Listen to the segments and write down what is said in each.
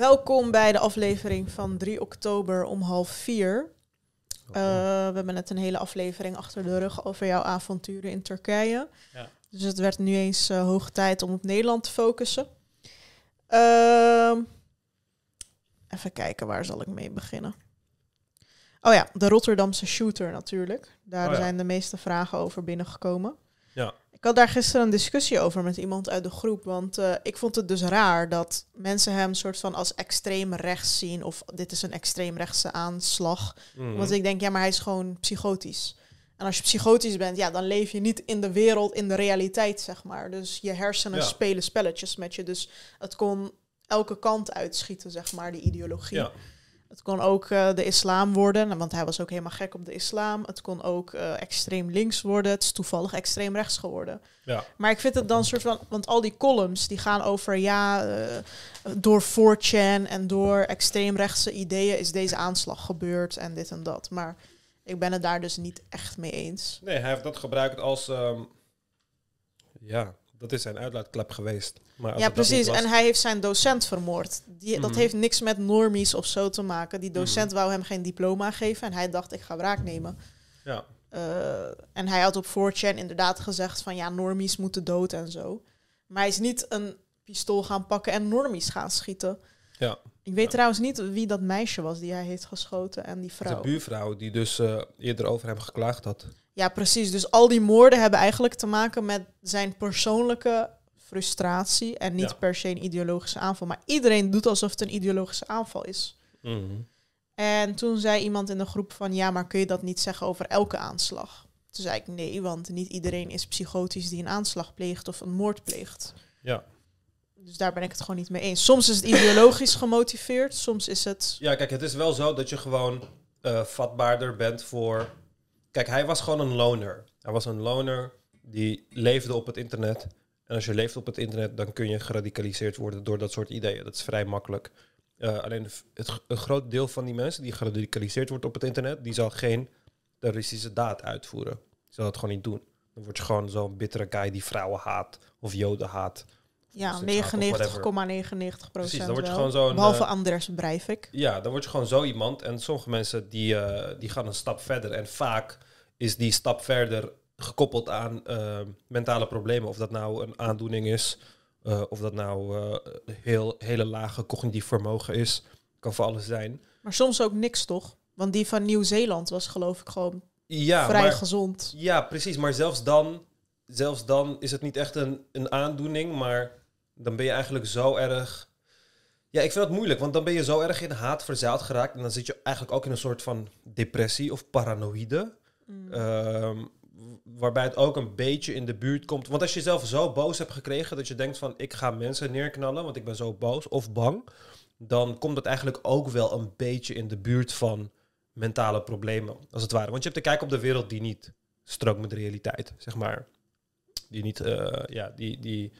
Welkom bij de aflevering van 3 oktober om half vier. Uh, we hebben net een hele aflevering achter de rug over jouw avonturen in Turkije. Ja. Dus het werd nu eens uh, hoog tijd om op Nederland te focussen. Uh, even kijken, waar zal ik mee beginnen? Oh ja, de Rotterdamse shooter natuurlijk. Daar oh zijn de meeste vragen over binnengekomen. Ja. Ik had daar gisteren een discussie over met iemand uit de groep. Want uh, ik vond het dus raar dat mensen hem soort van als extreem rechts zien. Of dit is een extreemrechtse aanslag. Mm. Want ik denk, ja, maar hij is gewoon psychotisch. En als je psychotisch bent, ja, dan leef je niet in de wereld, in de realiteit, zeg maar. Dus je hersenen spelen spelletjes met je. Dus het kon elke kant uitschieten, zeg maar, die ideologie. Ja. Het kon ook uh, de islam worden, want hij was ook helemaal gek op de islam. Het kon ook uh, extreem links worden. Het is toevallig extreem rechts geworden. Ja. Maar ik vind het dan soort van, want al die columns die gaan over ja, uh, door 4chan en door extreemrechtse ideeën is deze aanslag gebeurd en dit en dat. Maar ik ben het daar dus niet echt mee eens. Nee, hij heeft dat gebruikt als, um, ja, dat is zijn uitlaatklep geweest. Maar ja, precies. En hij heeft zijn docent vermoord. Die, Dat mhm. heeft niks met normies of zo te maken. Die docent mhm. wou hem geen diploma geven en hij dacht, ik ga wraak nemen. Ja. Uh, en hij had op 4chan inderdaad gezegd van ja, normies moeten dood en zo. Maar hij is niet een pistool gaan pakken en normies gaan schieten. Ja. Ik weet trouwens niet wie dat meisje was die hij heeft geschoten en die vrouw. De buurvrouw die dus uh, eerder over hem geklaagd had. Ja, precies. Dus al die moorden hebben eigenlijk te maken met zijn persoonlijke frustratie en niet per se een ideologische aanval. Maar iedereen doet alsof het een ideologische aanval is. Mhm. En toen zei iemand in de groep van ja, maar kun je dat niet zeggen over elke aanslag? Toen zei ik nee, want niet iedereen is psychotisch die een aanslag pleegt of een moord pleegt. Ja. Dus daar ben ik het gewoon niet mee eens. Soms is het ideologisch gemotiveerd, soms is het. Ja, kijk, het is wel zo dat je gewoon uh, vatbaarder bent voor Kijk, hij was gewoon een loner. Hij was een loner die leefde op het internet. En als je leeft op het internet, dan kun je geradicaliseerd worden door dat soort ideeën. Dat is vrij makkelijk. Uh, alleen het, een groot deel van die mensen die geradicaliseerd wordt op het internet, die zal geen terroristische daad uitvoeren. Die zal dat gewoon niet doen. Dan word je gewoon zo'n bittere guy die vrouwen haat of joden haat. Ja, 99,99 procent. Precies, dan word je gewoon zo'n. Behalve uh, Anders ik. Ja, dan word je gewoon zo iemand. En sommige mensen die, uh, die gaan een stap verder. En vaak is die stap verder gekoppeld aan uh, mentale problemen. Of dat nou een aandoening is, of dat nou heel, hele lage cognitief vermogen is. Kan voor alles zijn. Maar soms ook niks, toch? Want die van Nieuw-Zeeland was geloof ik gewoon ja, vrij gezond. Ja, precies. Maar zelfs dan, zelfs dan is het niet echt een, een aandoening, maar dan ben je eigenlijk zo erg. Ja, ik vind dat moeilijk, want dan ben je zo erg in haat verzaald geraakt. En dan zit je eigenlijk ook in een soort van depressie of paranoïde. Mm. Ehm, waarbij het ook een beetje in de buurt komt. Want als je zelf zo boos hebt gekregen dat je denkt van ik ga mensen neerknallen, want ik ben zo boos of bang. Dan komt het eigenlijk ook wel een beetje in de buurt van mentale problemen, als het ware. Want je hebt te kijken op de wereld die niet strookt met de realiteit, zeg maar. Die niet, uh, ja, die, die,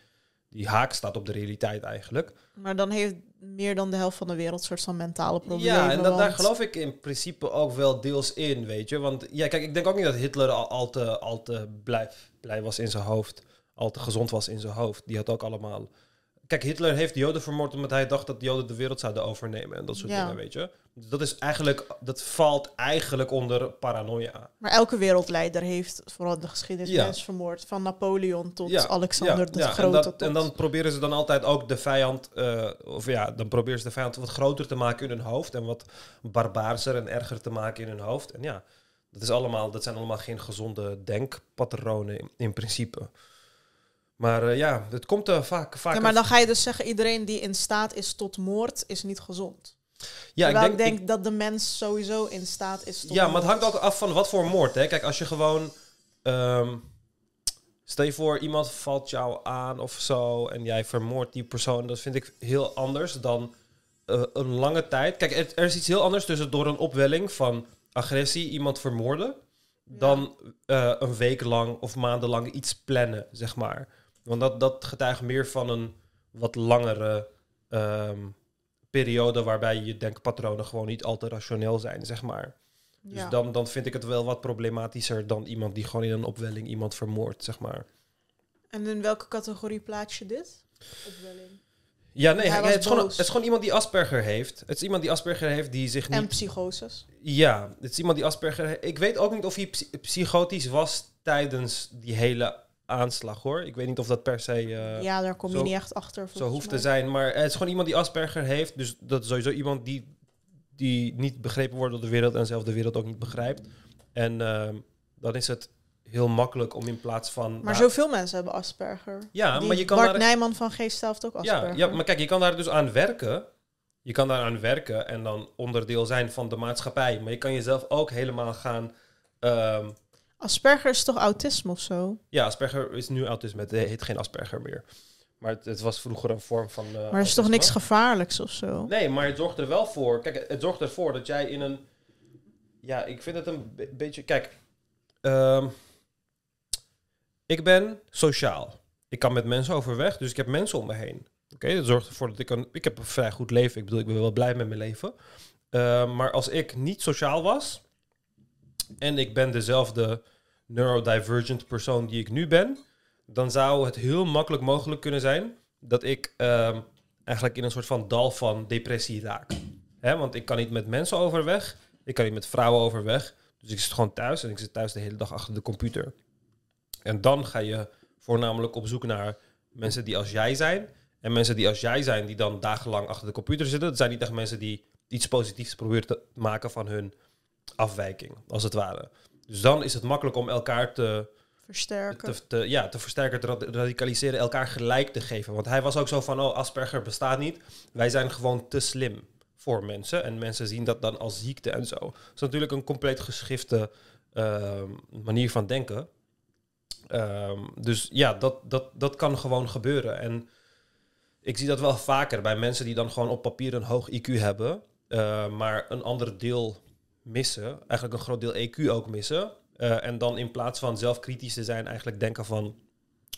die haak staat op de realiteit eigenlijk. Maar dan heeft meer dan de helft van de wereld soort van mentale problemen. Ja, en dat, daar geloof ik in principe ook wel deels in, weet je. Want ja, kijk, ik denk ook niet dat Hitler al, al te, al te blij, blij was in zijn hoofd. Al te gezond was in zijn hoofd. Die had ook allemaal Kijk, Hitler heeft Joden vermoord omdat hij dacht dat de Joden de wereld zouden overnemen en dat soort dingen, weet je. Dat is eigenlijk, dat valt eigenlijk onder paranoia. Maar elke wereldleider heeft vooral de geschiedenis ja. mensen vermoord, van Napoleon tot Alexander de Grote. En, dat, tot... en, dan proberen ze dan altijd ook de vijand, uh, of ja, dan proberen ze de vijand wat groter te maken in hun hoofd en wat barbaarser en erger te maken in hun hoofd. En ja, dat is allemaal, dat zijn allemaal geen gezonde denkpatronen in, in principe. Maar uh, ja, het komt uh, vaak, vaak... Ja, maar dan ga je dus zeggen, iedereen die in staat is tot moord, is niet gezond. Ja, ik denk, ik denk, dat de mens sowieso in staat is tot Ja, maar het hangt ook af van wat voor moord. Hè? Kijk, als je gewoon... Um, stel je voor, iemand valt jou aan of zo en jij vermoordt die persoon. Dat vind ik heel anders dan uh, een lange tijd. Kijk, er is iets heel anders tussen door een opwelling van agressie iemand vermoorden... dan uh, een week lang of maandenlang iets plannen, zeg maar. Want dat, dat getuigt meer van een wat langere um, periode waarbij je denkpatronen gewoon niet al te rationeel zijn, zeg maar. Dus dan, dan vind ik het wel wat problematischer dan iemand die gewoon in een opwelling iemand vermoordt, zeg maar. En in welke categorie plaats je dit? Opwelling? Ja, nee, Hij hij- was het, is gewoon, het is gewoon iemand die Asperger heeft. Het is iemand die Asperger heeft die zich niet... En psychoses. Ja, het is iemand die Asperger heeft. Ik weet ook niet of hij psy- psychotisch was tijdens die hele aanslag, hoor. Ik weet niet of dat per se eh, ja, daar kom je zo- niet echt achter. zo hoeft te zijn. Maar het is gewoon iemand die Asperger heeft. Dus dat is sowieso iemand die, die niet begrepen wordt door de wereld en zelf de wereld ook niet begrijpt. En ehm, dan is het heel makkelijk om in plaats van... Maar nou, zoveel mensen hebben Asperger. Ja, Die maar je kan Bart daar... Nijman van Geest heeft ook Asperger. Ja, ja, maar kijk, je kan daar dus aan werken. Je kan daar aan werken en dan onderdeel zijn van de maatschappij. Maar je kan jezelf ook helemaal gaan... ehm, Asperger is toch autisme of zo? ja, Asperger is nu autisme. Het heet geen Asperger meer. Maar het, het was vroeger een vorm van... eh, Maar er is toch niks gevaarlijks of zo? Nee, maar het zorgt er wel voor. Kijk, het zorgt ervoor dat jij in een. Ja, ik vind het een be- beetje. Kijk, ehm, ik ben sociaal. Ik kan met mensen overweg, dus ik heb mensen om me heen. Oké, dat zorgt ervoor dat ik een. Ik heb een vrij goed leven. Ik bedoel, ik ben wel blij met mijn leven. Ehm, maar als ik niet sociaal was en ik ben dezelfde neurodivergent persoon die ik nu ben, dan zou het heel makkelijk mogelijk kunnen zijn dat ik ehm, eigenlijk in een soort van dal van depressie raak. Hè, want ik kan niet met mensen overweg, ik kan niet met vrouwen overweg. Dus ik zit gewoon thuis en ik zit thuis de hele dag achter de computer. En dan ga je voornamelijk op zoek naar mensen die als jij zijn. En mensen die als jij zijn, die dan dagenlang achter de computer zitten. Dat zijn niet echt mensen die iets positiefs proberen te maken van hun afwijking, als het ware. Dus dan is het makkelijk om elkaar te, Versterken. te, te- ja, te versterken, te rad- radicaliseren, elkaar gelijk te geven. Want hij was ook zo van, oh, Asperger bestaat niet. Wij zijn gewoon te slim voor mensen. En mensen zien dat dan als ziekte en zo. Dat is natuurlijk een compleet geschifte ehm, manier van denken. Ehm, dus ja, dat, dat, dat kan gewoon gebeuren. En ik zie dat wel vaker bij mensen die dan gewoon op papier een hoog IQ hebben, eh, maar een ander deel missen, eigenlijk een groot deel EQ ook missen. Eh, en dan in plaats van zelf kritisch te zijn, eigenlijk denken van,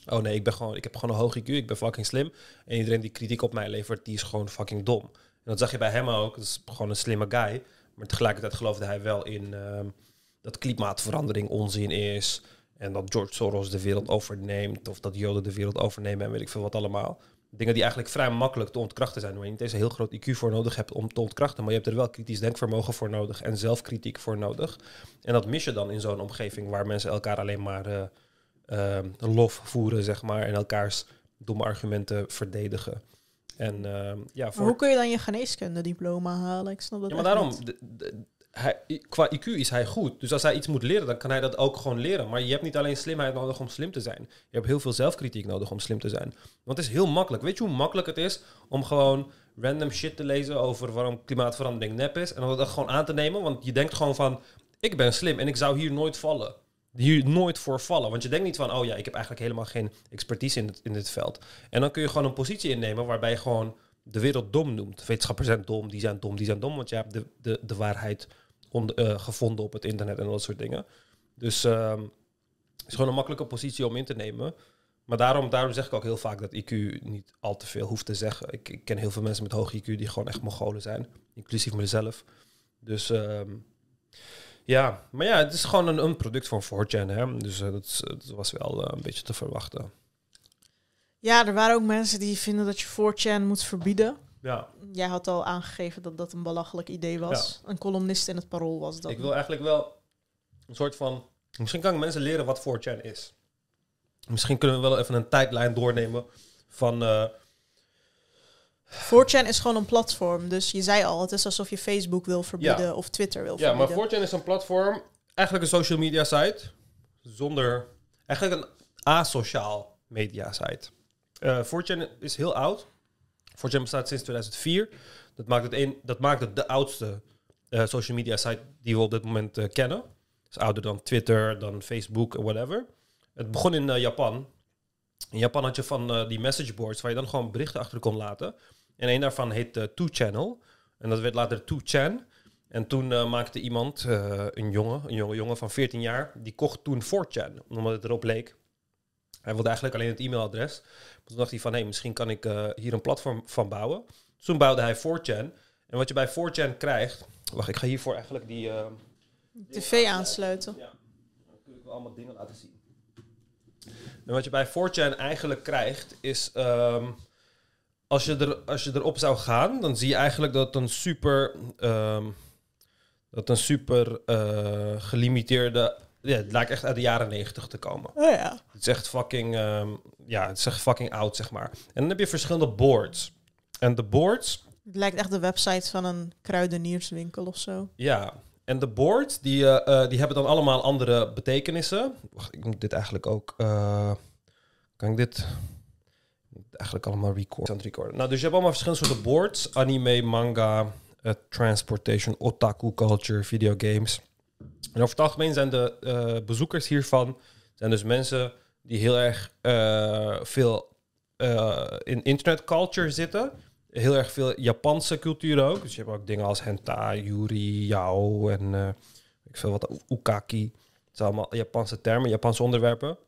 oh nee, ik ben gewoon, ik heb gewoon een hoog IQ, ik ben fucking slim. En iedereen die kritiek op mij levert, die is gewoon fucking dom. En dat zag je bij hem ook. Dat is gewoon een slimme guy. Maar tegelijkertijd geloofde hij wel in ehm, dat klimaatverandering onzin is. En dat George Soros de wereld overneemt. Of dat Joden de wereld overnemen en weet ik veel wat allemaal. Dingen die eigenlijk vrij makkelijk te ontkrachten zijn. Waar je niet eens een heel groot IQ voor nodig hebt om te ontkrachten. Maar je hebt er wel kritisch denkvermogen voor nodig. En zelfkritiek voor nodig. En dat mis je dan in zo'n omgeving waar mensen elkaar alleen maar eh, ehm, lof voeren, zeg maar. En elkaars domme argumenten verdedigen. En ehm, ja, Maar voor hoe kun je dan je geneeskundediploma halen? Ik snap dat ja, maar daarom, niet. de- de- hij, qua IQ is hij goed. Dus als hij iets moet leren, dan kan hij dat ook gewoon leren. Maar je hebt niet alleen slimheid nodig om slim te zijn. Je hebt heel veel zelfkritiek nodig om slim te zijn. Want het is heel makkelijk. Weet je hoe makkelijk het is om gewoon random shit te lezen over waarom klimaatverandering nep is? En dan dat gewoon aan te nemen. Want je denkt gewoon van, ik ben slim en ik zou hier nooit vallen. Hier nooit voor vallen. Want je denkt niet van, oh ja, ik heb eigenlijk helemaal geen expertise in, dit- in dit veld. En dan kun je gewoon een positie innemen waarbij je gewoon de wereld dom noemt. Wetenschappers zijn dom, die zijn dom, die zijn dom. Want je hebt de, de, de waarheid gevonden op het internet en dat soort dingen. Dus ehm, het is gewoon een makkelijke positie om in te nemen. Maar daarom, daarom zeg ik ook heel vaak dat IQ niet al te veel hoeft te zeggen. Ik, ik ken heel veel mensen met hoog IQ die gewoon echt Mongolen zijn. Inclusief mezelf. Dus ehm, ja, maar ja, het is gewoon een, een product van 4chan. Hè? Dus eh, dat, dat was wel eh, een beetje te verwachten. Ja, er waren ook mensen die vinden dat je 4chan moet verbieden. Ja, Jij had al aangegeven dat dat een belachelijk idee was. Een columnist in het Parool was dat. ik wil eigenlijk wel een soort van... Misschien kan ik mensen leren wat 4chan is. Misschien kunnen we wel even een tijdlijn doornemen van... eh, 4chan is gewoon een platform. Dus je zei al, het is alsof je Facebook wil verbieden Ja. of Twitter wil Ja, maar verbieden. 4chan is een platform, eigenlijk een social media site, zonder, eigenlijk een asociaal media site. Eh 4chan is heel oud. 4chan bestaat sinds 2004. Dat maakt het, een, dat maakt het de oudste eh, social media site die we op dit moment eh, kennen. Het is ouder dan Twitter, dan Facebook en whatever. Het begon in eh, Japan. In Japan had je van eh, die message boards waar je dan gewoon berichten achter kon laten. En een daarvan heet eh 2channel. En dat werd later 2chan. En toen eh, maakte iemand, eh, een jongen, een jonge jongen van 14 jaar, die kocht toen 4chan, omdat het erop leek. Hij wilde eigenlijk alleen het e-mailadres. Toen dacht hij van, hé, misschien kan ik eh, hier een platform van bouwen. Dus toen bouwde hij 4chan. En wat je bij 4chan krijgt... Wacht, ik ga hiervoor eigenlijk die... eh, TV aansluiten. Ja, dan kun ik wel allemaal dingen laten zien. En wat je bij 4chan eigenlijk krijgt, is... ehm, als je, er, als je erop zou gaan, dan zie je eigenlijk dat een super, ehm, dat een super eh, gelimiteerde, ja, het lijkt echt uit de jaren negentig te komen. Oh ja. Het is echt fucking, ehm, ja, het is echt fucking oud, zeg maar. En dan heb je verschillende boards. En de boards, Het lijkt echt de website van een kruidenierswinkel of zo. ja, en de boards, die, eh, eh, die hebben dan allemaal andere betekenissen. Wacht, ik moet dit eigenlijk ook, eh, kan ik dit eigenlijk allemaal record, aan het recorden. Nou, dus je hebt allemaal verschillende soorten boards. Anime, manga, transportation, otaku culture, videogames. En over het algemeen zijn de eh, bezoekers hiervan zijn dus mensen die heel erg eh, veel eh, in internet culture zitten. Heel erg veel Japanse cultuur ook. Dus je hebt ook dingen als hentai, yuri, yao en ik veel wat, ukaki. Het zijn allemaal Japanse termen, Japanse onderwerpen.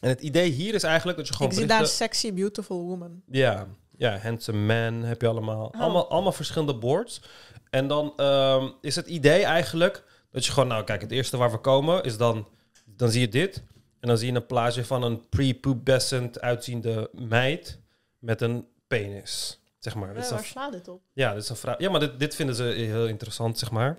En het idee hier is eigenlijk dat je gewoon ik zie daar berichten- sexy, beautiful woman. ja, ja, Handsome Man heb je allemaal. Oh. allemaal. Allemaal verschillende boards. En dan ehm, is het idee eigenlijk dat je gewoon, nou kijk, het eerste waar we komen is dan, dan zie je dit. En dan zie je een plaatje van een prepubescent uitziende meid met een penis. Zeg maar. Is Eh, waar slaat dit op? ja, dit is een vraag. Ja, maar dit, dit vinden ze heel interessant, zeg maar.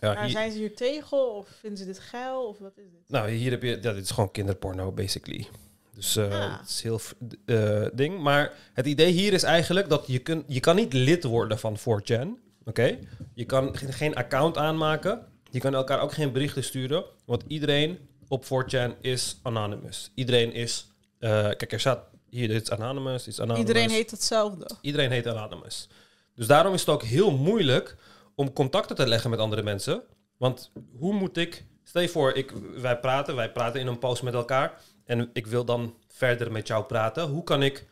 Ja, Maar hier, zijn ze hier tegen of vinden ze dit geil of wat is dit? nou, hier heb je... Ja, dit is gewoon kinderporno, basically. Dus Ah. het is heel eh, ding. Maar het idee hier is eigenlijk dat je, kun, je kan niet lid worden van 4chan. Oké? Je kan ge- geen account aanmaken. Je kan elkaar ook geen berichten sturen. Want iedereen op 4chan is anonymous. Iedereen is... eh, kijk, er staat hier, dit is anonymous, dit is anonymous. Iedereen heet hetzelfde. Iedereen heet Anonymous. Dus daarom is het ook heel moeilijk om contacten te leggen met andere mensen. Want hoe moet ik... Stel je voor, ik, wij praten, wij praten in een post met elkaar. En ik wil dan verder met jou praten. Hoe kan ik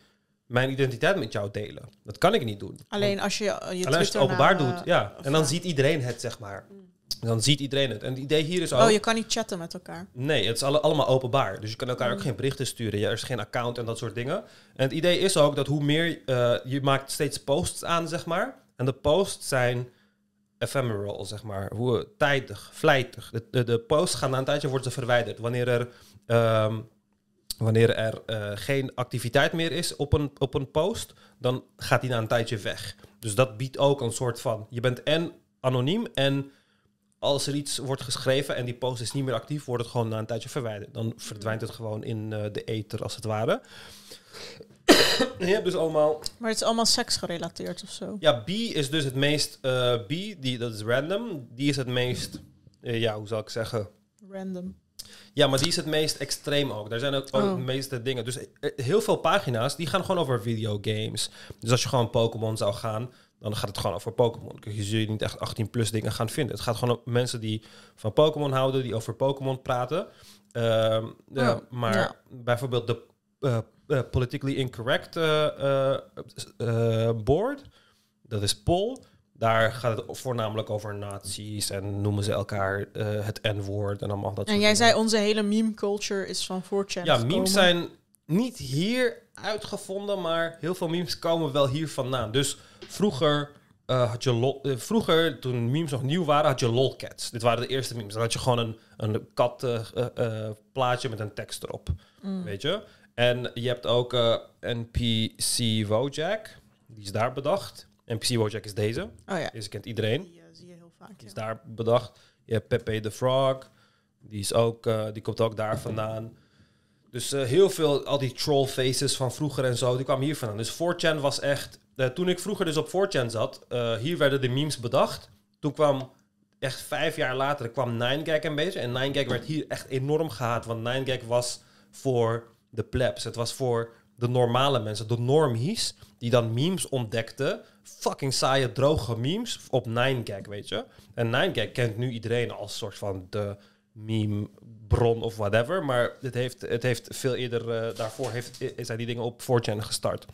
mijn identiteit met jou delen? Dat kan ik niet doen. Alleen als je je Alleen als je het openbaar eh, doet, ja. En dan ziet iedereen het, zeg maar. Dan ziet iedereen het. En het idee hier is ook... Oh, je kan niet chatten met elkaar. Nee, het is alle, allemaal openbaar. Dus je kan elkaar ook Mm. geen berichten sturen. Er is geen account en dat soort dingen. En het idee is ook dat hoe meer... eh, je maakt steeds posts aan, zeg maar. En de posts zijn ephemeral, zeg maar. Hoe tijdig, vlijtig. De, de, de posts gaan na een tijdje worden ze verwijderd. Wanneer er... ehm, Wanneer er eh, geen activiteit meer is op een, op een post, dan gaat die na een tijdje weg. Dus dat biedt ook een soort van... Je bent en anoniem en als er iets wordt geschreven en die post is niet meer actief, wordt het gewoon na een tijdje verwijderd. Dan verdwijnt het gewoon in eh, de ether, als het ware. Je hebt dus allemaal... Maar het is allemaal seksgerelateerd of zo. Ja, B is dus het meest... eh, B, die, dat is random. Die is het meest... eh, ja, hoe zal ik zeggen? Random. Ja, maar die is het meest extreem ook. Daar zijn ook, ook Oh. de meeste dingen. Dus heel veel pagina's, die gaan gewoon over videogames. Dus als je gewoon Pokémon zou gaan, dan gaat het gewoon over Pokémon. Je zult niet echt 18 plus dingen gaan vinden. Het gaat gewoon om mensen die van Pokémon houden, die over Pokémon praten. Ehm, ja, maar ja. bijvoorbeeld de eh, eh, politically incorrect eh, board, dat is Pol. Daar gaat het voornamelijk over nazi's en noemen ze elkaar het N-woord en allemaal dat En jij dingen. zei onze hele meme culture is van 4chan Ja, gekomen. memes zijn niet hier uitgevonden, maar heel veel memes komen wel hier vandaan. Dus vroeger, eh, had je lol, eh, vroeger, toen memes nog nieuw waren, had je lolcats. Dit waren de eerste memes. Dan had je gewoon een, een kat eh, plaatje met een tekst erop, Mm. weet je. En je hebt ook NPC Wojak, die is daar bedacht. NPC Wojak is deze, Oh ja, deze kent iedereen. die zie je heel vaak. Die is ja. daar bedacht. Je hebt Pepe the Frog. Die, is ook, die komt ook daar vandaan. Dus heel veel, al die troll faces van vroeger en zo, die kwamen hier vandaan. Dus 4chan was echt... eh, toen ik vroeger dus op 4chan zat, eh, hier werden de memes bedacht. Toen kwam, echt vijf jaar later, kwam 9gag een beetje. En 9gag werd hier echt enorm gehaat. Want 9gag was voor de plebs. Het was voor de normale mensen, de normies, die dan memes ontdekten. Fucking saaie, droge memes op 9gag, weet je. En 9gag kent nu iedereen als soort van de meme-bron of whatever. Maar het heeft, het heeft veel eerder, eh, daarvoor heeft, zijn die dingen op 4chan gestart.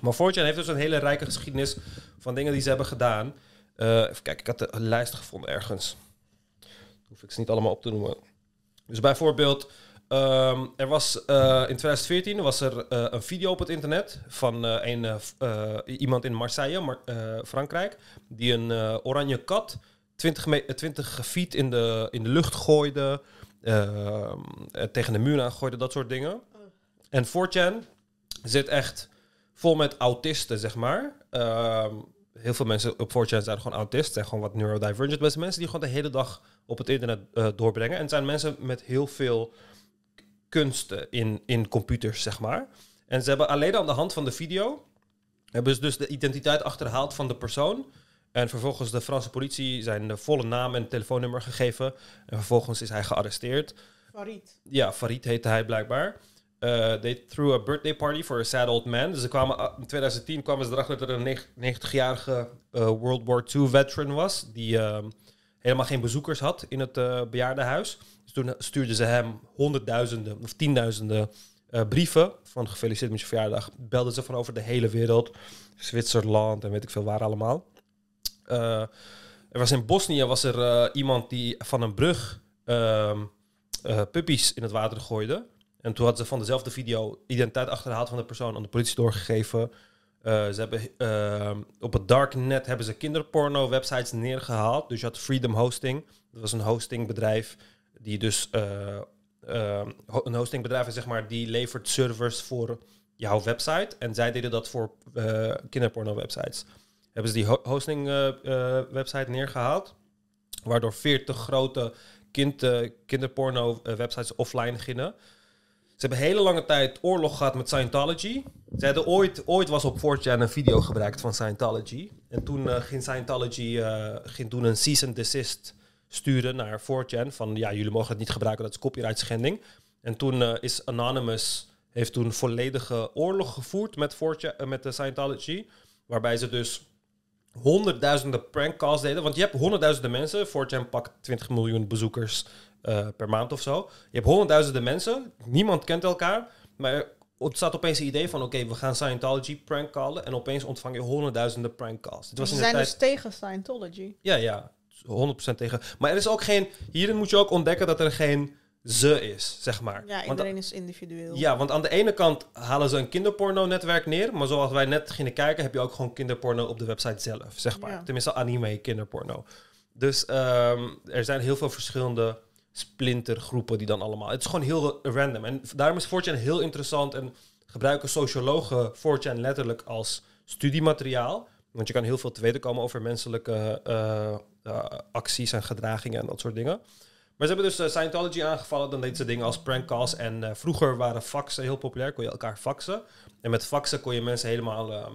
Maar 4chan heeft dus een hele rijke geschiedenis van dingen die ze hebben gedaan. Eh, even kijken, ik had de lijst gevonden ergens. Hoef ik ze niet allemaal op te noemen. Dus bijvoorbeeld, ehm, er was eh, in 2014 was er eh, een video op het internet van een, iemand in Marseille, Mar- Frankrijk, die een oranje kat 20, me- eh, 20 feet in de, in de lucht gooide, ehm, eh, tegen de muur aan gooide, dat soort dingen. En 4chan zit echt vol met autisten, zeg maar. Ehm, heel veel mensen op 4chan zijn gewoon autist. zijn gewoon wat neurodivergent. mensen. Mensen die gewoon de hele dag op het internet eh, doorbrengen. En het zijn mensen met heel veel kunsten in, in computers, zeg maar. En ze hebben alleen aan de hand van de video... hebben ze dus de identiteit achterhaald van de persoon... En vervolgens de Franse politie zijn de volle naam en telefoonnummer gegeven. En vervolgens is hij gearresteerd. Farid. Ja, Farid heette hij blijkbaar. Uh, they threw a birthday party for a sad old man. Dus ze kwamen, uh, in 2010 kwamen ze erachter dat er een 90-jarige uh, World War II veteran was. Die uh, helemaal geen bezoekers had in het uh, bejaardenhuis. Dus toen stuurden ze hem honderdduizenden of tienduizenden brieven. Van gefeliciteerd met je verjaardag. Belden ze van over de hele wereld. Zwitserland en weet ik veel waar allemaal. Er was in Bosnië was er iemand die van een brug uh, puppies in het water gooide. En toen hadden ze van dezelfde video identiteit achterhaald van de persoon aan de politie doorgegeven. ze hebben, op het darknet hebben ze kinderporno websites neergehaald. Dus je had Freedom Hosting. Dat was een hostingbedrijf die dus een hostingbedrijf is zeg maar die levert servers voor jouw website. En zij deden dat voor kinderporno websites hebben ze die ho hosting uh, uh, website neergehaald. Waardoor 40 grote kind, uh, kinderporno websites offline gingen. Ze hebben hele lange tijd oorlog gehad met Scientology. Ze hadden ooit, ooit was op 4chan een video gebruikt van Scientology. En toen ging Scientology ging toen een cease and desist sturen naar 4chan. Van ja, jullie mogen het niet gebruiken, dat is copyright schending. En toen is Anonymous heeft toen volledige oorlog gevoerd met, 4chan, met de Scientology. Waarbij ze dus honderdduizenden prankcalls deden. Want je hebt honderdduizenden mensen. 4chan pakt 20 miljoen bezoekers uh, per maand of zo. Je hebt honderdduizenden mensen. Niemand kent elkaar. Maar er ontstaat opeens het idee van... oké, okay, we gaan Scientology prankcallen. En opeens ontvang je honderdduizenden prankcalls. Dit was Ze zijn tijd... dus tegen Scientology? Ja, ja. 100% tegen. Maar er is ook geen... Hierin moet je ook ontdekken dat er geen ze is, zeg maar. Ja, iedereen want, is individueel. Ja, want aan de ene kant halen ze een kinderporno-netwerk neer, maar zoals wij net gingen kijken, heb je ook gewoon kinderporno op de website zelf, zeg maar. Ja. Tenminste, anime kinderporno. Dus um, er zijn heel veel verschillende splintergroepen die dan allemaal... Het is gewoon heel random. En daarom is 4chan heel interessant en gebruiken sociologen 4chan letterlijk als studiemateriaal. Want je kan heel veel te weten komen over menselijke uh, uh, acties en gedragingen en dat soort dingen. Maar ze hebben dus uh, Scientology aangevallen. Dan deden ze dingen als prankcalls. En vroeger waren faxen heel populair. Kon je elkaar faxen. En met faxen kon je mensen helemaal uh,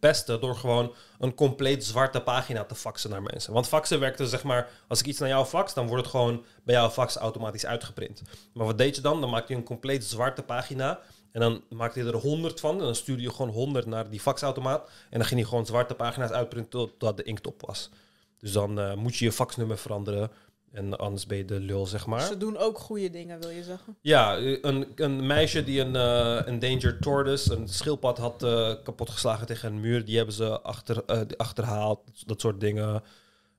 pesten... door gewoon een compleet zwarte pagina te faxen naar mensen. Want faxen werkte zeg maar... als ik iets naar jou fax, dan wordt het gewoon bij jouw fax automatisch uitgeprint. Maar wat deed je dan? Dan maakte je een compleet zwarte pagina... En dan maakte je er honderd van. En dan stuurde je gewoon honderd naar die faxautomaat. En dan ging je gewoon zwarte pagina's uitprinten totdat de inkt op was. Dus dan moet je je faxnummer veranderen. En anders ben je de lul, zeg maar. Ze doen ook goede dingen, wil je zeggen? Ja, een, een meisje die een uh, endangered tortoise, een schildpad had uh, kapotgeslagen tegen een muur, die hebben ze achter, uh, achterhaald, dat soort dingen.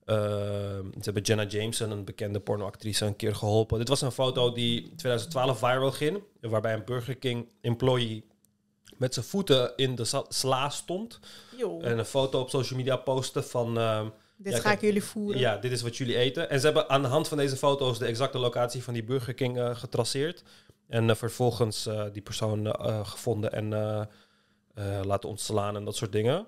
ze hebben Jenna Jameson, een bekende pornoactrice, een keer geholpen. Dit was een foto die 2012 viral ging, waarbij een Burger King employee met zijn voeten in de sla stond. Yo. En een foto op social media postte van dit ga ik jullie voeren. Ja, dit is wat jullie eten. En ze hebben aan de hand van deze foto's de exacte locatie van die Burger King uh, getraceerd. En uh, vervolgens uh, die persoon gevonden en laten ontslaan en dat soort dingen.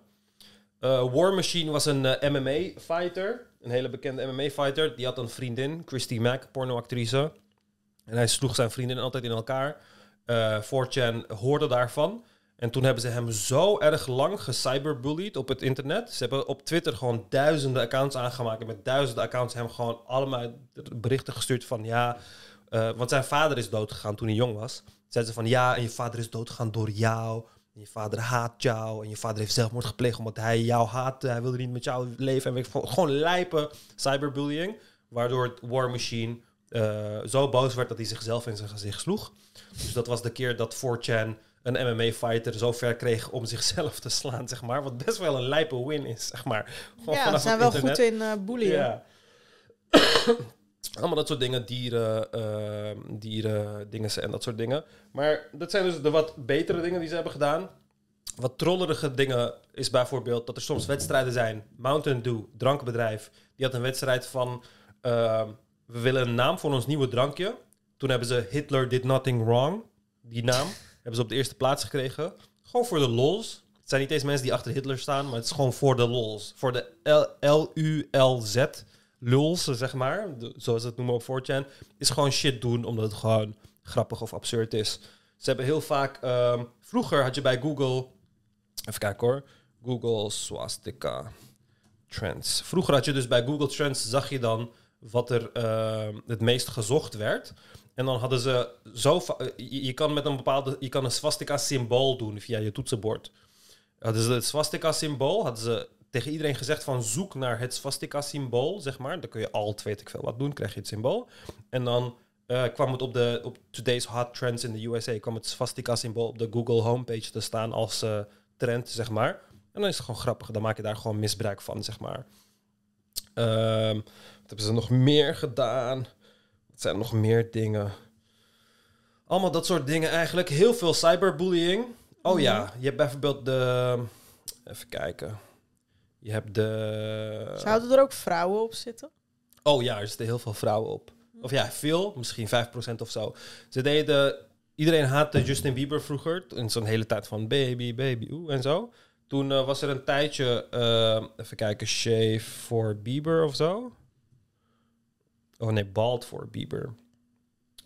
War Machine was een MMA-fighter. Een hele bekende MMA-fighter. Die had een vriendin, Christy Mack, pornoactrice. En hij sloeg zijn vriendin altijd in elkaar. 4chan hoorde daarvan. En toen hebben ze hem zo erg lang gecyberbullied op het internet. Ze hebben op Twitter gewoon duizenden accounts aangemaakt. En met duizenden accounts hem gewoon allemaal berichten gestuurd van ja. Uh, want zijn vader is doodgegaan toen hij jong was. Zeiden ze van ja, en je vader is doodgegaan door jou. En je vader haat jou. En je vader heeft zelfmoord gepleegd omdat hij jou haatte. Hij wilde niet met jou leven. En gewoon lijpen cyberbullying. Waardoor het War Machine uh, zo boos werd dat hij zichzelf in zijn gezicht sloeg. Dus dat was de keer dat 4chan een MMA-fighter zo ver kreeg om zichzelf te slaan, zeg maar. Wat best wel een lijpe win is, zeg maar. Gewoon ja, ze zijn wel goed in uh. Ja. Allemaal dat soort dingen, dieren, uh, dieren, dingen en dat soort dingen. Maar dat zijn dus de wat betere dingen die ze hebben gedaan. Wat trollerige dingen is bijvoorbeeld dat er soms wedstrijden zijn. Mountain Dew, drankbedrijf, die had een wedstrijd van... Uh, we willen een naam voor ons nieuwe drankje. Toen hebben ze Hitler did nothing wrong, die naam hebben ze op de eerste plaats gekregen. Gewoon voor de lols. Het zijn niet eens mensen die achter Hitler staan, maar het is gewoon voor de lols. Voor de L-U-L-Z lulz, zeg maar. Zoals ze het noemen op 4chan. Is gewoon shit doen omdat het gewoon grappig of absurd is. Ze hebben heel vaak... ehm, vroeger had je bij Google... Even kijken hoor. Google swastika trends. Vroeger had je dus bij Google Trends... zag je dan wat er ehm, het meest gezocht werd. En dan hadden ze zo... Je, kan met een bepaalde... Je kan een swastika symbool doen via je toetsenbord. Hadden ze het swastika symbool... Hadden ze tegen iedereen gezegd van zoek naar het swastika symbool, zeg maar. Dan kun je alt, weet ik veel wat doen, krijg je het symbool. En dan eh, kwam het op de op Today's Hot Trends in de USA... kwam het swastika symbool op de Google homepage te staan als eh, trend, zeg maar. En dan is het gewoon grappig. Dan maak je daar gewoon misbruik van, zeg maar. Ehm, wat hebben ze nog meer gedaan? Zijn er nog meer dingen? Allemaal dat soort dingen eigenlijk. Heel veel cyberbullying. Oh ja, je hebt bijvoorbeeld de... Even kijken. Je hebt de... Zouden er ook vrouwen op zitten? Oh ja, er zitten heel veel vrouwen op. Of ja, veel, misschien 5% of zo. Ze deden. Iedereen haatte Justin Bieber vroeger. In zo'n hele tijd van baby, baby, oeh en zo. Toen eh, was er een tijdje. eh, even kijken, shave voor Bieber of zo. Oh nee, bald voor Bieber.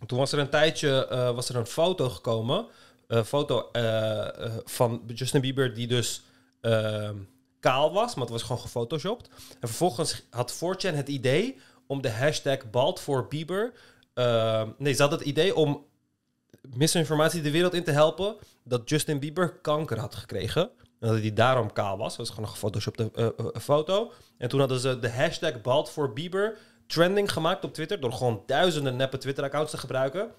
Toen was er een tijdje. eh, was er een foto gekomen. Een foto eh, eh, van Justin Bieber die dus. ehm, kaal was, maar het was gewoon gefotoshopt. En vervolgens had 4chan het idee om de hashtag bald voor Bieber... eh, nee, ze hadden het idee om misinformatie de wereld in te helpen... dat Justin Bieber kanker had gekregen. En dat hij daarom kaal was. Dat was gewoon een gefotoshopte eh, eh, foto. En toen hadden ze de hashtag bald voor Bieber trending gemaakt op Twitter... door gewoon duizenden neppe Twitter-accounts te gebruiken...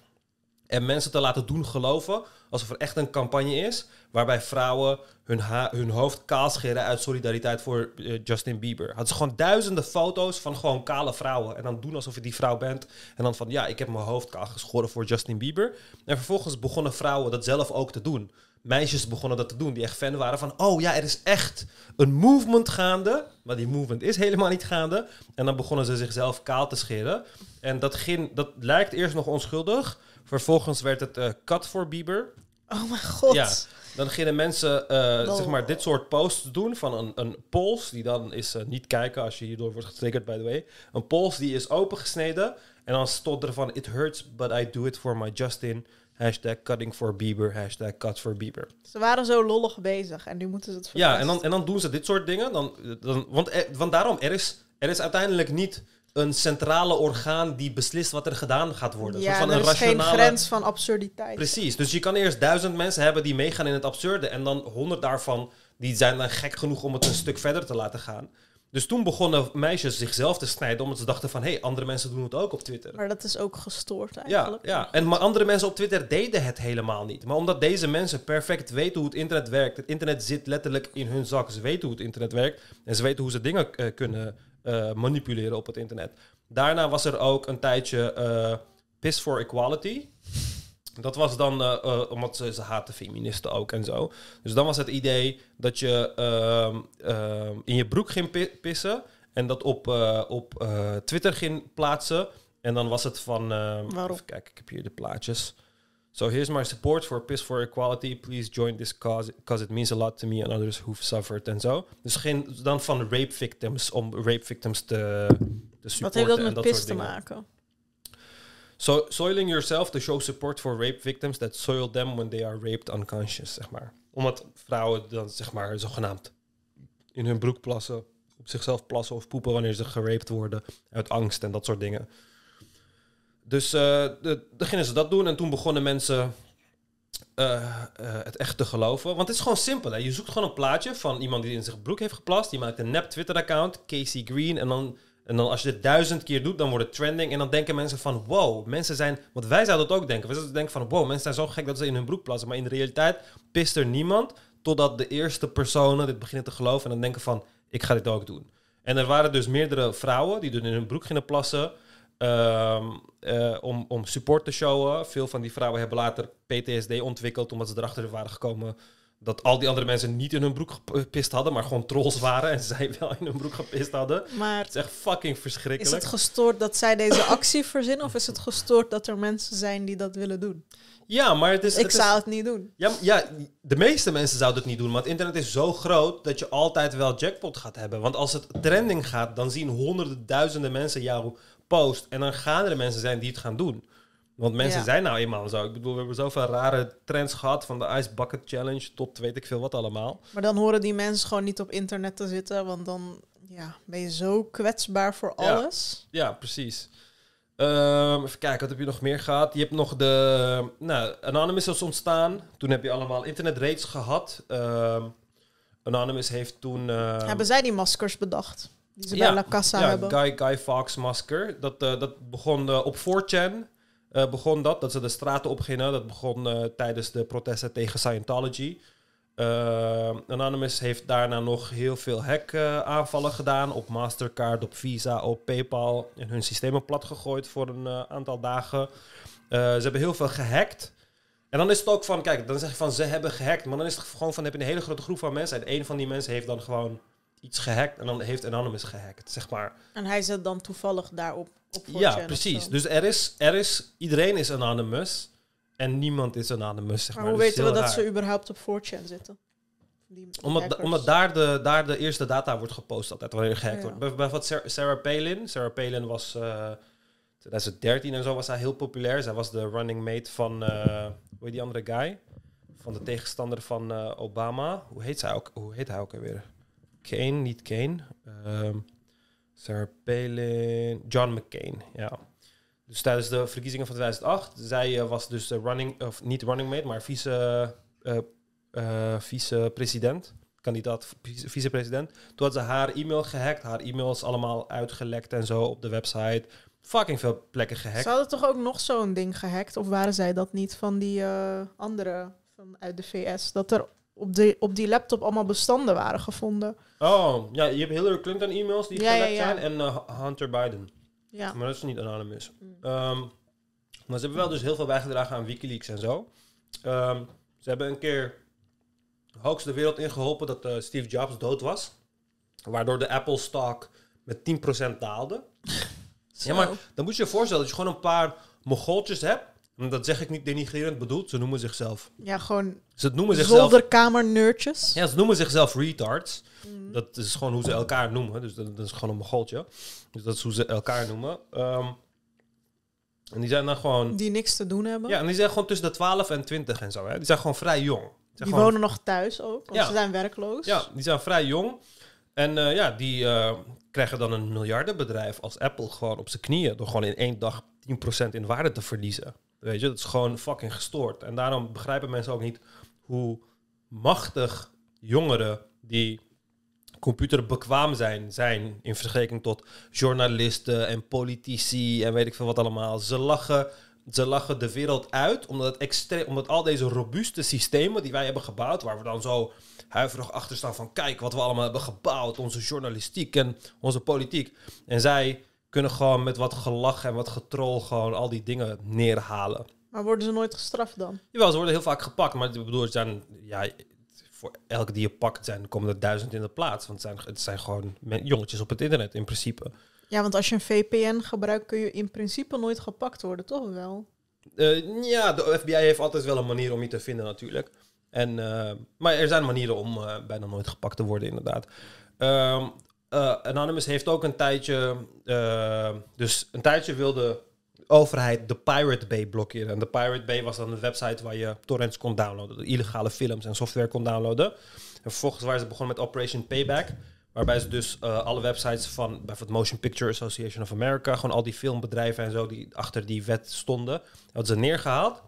En mensen te laten doen geloven alsof er echt een campagne is. waarbij vrouwen hun, hun hoofd kaal scheren uit solidariteit voor eh, Justin Bieber. Hadden ze gewoon duizenden foto's van gewoon kale vrouwen. En dan doen alsof je die vrouw bent. En dan van ja, ik heb mijn hoofd kaal geschoren voor Justin Bieber. En vervolgens begonnen vrouwen dat zelf ook te doen. Meisjes begonnen dat te doen, die echt fan waren van... oh ja, er is echt een movement gaande. Maar die movement is helemaal niet gaande. En dan begonnen ze zichzelf kaal te scheren. En dat, ging, dat lijkt eerst nog onschuldig... Vervolgens werd het eh cut voor Bieber. Oh mijn god. Ja, dan gingen mensen eh, zeg maar dit soort posts doen van een, een pols die dan is eh, niet kijken als je hierdoor wordt getriggerd by the way. Een pols die is opengesneden en dan stond er van it hurts but I do it for my Justin. Hashtag cutting for Bieber. Hashtag cut for Bieber. Ze waren zo lollig bezig en nu moeten ze het Ja, en dan, en dan doen ze dit soort dingen. Dan, dan, want, eh, want daarom, er is, er is uiteindelijk niet een centrale orgaan die beslist wat er gedaan gaat worden. Ja, van er een is geen rationale- grens van absurditeit. Precies, dus je kan eerst duizend mensen hebben die meegaan in het absurde. En dan honderd daarvan die zijn dan gek genoeg om het een stuk verder te laten gaan. Dus toen begonnen meisjes zichzelf te snijden omdat ze dachten van... hé, hey, andere mensen doen het ook op Twitter. Maar dat is ook gestoord Ja, eigenlijk. ja. En maar andere mensen op Twitter deden het helemaal niet. Maar omdat deze mensen perfect weten hoe het internet werkt... het internet zit letterlijk in hun zak. Ze weten hoe het internet werkt. En ze weten hoe ze dingen eh, kunnen eh, manipuleren op het internet. Daarna was er ook een tijdje eh Piss for Equality... Dat was dan eh, eh, omdat ze, ze haten feministen ook en zo. Dus dan was het idee dat je ehm, ehm, in je broek ging pi- pissen en dat op, eh, op Twitter ging plaatsen. En dan was het van. Waarom? Even kijken, ik heb hier de plaatjes. So here's my support for Piss for Equality. Please join this cause because it means a lot to me and others who've suffered en zo. Dus geen dan van rape victims om rape victims te, te supporten. Wat heeft dat en met dat pis soort te dingen. maken? So, soiling yourself to show support for rape victims that soil them when they are raped unconscious, zeg maar. Omdat vrouwen dan, zeg maar, zogenaamd in hun broek plassen, op zichzelf plassen of poepen wanneer ze geraped worden uit angst en dat soort dingen. Dus eh de, dan gingen ze dat doen en toen begonnen mensen eh, eh, het echt te geloven. Want het is gewoon simpel. Hè? Je zoekt gewoon een plaatje van iemand die in zijn broek heeft geplast. Die maakt een nep Twitter-account, Casey Green. En dan, en dan als je dit duizend keer doet, dan wordt het trending. En dan denken mensen van, wow, mensen zijn... Want wij zouden het ook denken. We zouden denken van, wow, mensen zijn zo gek dat ze in hun broek plassen. Maar in de realiteit pist er niemand. Totdat de eerste personen dit beginnen te geloven. En dan denken van, ik ga dit ook doen. En er waren dus meerdere vrouwen die er in hun broek gingen plassen. ehm, eh, om, om support te showen. Veel van die vrouwen hebben later PTSD ontwikkeld omdat ze erachter waren gekomen dat al die andere mensen niet in hun broek gepist hadden, maar gewoon trolls waren en zij wel in hun broek gepist hadden. Maar Het is echt fucking is verschrikkelijk. het gestoord dat zij deze actie verzinnen? Of is het gestoord dat er mensen zijn die dat willen doen? Ja, maar het is... ik het is- zou het niet doen. Ja, ja, de meeste mensen zouden het niet doen, want internet is zo groot dat je altijd wel jackpot gaat hebben. Want als het trending gaat, dan zien honderden, duizenden mensen jouw post en dan gaan er mensen zijn die het gaan doen. Want mensen Ja. zijn nou eenmaal zo. Ik bedoel, we hebben zoveel rare trends gehad, van de Ice Bucket Challenge tot weet ik veel wat allemaal. Maar dan horen die mensen gewoon niet op internet te zitten, want dan ja, ben je zo kwetsbaar voor Ja. alles. Ja, precies. Ehm, even kijken, wat heb je nog meer gehad? Je hebt nog de... Nou, Anonymous is ontstaan. Toen heb je allemaal internet raids gehad. Ehm, Anonymous heeft toen... ehm, Hebben zij die maskers bedacht? Die ze Ja, bij La Casa ja, hebben? Guy, Guy Fawkes masker. Dat, eh, dat begon eh, op 4chan. Eh, begon dat, dat ze de straten opgingen. Dat begon eh, tijdens de protesten tegen Scientology. Eh, Anonymous heeft daarna nog heel veel hack-aanvallen gedaan. Op Mastercard, op Visa, op PayPal. En hun systemen platgegooid voor een aantal dagen. Ze hebben heel veel gehackt. En dan is het ook van, kijk, dan zeg je van ze hebben gehackt. Maar dan is het gewoon van, heb je een hele grote groep van mensen. En een van die mensen heeft dan gewoon iets gehackt. En dan heeft Anonymous gehackt, zeg maar. En hij zit dan toevallig daarop. Op 4chan Ja, precies. Dus er is, er is, iedereen is anonymous en niemand is anonymous, zeg maar maar. hoe weten we dat raar. ze überhaupt op 4chan zitten? Die Omdat, omdat daar, de, daar de eerste data wordt gepost altijd, wanneer er gehackt Ja. wordt. Bij- Bijvoorbeeld Sarah, Palin. Sarah Palin was... eh 2013 en zo was hij heel populair. Zij was de running mate van... eh hoe heet die andere guy? Van de tegenstander van eh, Obama. Hoe heet, zij ook, hoe heet hij ook alweer? Kane, niet Kane. Ehm, Sarah Palin... John McCain, ja. Dus tijdens de verkiezingen van 2008... Zij eh, was dus de running... Of niet running mate, maar vice... eh, eh, vice-president, kandidaat vice- vice-president. Toen had ze haar e-mail gehackt, haar e-mails allemaal uitgelekt en zo op de website. Fucking veel plekken gehackt. Ze hadden toch ook nog zo'n ding gehackt? Of waren zij dat niet van die andere van uit de VS? Dat er op, de, op die laptop allemaal bestanden waren gevonden. Oh, ja, je hebt Hillary Clinton e-mails die Ja, ja, gelekt ja. zijn en eh, Hunter Biden. Ja. Maar dat is niet anonymous. Mm. Ehm, maar ze hebben wel dus heel veel bijgedragen aan Wikileaks en zo. Ehm, ze hebben een keer hoogst de wereld ingeholpen dat eh, Steve Jobs dood was. Waardoor de Apple stock met 10% daalde. Ja, maar dan moet je je voorstellen dat je gewoon een paar mogoltjes hebt. Dat zeg ik niet denigrerend bedoeld, ze noemen zichzelf. Ja, gewoon Ze noemen zichzelf. zolderkamer-nerdjes. Ja, ze noemen zichzelf retards. Mm. Dat is gewoon hoe ze elkaar noemen. Dus dat, dat is gewoon een mogoltje. Dus dat is hoe ze elkaar noemen. Ehm, en die zijn dan gewoon. Die niks te doen hebben. Ja, en die zijn gewoon tussen de 12 en 20 en zo. Hè. Die zijn gewoon vrij jong. Die zijn die gewoon- wonen nog thuis ook, want Ja. ze zijn werkloos. Ja, die zijn vrij jong. En eh, ja, die eh, krijgen dan een miljardenbedrijf als Apple gewoon op zijn knieën. Door gewoon in één dag 10% in waarde te verliezen. Weet je, dat is gewoon fucking gestoord. En daarom begrijpen mensen ook niet hoe machtig jongeren die computerbekwaam zijn, zijn in vergelijking tot journalisten en politici en weet ik veel wat allemaal. Ze lachen, ze lachen de wereld uit omdat, het extre- omdat al deze robuuste systemen die wij hebben gebouwd, waar we dan zo huiverig achter staan van kijk wat we allemaal hebben gebouwd, onze journalistiek en onze politiek. En zij kunnen gewoon met wat gelach en wat getrol gewoon al die dingen neerhalen. Maar worden ze nooit gestraft dan? Jawel, ze worden heel vaak gepakt, maar ik bedoel, zijn, ja, voor elke die je pakt zijn, komen er duizend in de plaats. Want het zijn, het zijn gewoon jongetjes op het internet in principe. Ja, want als je een VPN gebruikt, kun je in principe nooit gepakt worden, toch wel? Eh, ja, de FBI heeft altijd wel een manier om je te vinden natuurlijk. En, eh, maar er zijn manieren om eh, bijna nooit gepakt te worden, inderdaad. Ehm, eh, Anonymous heeft ook een tijdje... eh, dus een tijdje wilde de overheid de Pirate Bay blokkeren. En de Pirate Bay was dan een website waar je torrents kon downloaden. de illegale films en software kon downloaden. En vervolgens waren ze begonnen met Operation Payback. Waarbij ze dus eh, alle websites van bijvoorbeeld Motion Picture Association of America, gewoon al die filmbedrijven en zo die achter die wet stonden, hadden ze neergehaald.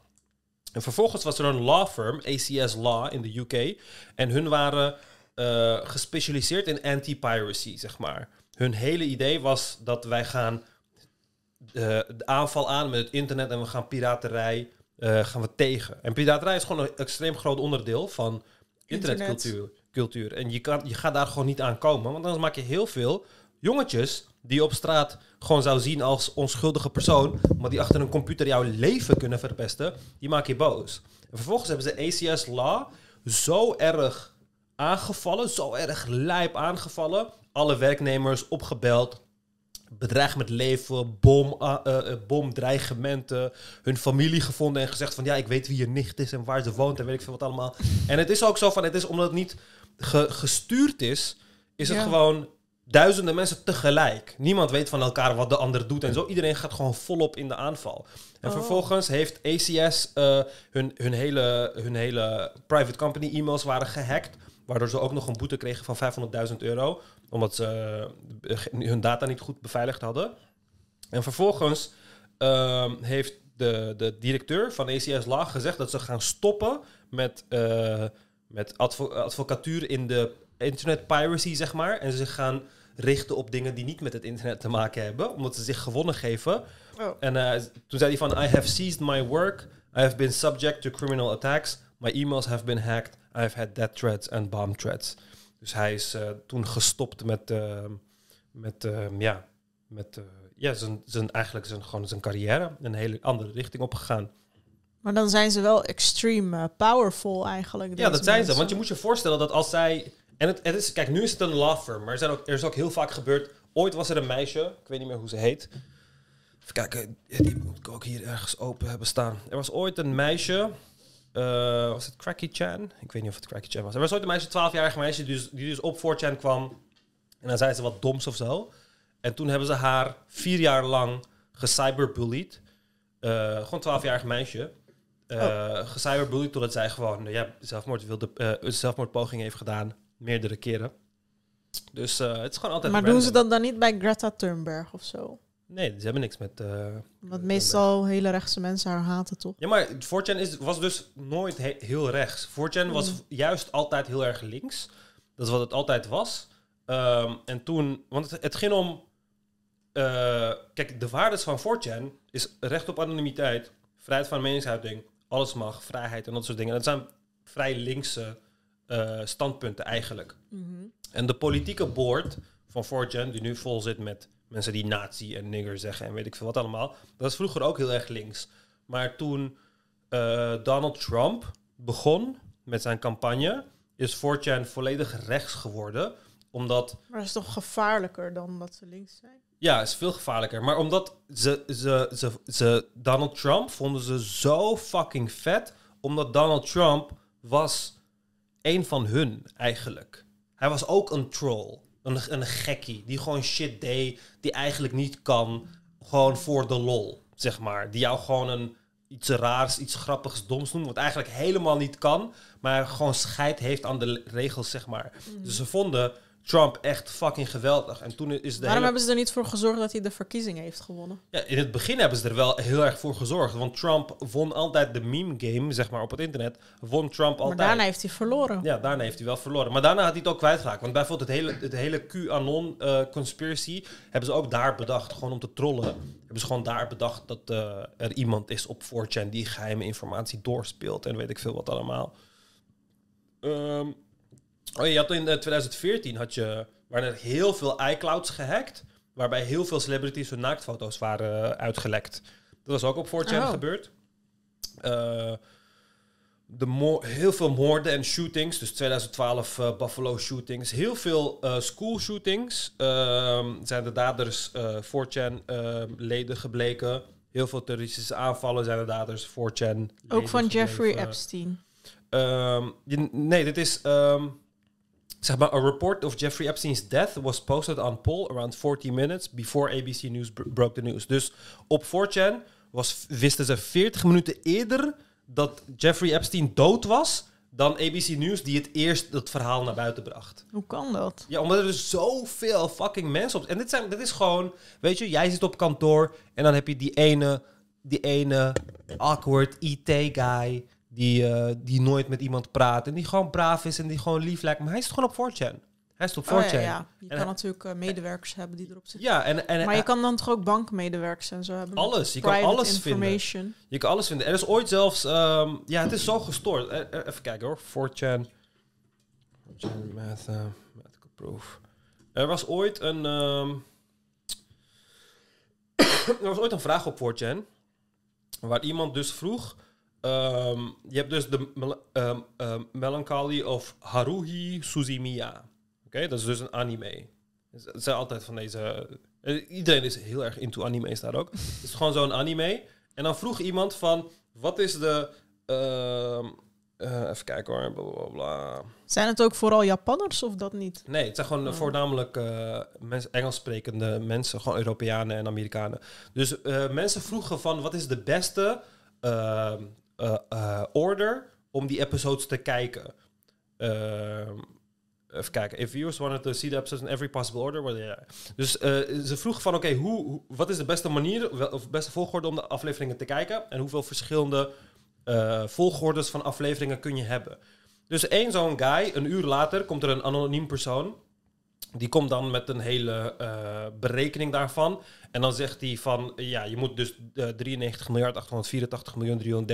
En vervolgens was er een law firm, ACS Law in de UK. En hun waren eh, gespecialiseerd in anti-piracy, zeg maar. Hun hele idee was dat wij gaan eh, de aanval aan met het internet en we gaan piraterij eh, gaan we tegen. En piraterij is gewoon een extreem groot onderdeel van internetcultuur. Cultuur. En je, kan, je gaat daar gewoon niet aan komen, want anders maak je heel veel jongetjes die je op straat gewoon zou zien als onschuldige persoon, maar die achter een computer jouw leven kunnen verpesten, die maak je boos. En vervolgens hebben ze ACS Law zo erg aangevallen, zo erg lijp aangevallen. Alle werknemers opgebeld, bedreigd met leven, bom, uh, uh, bomdreigementen, hun familie gevonden en gezegd van ja, ik weet wie je nicht is en waar ze woont en weet ik veel wat allemaal. En het is ook zo van, het is omdat het niet ge gestuurd is, is het gewoon duizenden mensen tegelijk. Niemand weet van elkaar wat de ander doet en zo. Iedereen gaat gewoon volop in de aanval. En Oh. vervolgens heeft ACS uh, hun, hun, hele, hun hele private company e-mails waren gehackt. Waardoor ze ook nog een boete kregen van 500.000 euro. Omdat ze uh, hun data niet goed beveiligd hadden. En vervolgens uh, heeft de, de directeur van ACS Law gezegd dat ze gaan stoppen met, uh, met advo advocatuur in de internet piracy, zeg maar. En ze gaan richten op dingen die niet met het internet te maken hebben. Omdat ze zich gewonnen geven. Oh. En uh, toen zei hij van... I have seized my work. I have been subject to criminal attacks. My emails have been hacked. I have had death threats and bomb threats. Dus hij is uh, toen gestopt met... Uh, met ja, met ja, zijn, zijn, eigenlijk zijn, gewoon zijn carrière. Een hele andere richting opgegaan. Maar dan zijn ze wel extreme powerful eigenlijk. Ja, dat zijn ze. Want je moet je voorstellen dat als zij... En het, het is, kijk, nu is het een law firm, maar er, zijn ook, er is ook heel vaak gebeurd. Ooit was er een meisje, ik weet niet meer hoe ze heet. Even kijken, die moet ik ook hier ergens open hebben staan. Er was ooit een meisje, uh, was het Cracky Chan? Ik weet niet of het Cracky Chan was. Er was ooit een meisje, 12-jarige meisje, die dus, die dus op 4chan kwam. En dan zei ze wat doms of zo. En toen hebben ze haar vier jaar lang gecyberbullied. Uh, gewoon 12-jarig meisje. Uh, oh. Gecyberbullied totdat zij gewoon ja, zelfmoord wilde, uh, zelfmoordpoging heeft gedaan. Meerdere keren. Dus het is gewoon altijd. Maar random. doen ze dat dan niet bij Greta Thunberg of zo? Nee, ze hebben niks met. Uh, Want meestal hele rechtse mensen haar haten, toch? Ja, maar 4chan is, was dus nooit he heel rechts. 4chan was mm. juist altijd heel erg links. Dat is wat het altijd was. Um, en toen, want het, het ging om. Uh, kijk, de waardes van 4chan is recht op anonimiteit, vrijheid van meningsuiting, alles mag, vrijheid en dat soort dingen. Dat zijn vrij linkse uh, standpunten eigenlijk. Mm -hmm. En de politieke board van 4chan, die nu vol zit met mensen die nazi en nigger zeggen en weet ik veel wat allemaal, dat is vroeger ook heel erg links. Maar toen uh, Donald Trump begon met zijn campagne, is 4chan volledig rechts geworden. Omdat. Maar dat is toch gevaarlijker dan dat ze links zijn? Ja, is veel gevaarlijker. Maar omdat ze, ze, ze, ze Donald Trump vonden ze zo fucking vet. Omdat Donald Trump was een van hun eigenlijk. Hij was ook een troll. Een, een gekkie die gewoon shit deed die eigenlijk niet kan. Gewoon voor de lol, zeg maar. Die jou gewoon een iets raars, iets grappigs, doms noemt. Wat eigenlijk helemaal niet kan. Maar gewoon scheid heeft aan de regels, zeg maar. Mm. Dus ze vonden Trump echt fucking geweldig. En toen is de Waarom hele... hebben ze er niet voor gezorgd dat hij de verkiezingen heeft gewonnen? Ja, in het begin hebben ze er wel heel erg voor gezorgd. Want Trump won altijd de meme game, zeg maar, op het internet. Won Trump altijd. Maar daarna heeft hij verloren. Ja, daarna heeft hij wel verloren. Maar daarna had hij het ook kwijtgeraakt. Want bijvoorbeeld het hele, het hele QAnon uh, conspiracy hebben ze ook daar bedacht. Gewoon om te trollen. Hebben ze gewoon daar bedacht dat uh, er iemand is op 4chan die geheime informatie doorspeelt. En weet ik veel wat allemaal. Um, Oh, je had in 2014 had je, waren er heel veel iClouds gehackt. Waarbij heel veel celebrities hun naaktfoto's waren uh, uitgelekt. Dat was ook op 4chan Oh. gebeurd. Uh, de heel veel moorden en shootings. Dus 2012 uh, Buffalo shootings. Heel veel uh, school shootings. zijn de daders 4chan leden gebleken. Heel veel terroristische aanvallen zijn de daders 4chan Ook van Jeffrey Epstein. Um, je, nee, dit is... Um, zeg maar, a report of Jeffrey Epstein's death was posted on poll around 40 minutes before ABC News broke the news. Dus op 4chan was, wisten ze 40 minuten eerder dat Jeffrey Epstein dood was dan ABC News die het eerst het verhaal naar buiten bracht. Hoe kan dat? Ja, omdat er dus zoveel fucking mensen op... En dit, zijn, dit is gewoon... Weet je, jij zit op kantoor en dan heb je die ene, die ene awkward IT-guy... Die, uh, die nooit met iemand praat. En die gewoon braaf is en die gewoon lief lijkt. Maar hij is gewoon op 4chan. Hij is op 4chan. Oh, ja, ja. Je En kan natuurlijk uh, medewerkers hebben die erop zitten. Ja, en, en, maar je kan dan toch ook bankmedewerkers en zo hebben? Alles. Je kan alles vinden. Je kan alles vinden. Er is ooit zelfs... Um, ja, het is zo gestoord. Uh, even kijken hoor. 4chan. 4chan math, mathematical proof. Er was ooit een... Um, er was ooit een vraag op 4chan. Waar iemand dus vroeg... ehm, je hebt dus de mel- ehm, ehm, Melancholy of Haruhi Suzumiya. Oké, dat is dus een anime. Het zijn altijd van deze... eh, Iedereen is heel erg into anime's daar ook. Het is gewoon zo'n anime. En dan vroeg iemand van, wat is de... eh, even kijken hoor, bla bla bla. Zijn het ook vooral Japanners of dat niet? Nee, het zijn gewoon Oh. voornamelijk mensen, Engels sprekende mensen, gewoon Europeanen en Amerikanen. Dus mensen vroegen van wat is de beste eh, eh, order om die episodes te kijken. Ehm, even kijken. If viewers wanted to see the episodes in every possible order. well. Dus eh, ze vroegen van oké, hoe, wat is de beste manier of beste volgorde om de afleveringen te kijken? En hoeveel verschillende volgordes van afleveringen kun je hebben? Dus één zo'n guy, een uur later, komt er een anoniem persoon. Die komt dan met een hele eh, berekening daarvan. En dan zegt hij van, ja, je moet dus eh, 93 miljard 884 miljoen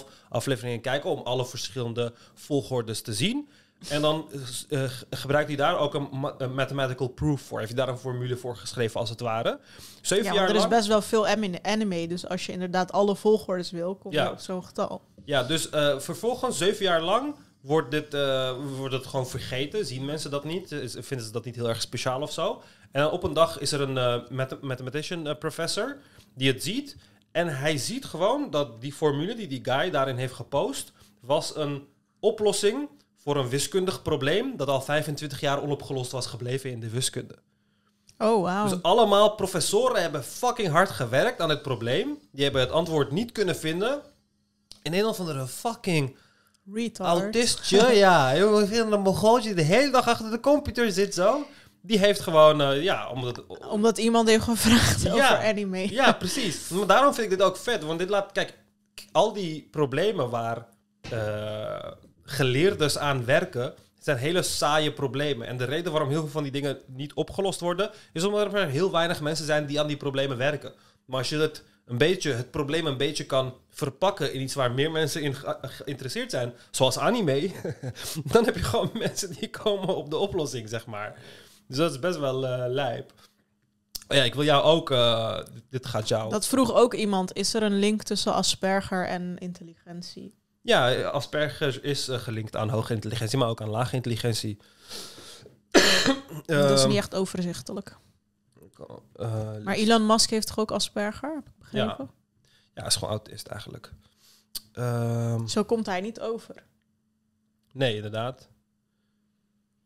313.611 afleveringen kijken om alle verschillende volgordes te zien. En dan eh, gebruikt hij daar ook een, ma- een mathematical proof voor. Heeft hij daar een formule voor geschreven, als het ware. Zeven Ja, jaar er is lang. best wel veel anime-. Dus als je inderdaad alle volgordes wil, kom je Ja. op zo'n getal. Ja, dus vervolgens, zeven jaar lang, wordt, dit, eh, wordt het gewoon vergeten. Zien mensen dat niet? Is- vinden ze dat niet heel erg speciaal of zo? En dan op een dag is er een math- mathematician eh, professor die het ziet. En hij ziet gewoon dat die formule die die guy daarin heeft gepost... was een oplossing voor een wiskundig probleem... dat al 25 jaar onopgelost was gebleven in de wiskunde. Oh, wauw. Dus allemaal professoren hebben fucking hard gewerkt aan het probleem. Die hebben het antwoord niet kunnen vinden. In een of andere fucking Retard. autistje, ja. Een mogoltje die de hele dag achter de computer zit zo. Die heeft gewoon, eh, ja, omdat... Omdat iemand heeft gevraagd Ja. over anime. Ja, precies. Maar daarom vind ik dit ook vet. Want dit laat, kijk, al die problemen waar eh geleerdes aan werken, zijn hele saaie problemen. En de reden waarom heel veel van die dingen niet opgelost worden, is omdat er heel weinig mensen zijn die aan die problemen werken. Maar als je het een beetje, het probleem een beetje kan verpakken in iets waar meer mensen in ge- geïnteresseerd zijn, zoals anime, dan heb je gewoon mensen die komen op de oplossing, zeg maar. Dus dat is best wel eh, lijp. Oh ja, ik wil jou ook, eh, dit gaat jou. Dat vroeg ook iemand. Is er een link tussen Asperger en intelligentie? Ja, Asperger is eh, gelinkt aan hoge intelligentie, maar ook aan lage intelligentie. dat is Ehm, niet echt overzichtelijk. Eh, Maar Elon Musk heeft toch ook Asperger? Heb ik begrepen? ja, is gewoon autist eigenlijk. Ehm, Zo komt hij niet over. nee, inderdaad.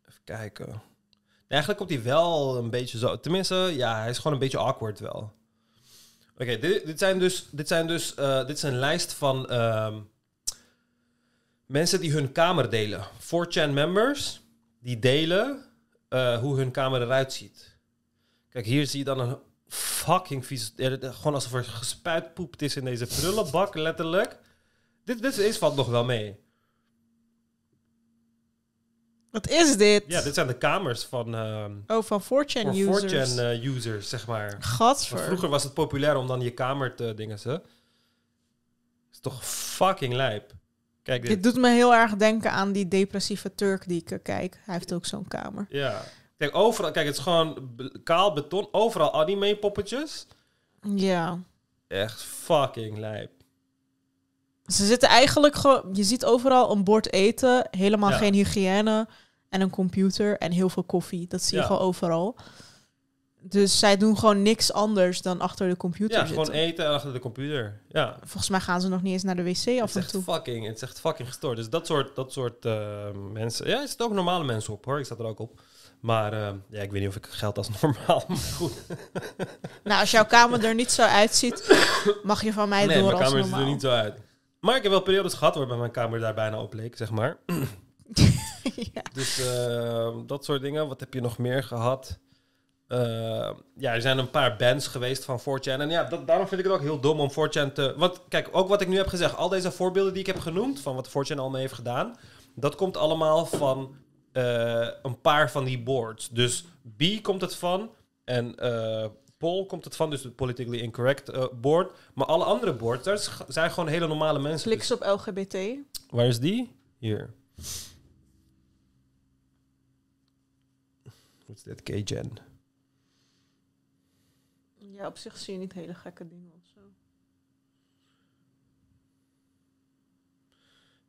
Even kijken. Nee, eigenlijk komt hij wel een beetje zo. Tenminste, ja, hij is gewoon een beetje awkward wel. Oké, dit, dit zijn dus, dit zijn dus, eh, dit is een lijst van ehm, mensen die hun kamer delen. 4chan members die delen eh, hoe hun kamer eruit ziet. Kijk, hier zie je dan een fucking vies, gewoon alsof er gespuitpoept is in deze prullenbak, letterlijk. Dit, dit is valt nog wel mee. Wat is dit? Ja, dit zijn de kamers van ehm Oh, van 4chan voor users. 4chan eh, users, zeg maar. Want Gadver. vroeger was het populair om dan je kamer te dingen ze. Is toch fucking lijp. Kijk dit. Dit doet me heel erg denken aan die depressieve Turk die ik kijk. Hij heeft ook zo'n kamer. Ja. Kijk, overal, kijk, het is gewoon kaal beton. Overal anime poppetjes. Ja. Echt fucking lijp. Ze zitten eigenlijk gewoon... Je ziet overal een bord eten, helemaal Ja. geen hygiëne... en een computer en heel veel koffie. Dat zie je Ja. gewoon overal. Dus zij doen gewoon niks anders dan achter de computer Ja, zitten. gewoon eten achter de computer. Ja. Volgens mij gaan ze nog niet eens naar de wc Het af is en echt toe. fucking, het is echt fucking gestoord. Dus dat soort, dat soort eh, mensen. Ja, er zitten ook normale mensen op hoor. Ik zat er ook op. Maar eh, ja, ik weet niet of ik geld als normaal. Maar goed. Nou, als jouw kamer er niet zo uitziet, mag je van mij nee, door mijn als kamer ziet normaal. er niet zo uit. Maar ik heb wel periodes gehad waarbij mijn kamer daar bijna op leek, zeg maar. ja. Dus eh, dat soort dingen. Wat heb je nog meer gehad? Eh, ja, er zijn een paar bands geweest van 4chan. En ja, dat, daarom vind ik het ook heel dom om 4chan te... Want kijk, ook wat ik nu heb gezegd. Al deze voorbeelden die ik heb genoemd... van wat 4chan al mee heeft gedaan... dat komt allemaal van eh, een paar van die boards. Dus B komt het van... en eh Pol komt het van, dus de politically incorrect eh, board. Maar alle andere boards, daar zijn gewoon hele normale mensen. Klik ze op LGBT. Dus waar is die? Hier. Wat is dit? K-Gen. Ja, op zich zie je niet hele gekke dingen of zo.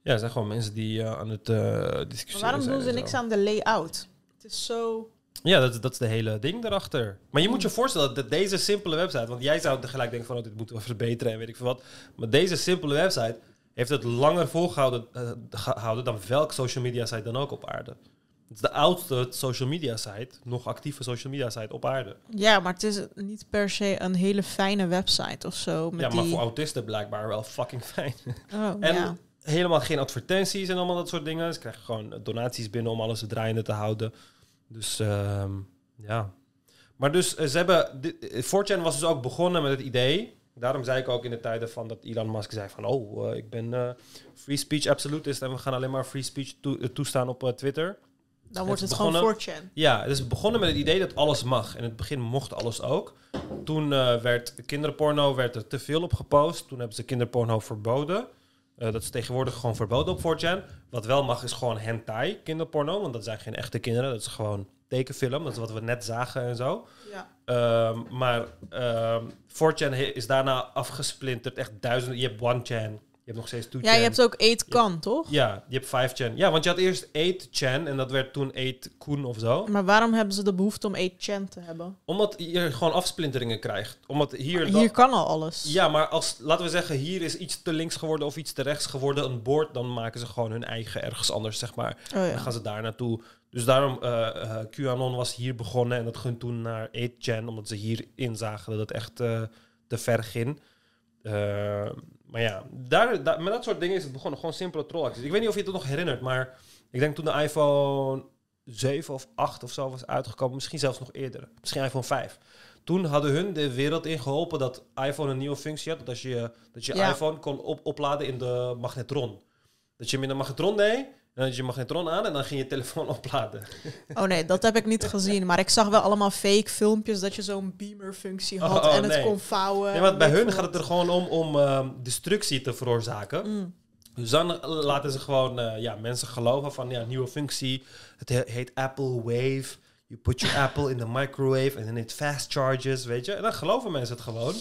Ja, er zijn gewoon mensen die eh, aan het eh Maar discussiëren waarom zijn doen ze niks aan de layout? Het is zo... Ja, dat, dat is de hele ding erachter. Maar je moet Hmm. je voorstellen dat deze simpele website... Want jij zou tegelijk denken van... Oh, dit moeten we verbeteren en weet ik veel wat. Maar deze simpele website heeft het langer volgehouden eh, gehouden dan welk social media site dan ook op aarde. Het is de oudste social media site, nog actieve social media site op aarde. Ja, maar het is niet per se een hele fijne website of zo. Met ja, maar die... voor autisten blijkbaar wel fucking fijn. Oh, En ja. Helemaal geen advertenties en allemaal dat soort dingen. Ze krijgen gewoon donaties binnen om alles draaiende te houden. Dus ehm, ja. Maar dus eh, ze hebben... eh, 4chan was dus ook begonnen met het idee. Daarom zei ik ook in de tijden van dat Elon Musk zei van... Oh, eh, ik ben free speech absolutist en we gaan alleen maar free speech toe- toestaan op Twitter. Dan wordt het gewoon begonnen- 4chan. Ja, het is begonnen met het idee dat alles mag. In het begin mocht alles ook. Toen werd kinderporno werd er te veel op gepost. Toen hebben ze kinderporno verboden. Eh, dat is tegenwoordig gewoon verboden op 4chan. Wat wel mag is gewoon hentai kinderporno. Want dat zijn geen echte kinderen. Dat is gewoon tekenfilm. Dat is wat we net zagen en zo. Ja. Ehm, maar ehm 4chan he- is daarna afgesplinterd. Echt duizenden. Je hebt 1chan. Je hebt nog steeds 2chan. ja, je hebt ook 8kan, toch? Ja, je hebt 5chan. Ja, want je had eerst 8chan. En dat werd toen 8kun of zo. Maar waarom hebben ze de behoefte om 8chan te hebben? Omdat je gewoon afsplinteringen krijgt. Omdat hier... Hier kan al alles. Ja, maar als, laten we zeggen, hier is iets te links geworden of iets te rechts geworden, een bord, dan maken ze gewoon hun eigen ergens anders, zeg maar. Oh Dan gaan ze daar naartoe. Dus daarom, eh, QAnon was hier begonnen en dat ging toen naar 8chan, omdat ze hier inzagen dat het echt eh, te ver ging. Maar ja, daar, daar, met dat soort dingen is het begonnen. Gewoon simpele trollacties. Ik weet niet of je het nog herinnert, maar ik denk toen de iPhone 7 of 8 of zo was uitgekomen, misschien zelfs nog eerder. Misschien iPhone 5. Toen hadden hun de wereld in geholpen dat iPhone een nieuwe functie had. Dat, als je, dat je Ja. iPhone kon op, opladen in de magnetron. Dat je hem in de magnetron deed, dan had je magnetron aan en dan ging je telefoon opladen. Oh nee, dat heb ik niet gezien. Maar ik zag wel allemaal fake filmpjes dat je zo'n beamer-functie had Oh, oh, en het nee. kon vouwen. Nee, want en bij hun gaat het er gewoon om om ehm, destructie te veroorzaken. Mm. Dus dan eh, laten ze gewoon eh, ja, mensen geloven van ja, nieuwe functie. Het he- heet Apple Wave. You put your Apple in the microwave and then it fast charges, weet je. En dan geloven mensen het gewoon.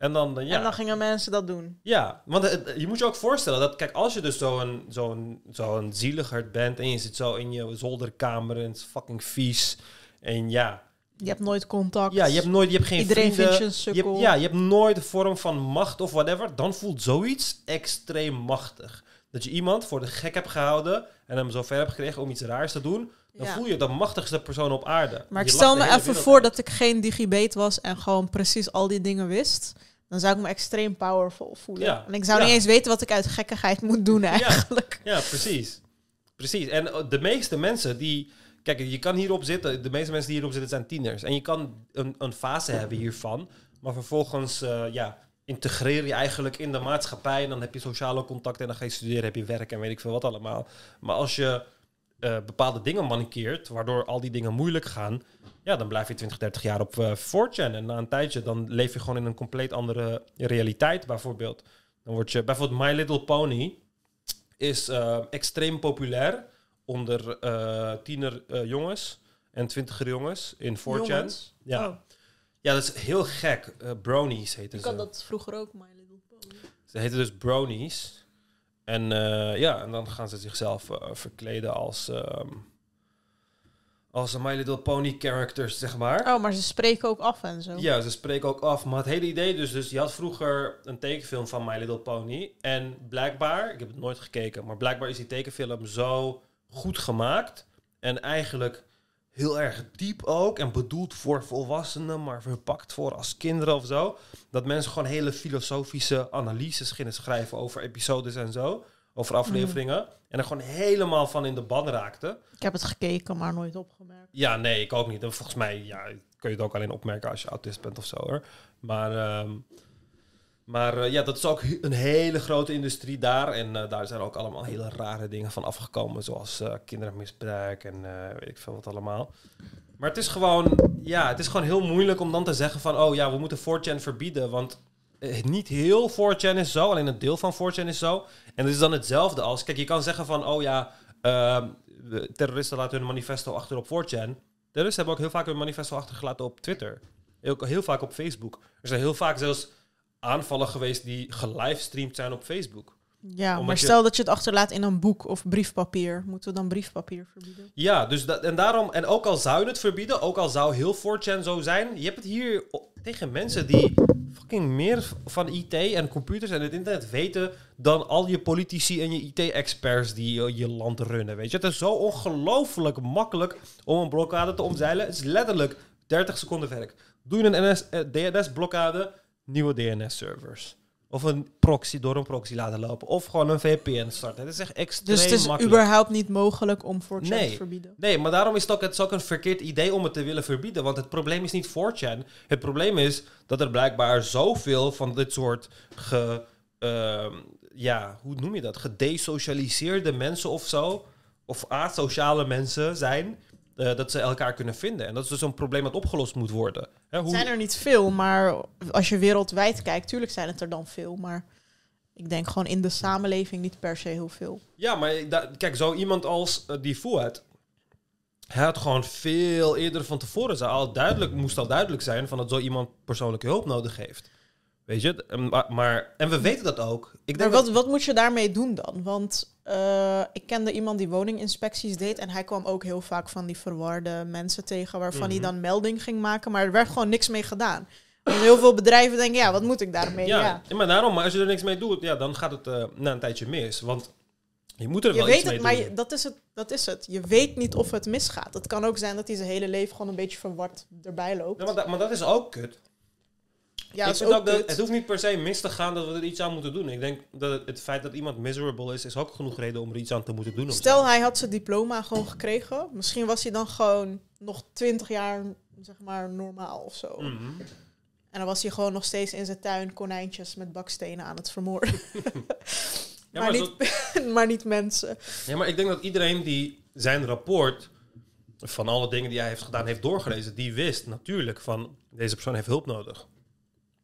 En dan, eh, ja. En dan gingen mensen dat doen. Ja, want het- je moet je ook voorstellen dat, kijk, als je dus zo'n zo'n zo'n zieligerd bent en je zit zo in je zolderkamer en het is fucking vies. En ja, Je hebt nooit contact. ja je hebt nooit, je hebt geen Iedereen vrienden. vindt je een je sukkel. hebt, ja, je hebt nooit een vorm van macht of whatever. Dan voelt zoiets extreem machtig. Dat je iemand voor de gek hebt gehouden en hem zover hebt gekregen om iets raars te doen. Dan Ja. voel je de machtigste persoon op aarde. Maar ik stel de me even voor uit. dat ik geen digibate was en gewoon precies al die dingen wist. Dan zou ik me extreem powerful voelen. Ja. En ik zou Ja. niet eens weten wat ik uit gekkigheid moet doen eigenlijk. Ja, precies. Precies. En eh, de meeste mensen die... Kijk, je kan hierop zitten. De meeste mensen die hierop zitten zijn tieners. En je kan een, een fase hebben hiervan. Maar vervolgens, eh, ja, integreer je eigenlijk in de maatschappij. En dan heb je sociale contacten. En dan ga je studeren, heb je werk en weet ik veel wat allemaal. Maar als je eh, bepaalde dingen manikeert, waardoor al die dingen moeilijk gaan... Ja, dan blijf je 20, 30 jaar op eh 4chan. En na een tijdje, dan leef je gewoon in een compleet andere realiteit, bijvoorbeeld. Dan word je... Bijvoorbeeld My Little Pony is eh, extreem populair onder eh tiener eh, jongens en twintiger jongens in 4chan. Jongens. Ja. Oh, ja, dat is heel gek. Eh, bronies heten ik ze. had dat vroeger ook, My Little Pony. Ze heten dus bronies. En eh, ja, en dan gaan ze zichzelf eh, verkleden als, ehm, als My Little Pony characters, zeg maar. Oh, maar ze spreken ook af en zo. Ja, ze spreken ook af. Maar het hele idee dus, dus je had vroeger een tekenfilm van My Little Pony. En blijkbaar, ik heb het nooit gekeken, maar blijkbaar is die tekenfilm zo goed gemaakt. En eigenlijk heel erg diep ook. En bedoeld voor volwassenen, maar verpakt voor als kinderen of zo. Dat mensen gewoon hele filosofische analyses gingen schrijven over episodes en zo. Over afleveringen. En er gewoon helemaal van in de ban raakten. Ik heb het gekeken, maar nooit opgemerkt. Ja, nee, ik ook niet. En volgens mij ja, kun je het ook alleen opmerken als je autist bent of zo hoor. Maar, ehm, maar eh, ja, dat is ook een hele grote industrie daar. En eh, daar zijn ook allemaal hele rare dingen van afgekomen. Zoals eh, kindermisbruik en weet ik veel wat allemaal. Maar het is gewoon, ja, het is gewoon heel moeilijk om dan te zeggen van... oh ja, we moeten 4chan verbieden. Want niet heel 4chan is zo, alleen een deel van 4chan is zo. En het is dan hetzelfde als... Kijk, je kan zeggen van, oh ja, ehm, terroristen laten hun manifesto achter op 4chan. Terroristen hebben ook heel vaak hun manifesto achtergelaten op Twitter. Ook heel vaak op Facebook. Er zijn heel vaak zelfs aanvallen geweest die gelivestreamd zijn op Facebook. Ja, Omdat maar je- stel dat je het achterlaat in een boek of briefpapier. Moeten we dan briefpapier verbieden? Ja, dus dat, en daarom, en ook al zou je het verbieden, ook al zou heel 4chan zo zijn, je hebt het hier tegen mensen die fucking meer van IT en computers en het internet weten dan al je politici en je IT-experts die je, je land runnen, weet je. Het is zo ongelooflijk makkelijk om een blokkade te omzeilen. Het is letterlijk 30 seconden werk. Doe je een eh, DNS-blokkade, nieuwe DNS-servers. Of een proxy door een proxy laten lopen. Of gewoon een VPN starten. Het is echt extreem Dus het is makkelijk. überhaupt niet mogelijk om 4chan Nee. te verbieden. Nee, maar daarom is het ook, het is ook een verkeerd idee om het te willen verbieden. Want het probleem is niet 4chan. Het probleem is dat er blijkbaar zoveel van dit soort ge, ehm, ja, hoe noem je dat? Gedesocialiseerde mensen of zo. Of asociale mensen zijn. Eh, dat ze elkaar kunnen vinden. En dat is dus een probleem dat opgelost moet worden. Hè, hoe, zijn er niet veel, maar als je wereldwijd kijkt, tuurlijk zijn het er dan veel. Maar ik denk gewoon in de samenleving niet per se heel veel. Ja, maar kijk, zo iemand als eh, die Fouad... Hij had gewoon veel eerder van tevoren... Zou al duidelijk, moest al duidelijk zijn... van dat zo iemand persoonlijke hulp nodig heeft. Weet je? En, maar, maar- en we weten dat ook. Ik Maar denk wat, dat, wat moet je daarmee doen dan? Want eh, ik kende iemand die woninginspecties deed en hij kwam ook heel vaak van die verwarde mensen tegen waarvan Mhm. hij dan melding ging maken, maar er werd gewoon niks mee gedaan. Heel veel bedrijven denken, ja, wat moet ik daarmee? ja, Ja. maar daarom, maar als je er niks mee doet... Ja, dan gaat het eh, na een tijdje mis. Want je moet er Je wel weet iets mee het, maar doen. je- dat, is het, dat is het. Je weet niet of het misgaat. Het kan ook zijn dat hij zijn hele leven gewoon een beetje verward erbij loopt. Ja, maar, dat, maar dat is ook kut. Ja, ik vind ook dat, het hoeft niet per se mis te gaan dat we er iets aan moeten doen. Ik denk dat het, feit dat iemand miserable is, is ook genoeg reden om er iets aan te moeten doen. Stel, hij had zijn diploma gewoon gekregen. Misschien was hij dan gewoon nog twintig jaar, zeg maar, normaal of zo. Mhm. En dan was hij gewoon nog steeds in zijn tuin konijntjes met bakstenen aan het vermoorden. Ja, maar, maar niet, maar niet mensen. Ja, maar ik denk dat iedereen die zijn rapport van alle dingen die hij heeft gedaan heeft doorgelezen, die wist natuurlijk van deze persoon heeft hulp nodig.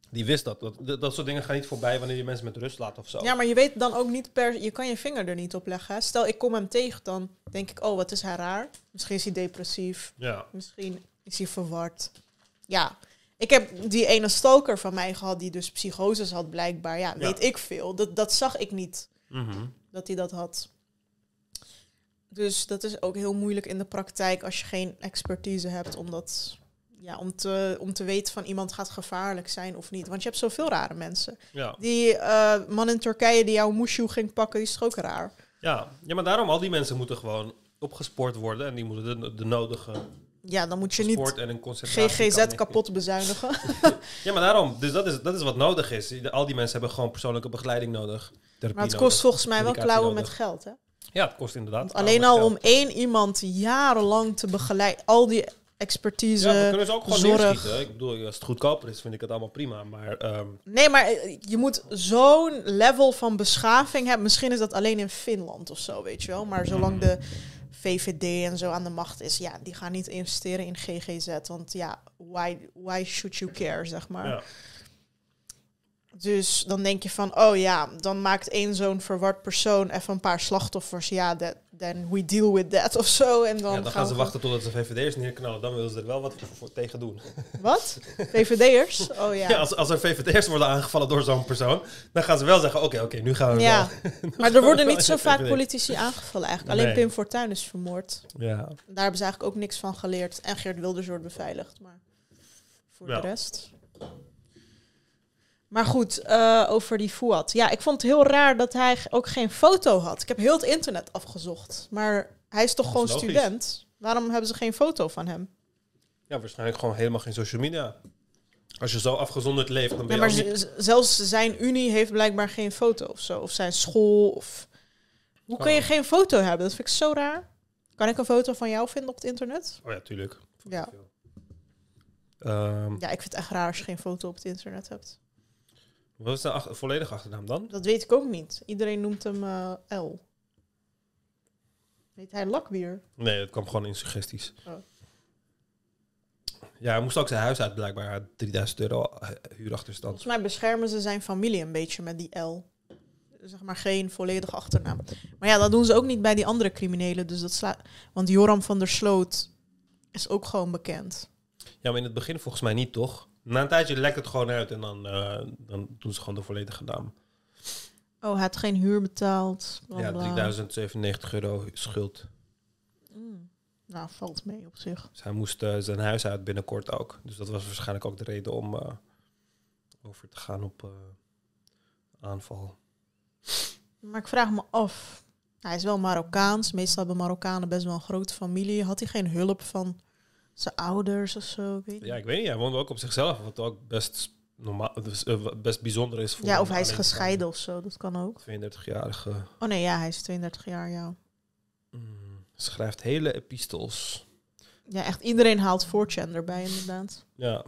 Die wist dat. Dat, dat, soort dingen gaan niet voorbij wanneer je mensen met rust laat of zo. Ja, maar je weet dan ook niet per... Je kan je vinger er niet op leggen. hè. Stel, ik kom hem tegen, dan denk ik... Oh, wat is hij raar. Misschien is hij depressief. Ja. Misschien is hij verward. Ja. Ik heb die ene stalker van mij gehad... die dus psychoses had blijkbaar. Ja, weet ik veel. Dat, dat zag ik niet. Mhm. dat hij dat had. Dus dat is ook heel moeilijk in de praktijk als je geen expertise hebt om dat ja, om te, om te weten van iemand gaat gevaarlijk zijn of niet. Want je hebt zoveel rare mensen. Ja. Die eh, man in Turkije die jouw moeshoe ging pakken, die is toch ook raar. Ja. ja, maar daarom al die mensen moeten gewoon opgespoord worden en die moeten de, de nodige Ja, dan moet je niet sport en een. GGZ kapot bezuinigen. Ja, maar daarom. Dus dat is, dat is wat nodig is. Al die mensen hebben gewoon persoonlijke begeleiding nodig. Therapie Maar het nodig. kost volgens mij wel klauwen nodig. met geld, hè? Ja, het kost inderdaad. Want alleen al om één iemand jarenlang te begeleiden, al die expertise. Ja, we kunnen ze ook gewoon zorg. neerschieten. Ik bedoel, als het goedkoper is, vind ik het allemaal prima. Maar ehm, Nee, maar eh, je moet zo'n level van beschaving hebben. Misschien is dat alleen in Finland of zo, weet je wel. Maar zolang de VVD en zo aan de macht is, ja, die gaan niet investeren in GGZ. Want ja, why, why should you care, zeg maar. ja. Dus dan denk je van, oh ja, dan maakt één zo'n verward persoon even een paar slachtoffers. Ja, that, then we deal with that of zo. En dan, ja, dan gaan ze wachten totdat ze VVD'ers neerknallen. Dan willen ze er wel wat voor, voor tegen doen. Wat? VVD'ers? Oh ja. Ja, als, als er VVD'ers worden aangevallen door zo'n persoon, dan gaan ze wel zeggen, oké, oké, nu gaan we Ja, wel. maar er worden niet zo vaak politici aangevallen eigenlijk. Alleen Nee. Pim Fortuyn is vermoord. Ja. Daar hebben ze eigenlijk ook niks van geleerd. En Geert Wilders wordt beveiligd, maar voor Ja. de rest... Maar goed, eh, over die Fouad. Ja, ik vond het heel raar dat hij ook geen foto had. Ik heb heel het internet afgezocht. Maar hij is toch gewoon logisch. student? Waarom hebben ze geen foto van hem? ja, waarschijnlijk gewoon helemaal geen social media. Als je zo afgezonderd leeft, dan ben je maar niet... zelfs zijn unie heeft blijkbaar geen foto of zo. Of zijn school. Of... Hoe kun je Oh. geen foto hebben? Dat vind ik zo raar. Kan ik een foto van jou vinden op het internet? Oh ja, tuurlijk. Ja. Ehm, Ja, ik vind het echt raar als je geen foto op het internet hebt. Wat is de ach- volledige achternaam dan? Dat weet ik ook niet. Iedereen noemt hem eh, L. Weet hij Lakbier? Nee, het kwam gewoon in suggesties. Oh. Ja, hij moest ook zijn huis uit blijkbaar. Hij had 3000 euro eh, huurachterstand. Volgens mij beschermen ze zijn familie een beetje met die L. Zeg maar geen volledige achternaam. Maar ja, dat doen ze ook niet bij die andere criminelen. Dus dat slaat. Want Joram van der Sloot is ook gewoon bekend. Ja, maar in het begin volgens mij niet, toch? Na een tijdje lekt het gewoon uit en dan, eh, dan doen ze gewoon de volledige naam. Oh, hij had geen huur betaald. Ja, bla. 3097 euro schuld. Mm. Nou, valt mee op zich. Dus hij moest eh, zijn huis uit binnenkort ook. Dus dat was waarschijnlijk ook de reden om eh, over te gaan op aanval. Maar ik vraag me af. Hij is wel Marokkaans. Meestal hebben Marokkanen best wel een grote familie. Had hij geen hulp van zijn ouders of zo? Weet Ja, ik weet niet. Hij woonde ook op zichzelf, wat ook best normaal, dus, eh, best bijzonder is. Voor Ja, of hij is gescheiden of zo. Dat kan ook. 32-jarige. Oh nee, ja, hij is 32 jaar, ja. mm, schrijft hele epistels. Ja, echt iedereen haalt 4chan erbij inderdaad. Ja.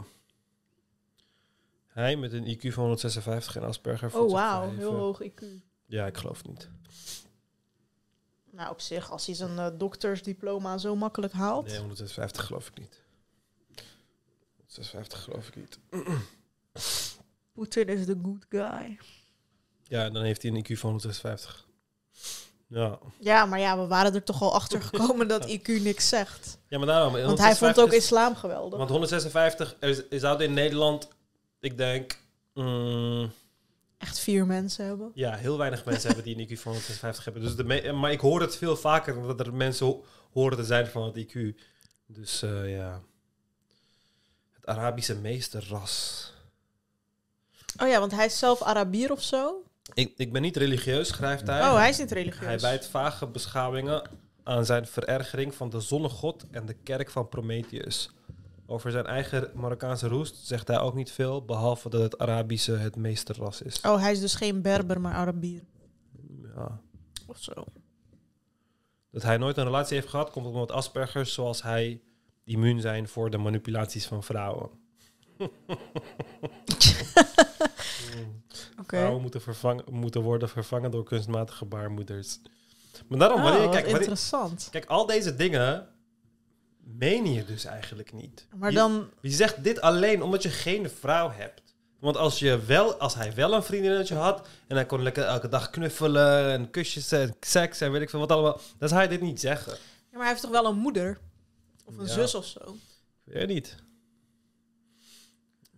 Hij met een IQ van 156 en Asperger. Oh wauw, heel hoog IQ. Ja, ik geloof niet. Nou, op zich, als hij zijn eh, doktersdiploma zo makkelijk haalt. Nee, 156 geloof ik niet. 156 geloof ik niet. Poetin is de good guy. Ja, dan heeft hij een IQ van 156. Ja. Ja, maar ja, we waren er toch al achter gekomen dat IQ niks zegt. Ja, maar daarom. Want hij vond 156 ook is- islam geweldig. Want 156 er, er zouden in Nederland, ik denk, mm, Echt vier mensen hebben. ja, heel weinig mensen hebben die een IQ van 156 hebben. Dus de me- maar ik hoor het veel vaker dat er mensen ho- horen te zijn van het IQ. Dus eh, ja, het Arabische meesterras. Oh ja, want hij is zelf Arabier of zo. Ik, ik ben niet religieus, schrijft hij. Oh, hij is niet religieus. Hij wijt vage beschouwingen aan zijn verergering van de zonnegod en de kerk van Prometheus. Over zijn eigen Marokkaanse roest zegt hij ook niet veel, behalve dat het Arabische het meesterras is. Oh, hij is dus geen Berber, maar Arabier. Ja. Of zo. Dat hij nooit een relatie heeft gehad, komt omdat Aspergers zoals hij immuun zijn voor de manipulaties van vrouwen. Vrouwen moeten, vervangen, moeten worden vervangen door kunstmatige baarmoeders. Maar daarom, Oh, wanneer, kijk, wanneer, interessant. kijk, al deze dingen meen je dus eigenlijk niet. Maar Je- dan... Je zegt dit alleen omdat je geen vrouw hebt. Want als, je wel, als hij wel een vriendinnetje had en hij kon lekker elke dag knuffelen en kusjes en seks en weet ik veel wat allemaal, dan zou hij dit niet zeggen. Ja, maar hij heeft toch wel een moeder? Of een Ja. zus of zo? Ik weet het niet.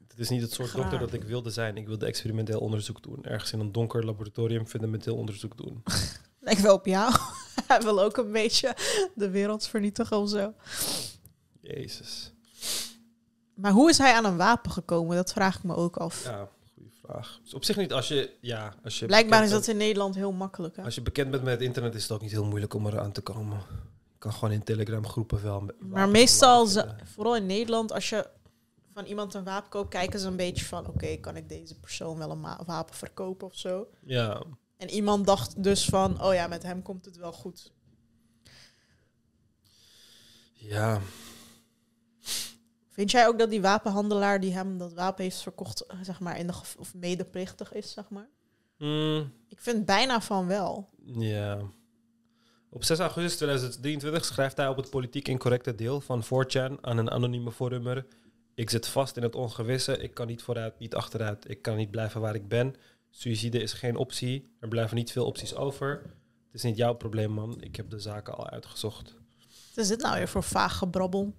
Het is niet het soort Graag. dokter dat ik wilde zijn. Ik wilde experimenteel onderzoek doen. Ergens in een donker laboratorium fundamenteel onderzoek doen. Lijkt wel op jou. hij wil ook een beetje de wereld vernietigen of zo. Jezus. Maar hoe is hij aan een wapen gekomen? Dat vraag ik me ook af. Ja, goede vraag. Dus op zich niet als je... Ja, als je Blijkbaar is dat in Nederland heel makkelijk. Hè? Als je bekend bent met het internet is het ook niet heel moeilijk om eraan te komen. Je kan gewoon in Telegram groepen wel. Maar meestal, ze- vooral in Nederland, als je van iemand een wapen koopt, kijken ze een beetje van: oké, kan ik deze persoon wel een wapen verkopen of zo? Ja, En iemand dacht dus van: oh ja, met hem komt het wel goed. ja. Vind jij ook dat die wapenhandelaar die hem dat wapen heeft verkocht, zeg maar, in de of medeplichtig is, zeg maar? Mm, Ik vind bijna van wel. ja. Op 6 augustus 2023 schrijft hij op het politiek incorrecte deel van 4chan aan een anonieme forummer. Ik zit vast in het ongewisse. Ik kan niet vooruit, niet achteruit. Ik kan niet blijven waar ik ben. Suïcide is geen optie. Er blijven niet veel opties over. Het is niet jouw probleem, man. Ik heb de zaken al uitgezocht. Wat is dit nou weer voor vaag gebrabbel?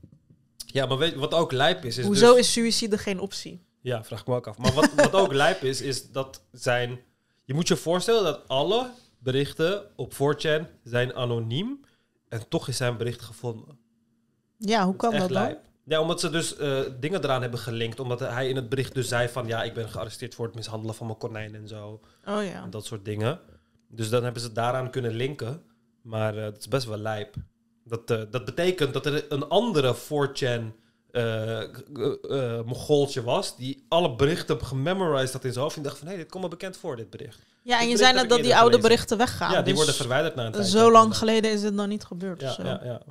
Ja, maar weet wat ook lijp is? is Hoezo dus- is suïcide geen optie? Ja, vraag ik me ook af. Maar wat, wat ook lijp is, is dat zijn... Je moet je voorstellen dat alle berichten op 4chan zijn anoniem. En toch is zijn bericht gevonden. Ja, hoe kan dat dan? lijp. Ja, omdat ze dus eh, dingen eraan hebben gelinkt. Omdat hij in het bericht dus zei van... Ja, ik ben gearresteerd voor het mishandelen van mijn konijn en zo. Oh ja. En dat soort dingen. Dus dan hebben ze daaraan kunnen linken. Maar eh, het is best wel lijp. Dat, eh, dat betekent dat er een andere 4chan eh eh, eh, Mongooltje was... die alle berichten gememorized had in zijn hoofd... en dacht van, hé, dit komt me bekend voor, dit bericht. Ja, en je zei net dat die oude berichten weggaan. ja, die dus worden verwijderd na een tijd. Zo lang geleden is het dan niet gebeurd. Ja, ja, ja.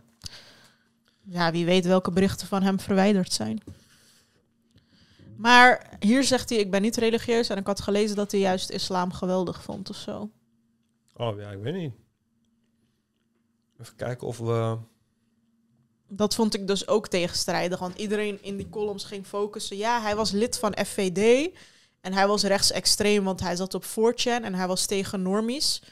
Ja, wie weet welke berichten van hem verwijderd zijn. Maar hier zegt hij, ik ben niet religieus. En ik had gelezen dat hij juist islam geweldig vond of zo. Oh ja, ik weet niet. Even kijken of we... Dat vond ik dus ook tegenstrijdig. Want iedereen in die columns ging focussen. Ja, hij was lid van FVD. En hij was rechtsextreem, want hij zat op 4chan. En hij was tegen normies.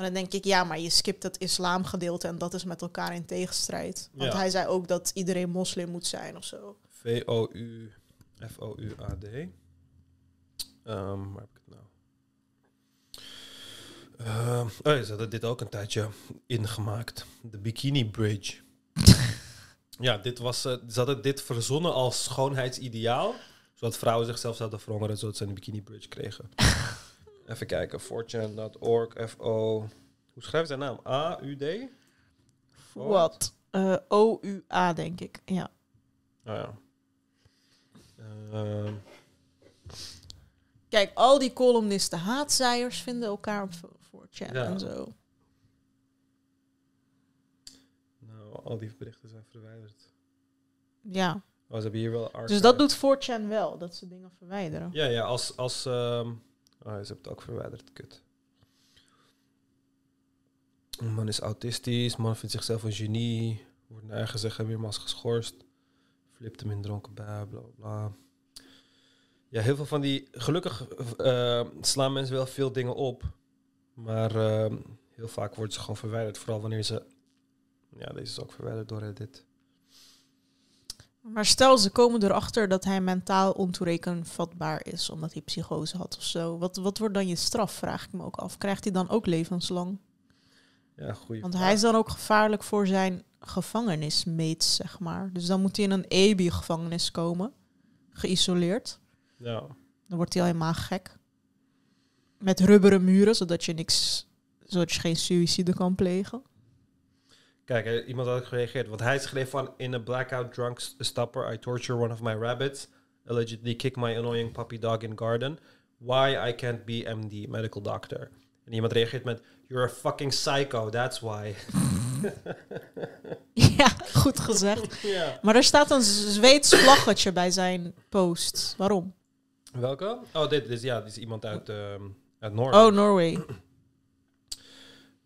Maar dan denk ik, ja, maar je skipt het islamgedeelte. En dat is met elkaar in tegenstrijd. Want Ja. hij zei ook dat iedereen moslim moet zijn of zo. V-O-U... F-O-U-A-D. Ehm, waar heb ik het nou? Ehm, oh, ze hadden dit ook een tijdje ingemaakt. De Bikini Bridge. ja, dit was, eh, ze hadden dit verzonnen als schoonheidsideaal. Zodat vrouwen zichzelf zouden verhongeren zodat ze een Bikini Bridge kregen. Even kijken. 4chan.org, F-O... Hoe schrijft zijn naam? A-U-D? Wat? Eh, O-U-A, denk ik. Ja. Oh ja. Ehm, Kijk, al die columnisten haatzaaiers vinden elkaar op 4chan Ja. en zo. nou, al die berichten zijn verwijderd. Ja. Oh, ze hebben hier wel Dus dat doet 4chan wel, dat ze dingen verwijderen. Ja, ja, als... als ehm, oh, ze hebben het ook verwijderd. Kut. Een man is autistisch. Man vindt zichzelf een genie. Wordt naar eigen zeggen meermaals geschorst. Flipt hem in dronken bui, bla bla. Ja, heel veel van die... Gelukkig eh, slaan mensen wel veel dingen op. Maar ehm, heel vaak worden ze gewoon verwijderd. Vooral wanneer ze... Ja, deze is ook verwijderd door Reddit. Maar stel, ze komen erachter dat hij mentaal ontoerekenvatbaar is, omdat hij psychose had of zo. Wat, wat wordt dan je straf, vraag ik me ook af. Krijgt hij dan ook levenslang? Ja, goeie Want vraag. hij is dan ook gevaarlijk voor zijn gevangenismates, zeg maar. Dus dan moet hij in een EBI-gevangenis komen, geïsoleerd. Ja. Dan wordt hij al helemaal gek. Met rubberen muren, zodat je niks, zodat je geen suïcide kan plegen. Kijk, eh, iemand had gereageerd. Want hij schreef van... In a blackout drunk s- stupor, I torture one of my rabbits. Allegedly kick my annoying puppy dog in garden. Why I can't be MD, medical doctor. En iemand reageert met... You're a fucking psycho, that's why. ja, goed gezegd. ja. Maar er staat een Zweeds vlaggetje bij zijn post. Waarom? Welke? Oh, dit is, ja, dit is iemand uit, ehm uit Noorwegen. Oh, Norway.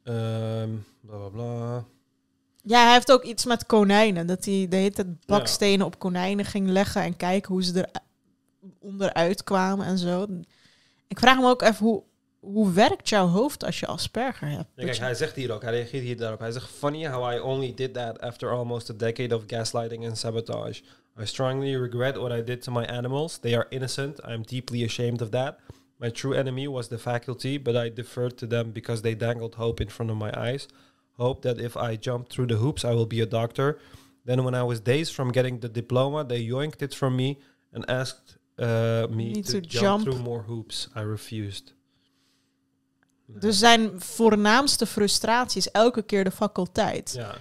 Ehm, bla, bla, bla. Ja, hij heeft ook iets met konijnen. Dat hij de hele tijd bakstenen op konijnen ging leggen en kijken hoe ze er onderuit kwamen en zo. Ik vraag me ook even hoe, hoe werkt jouw hoofd als je Asperger hebt? Ja, kijk, hij zegt hier ook, hij reageert hier daarop. Hij zegt, funny how I only did that after almost a decade of gaslighting and sabotage. I strongly regret what I did to my animals. They are innocent. I'm deeply ashamed of that. My true enemy was the faculty, but I deferred to them because they dangled hope in front of my eyes. Hope that if I jump through the hoops, I will be a doctor. Then when I was days from getting the diploma, they yoinked it from me and asked uh, me to, to jump, jump. through more hoops. I refused. Dus zijn voornaamste frustratie is elke keer de faculteit. Ja.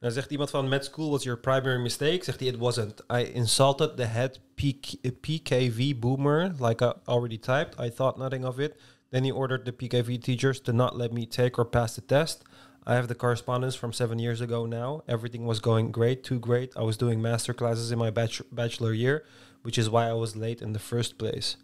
Dan zegt iemand van, met school was your primary mistake. Zegt hij, it wasn't. I insulted the head PK, PKV boomer, like I already typed. I thought nothing of it. Then he ordered the PKV teachers to not let me take or pass the test. I have the correspondence from seven years ago now. Everything was going great, too great. I was doing master classes in my bach- bachelor year, which is why I was late in the first place.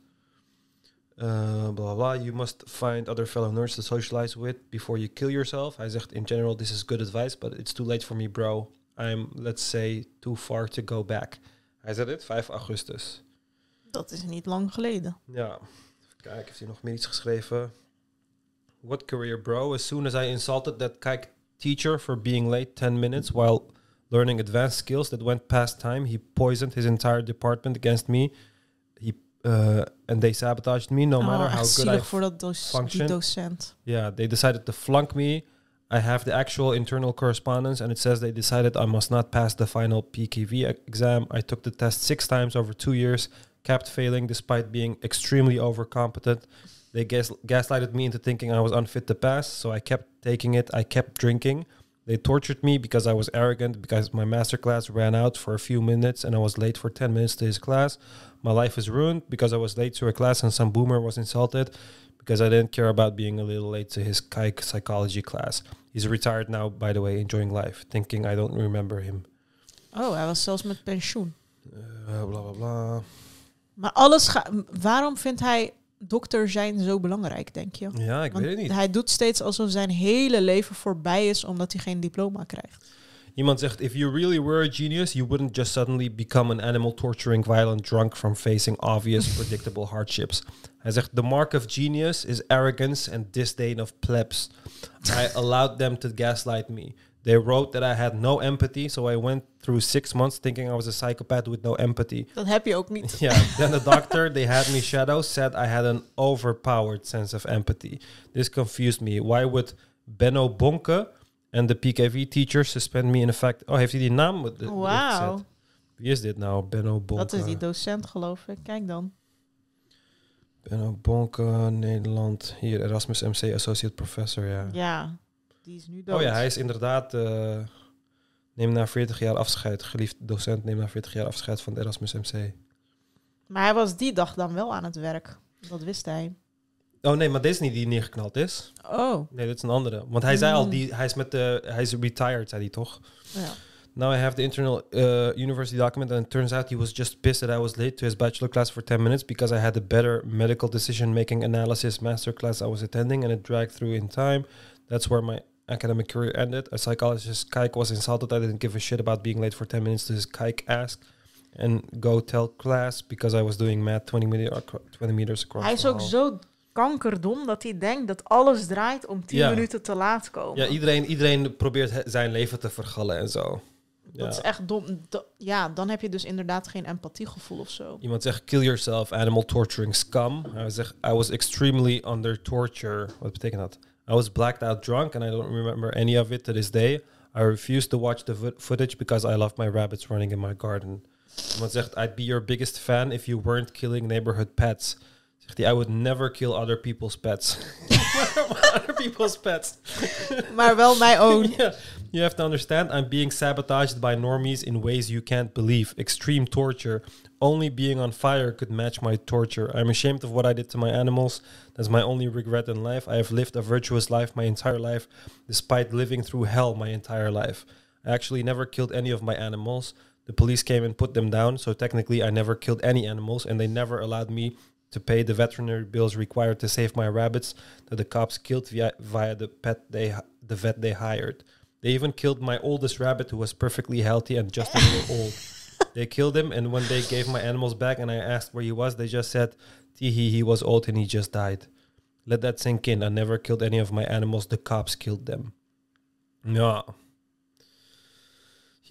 Uh, blah, blah. You must find other fellow nerds to socialize with before you kill yourself. Hij zegt, in general, this is good advice, but it's too late for me, bro. I'm, let's say, too far to go back. Hij zei dit, 5 augustus. Dat is niet lang geleden. Ja, even kijken, heeft hij nog meer iets geschreven? What career, bro? As soon as I insulted that kike teacher for being late 10 minutes while learning advanced skills that went past time, he poisoned his entire department against me. He uh, and they sabotaged me, no matter oh, how good I voor dat doc- die function. docent. Yeah, they decided to flunk me. I have the actual internal correspondence, and it says they decided I must not pass the final PKV exam. I took the test six times over two years, kept failing despite being extremely overcompetent. They gas- gaslighted me into thinking I was unfit to pass, so I kept taking it. I kept drinking. They tortured me because I was arrogant, because my master class ran out for a few minutes and I was late for 10 minutes to his class. My life is ruined because I was late to a class and some boomer was insulted because I didn't care about being a little late to his kike psychology class. He's retired now, by the way, enjoying life, thinking I don't remember him. Oh, hij was zelfs met pensioen. Uh, bla bla bla. Maar alles gaat. Waarom vindt hij dokter zijn zo belangrijk, denk je? Ja, ik Want weet het niet. hij doet steeds alsof zijn hele leven voorbij is omdat hij geen diploma krijgt. Iemand zegt, if you really were a genius, you wouldn't just suddenly become an animal torturing violent drunk from facing obvious predictable hardships. Hij zegt, the mark of genius is arrogance and disdain of plebs. I allowed them to gaslight me. They wrote that I had no empathy, so I went through six months thinking I was a psychopath with no empathy. Dat heb je ook niet. Yeah. then the doctor they had me shadow said I had an overpowered sense of empathy. This confused me. Why would Benno Bonke and the PKV teacher suspend me in effect? Oh, heeft hij die naam? de- de- Wauw. gezet? Wie is dit nou? Benno Bonke. Dat is die docent, geloof ik. Kijk dan. Benno Bonke, Nederland. Hier, Erasmus MC, Associate Professor, ja. Ja, die is nu dood. Oh ja, hij is inderdaad... eh neem na 40 jaar afscheid. Geliefd docent, neem na 40 jaar afscheid van de Erasmus MC. Maar hij was die dag dan wel aan het werk. Dat wist hij. Oh nee, maar dit is niet die neergeknald is. Oh. Nee, dit is een andere. Want hij zei al, Mm. die, hij is met de, hij is retired, zei hij toch? Ja. Now I have the internal uh, university document, and it turns out he was just pissed that I was late to his bachelor class for 10 minutes because I had a better medical decision making analysis master class I was attending, and it dragged through in time. That's where my academic career ended. A psychologist, Kike, was insulted. I didn't give a shit about being late for 10 minutes to his Kike asked. And go tell class because I was doing math 20, meter, acro- 20 meters across. Hij is ook zo kankerdom dat hij denkt dat alles draait om 10 Ja. minuten te laat komen. Ja, iedereen, iedereen probeert zijn leven te vergallen en zo. Ja. Dat is echt dom. Ja, dan heb je dus inderdaad geen empathiegevoel of zo. Iemand zegt, kill yourself, animal torturing scum. Hij zegt, I was extremely under torture. Wat betekent dat? I was blacked out drunk and I don't remember any of it to this day. I refuse to watch the vo- footage because I love my rabbits running in my garden. Iemand zegt, I'd be your biggest fan if you weren't killing neighborhood pets. Zegt hij, I would never kill other people's pets. other people's pets. Maar wel mijn own. Yeah. You have to understand, I'm being sabotaged by normies in ways you can't believe. Extreme torture. Only being on fire could match my torture. I'm ashamed of what I did to my animals. That's my only regret in life. I have lived a virtuous life my entire life, despite living through hell my entire life. I actually never killed any of my animals. The police came and put them down, so technically I never killed any animals, and they never allowed me to pay the veterinary bills required to save my rabbits that the cops killed via, via the pet they the vet they hired. They even killed my oldest rabbit who was perfectly healthy and just a little old. They killed him and when they gave my animals back and I asked where he was, they just said, Teehee, he was old and he just died. Let that sink in. I never killed any of my animals. The cops killed them. Ja.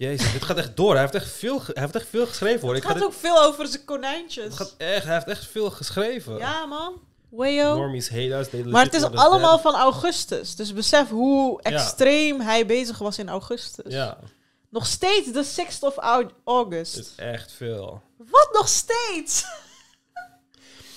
Jezus, dit gaat echt door. Hij heeft echt veel, hij heeft echt veel geschreven hoor. Het Ik ga gaat dit, ook veel over zijn konijntjes. het gaat echt, hij heeft echt veel geschreven. Ja, man. Wayo. Normies hate us. they Maar het legit is allemaal van augustus. Dus besef hoe extreem hij bezig was in augustus. Ja, Nog steeds de 6th of Au- August. het is echt veel. Wat nog steeds?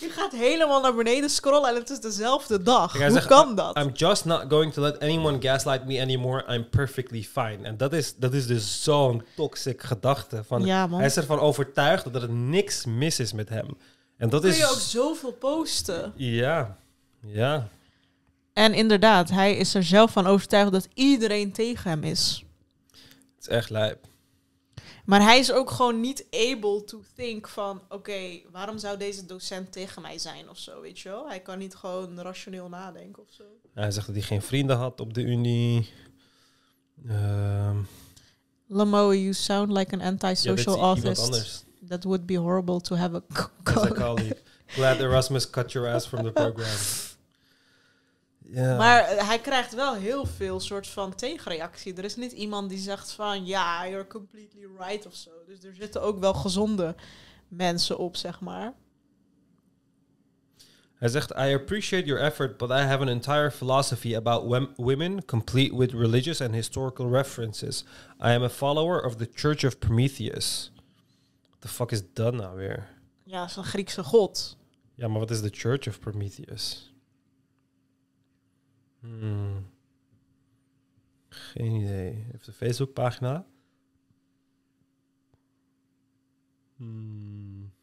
Je gaat helemaal naar beneden scrollen en het is dezelfde dag. Hoe kan dat? I'm just not going to let anyone gaslight me anymore. I'm perfectly fine. En dat is, dat is dus zo'n toxic gedachte. Van, ja, hij is ervan overtuigd dat er niks mis is met hem. En dat Kun is... je ook zoveel posten. Ja, ja. En inderdaad, hij is er zelf van overtuigd dat iedereen tegen hem is. Het is echt lijp. Maar hij is ook gewoon niet able to think van... Oké, waarom zou deze docent tegen mij zijn of zo, weet je wel? Hij kan niet gewoon rationeel nadenken of zo. Hij zegt dat hij geen vrienden had op de unie. Ehm Lamo, you sound like an ja, antisocial autist. anders. That would be horrible to have a. Glad Erasmus cut your ass from the program. Ja. Maar eh, hij krijgt wel heel veel soort van tegenreactie. Er is niet iemand die zegt van ja, you're completely right of zo. Dus er zitten ook wel gezonde mensen op, zeg maar. Hij zegt, I appreciate your effort, but I have an entire philosophy about wem- women, complete with religious and historical references. I am a follower of the Church of Prometheus. What the fuck is dat nou weer? Ja, dat is een Griekse god. Ja, maar wat is de Church of Prometheus? Hmm. Geen idee. Heeft een Facebookpagina? Hmm.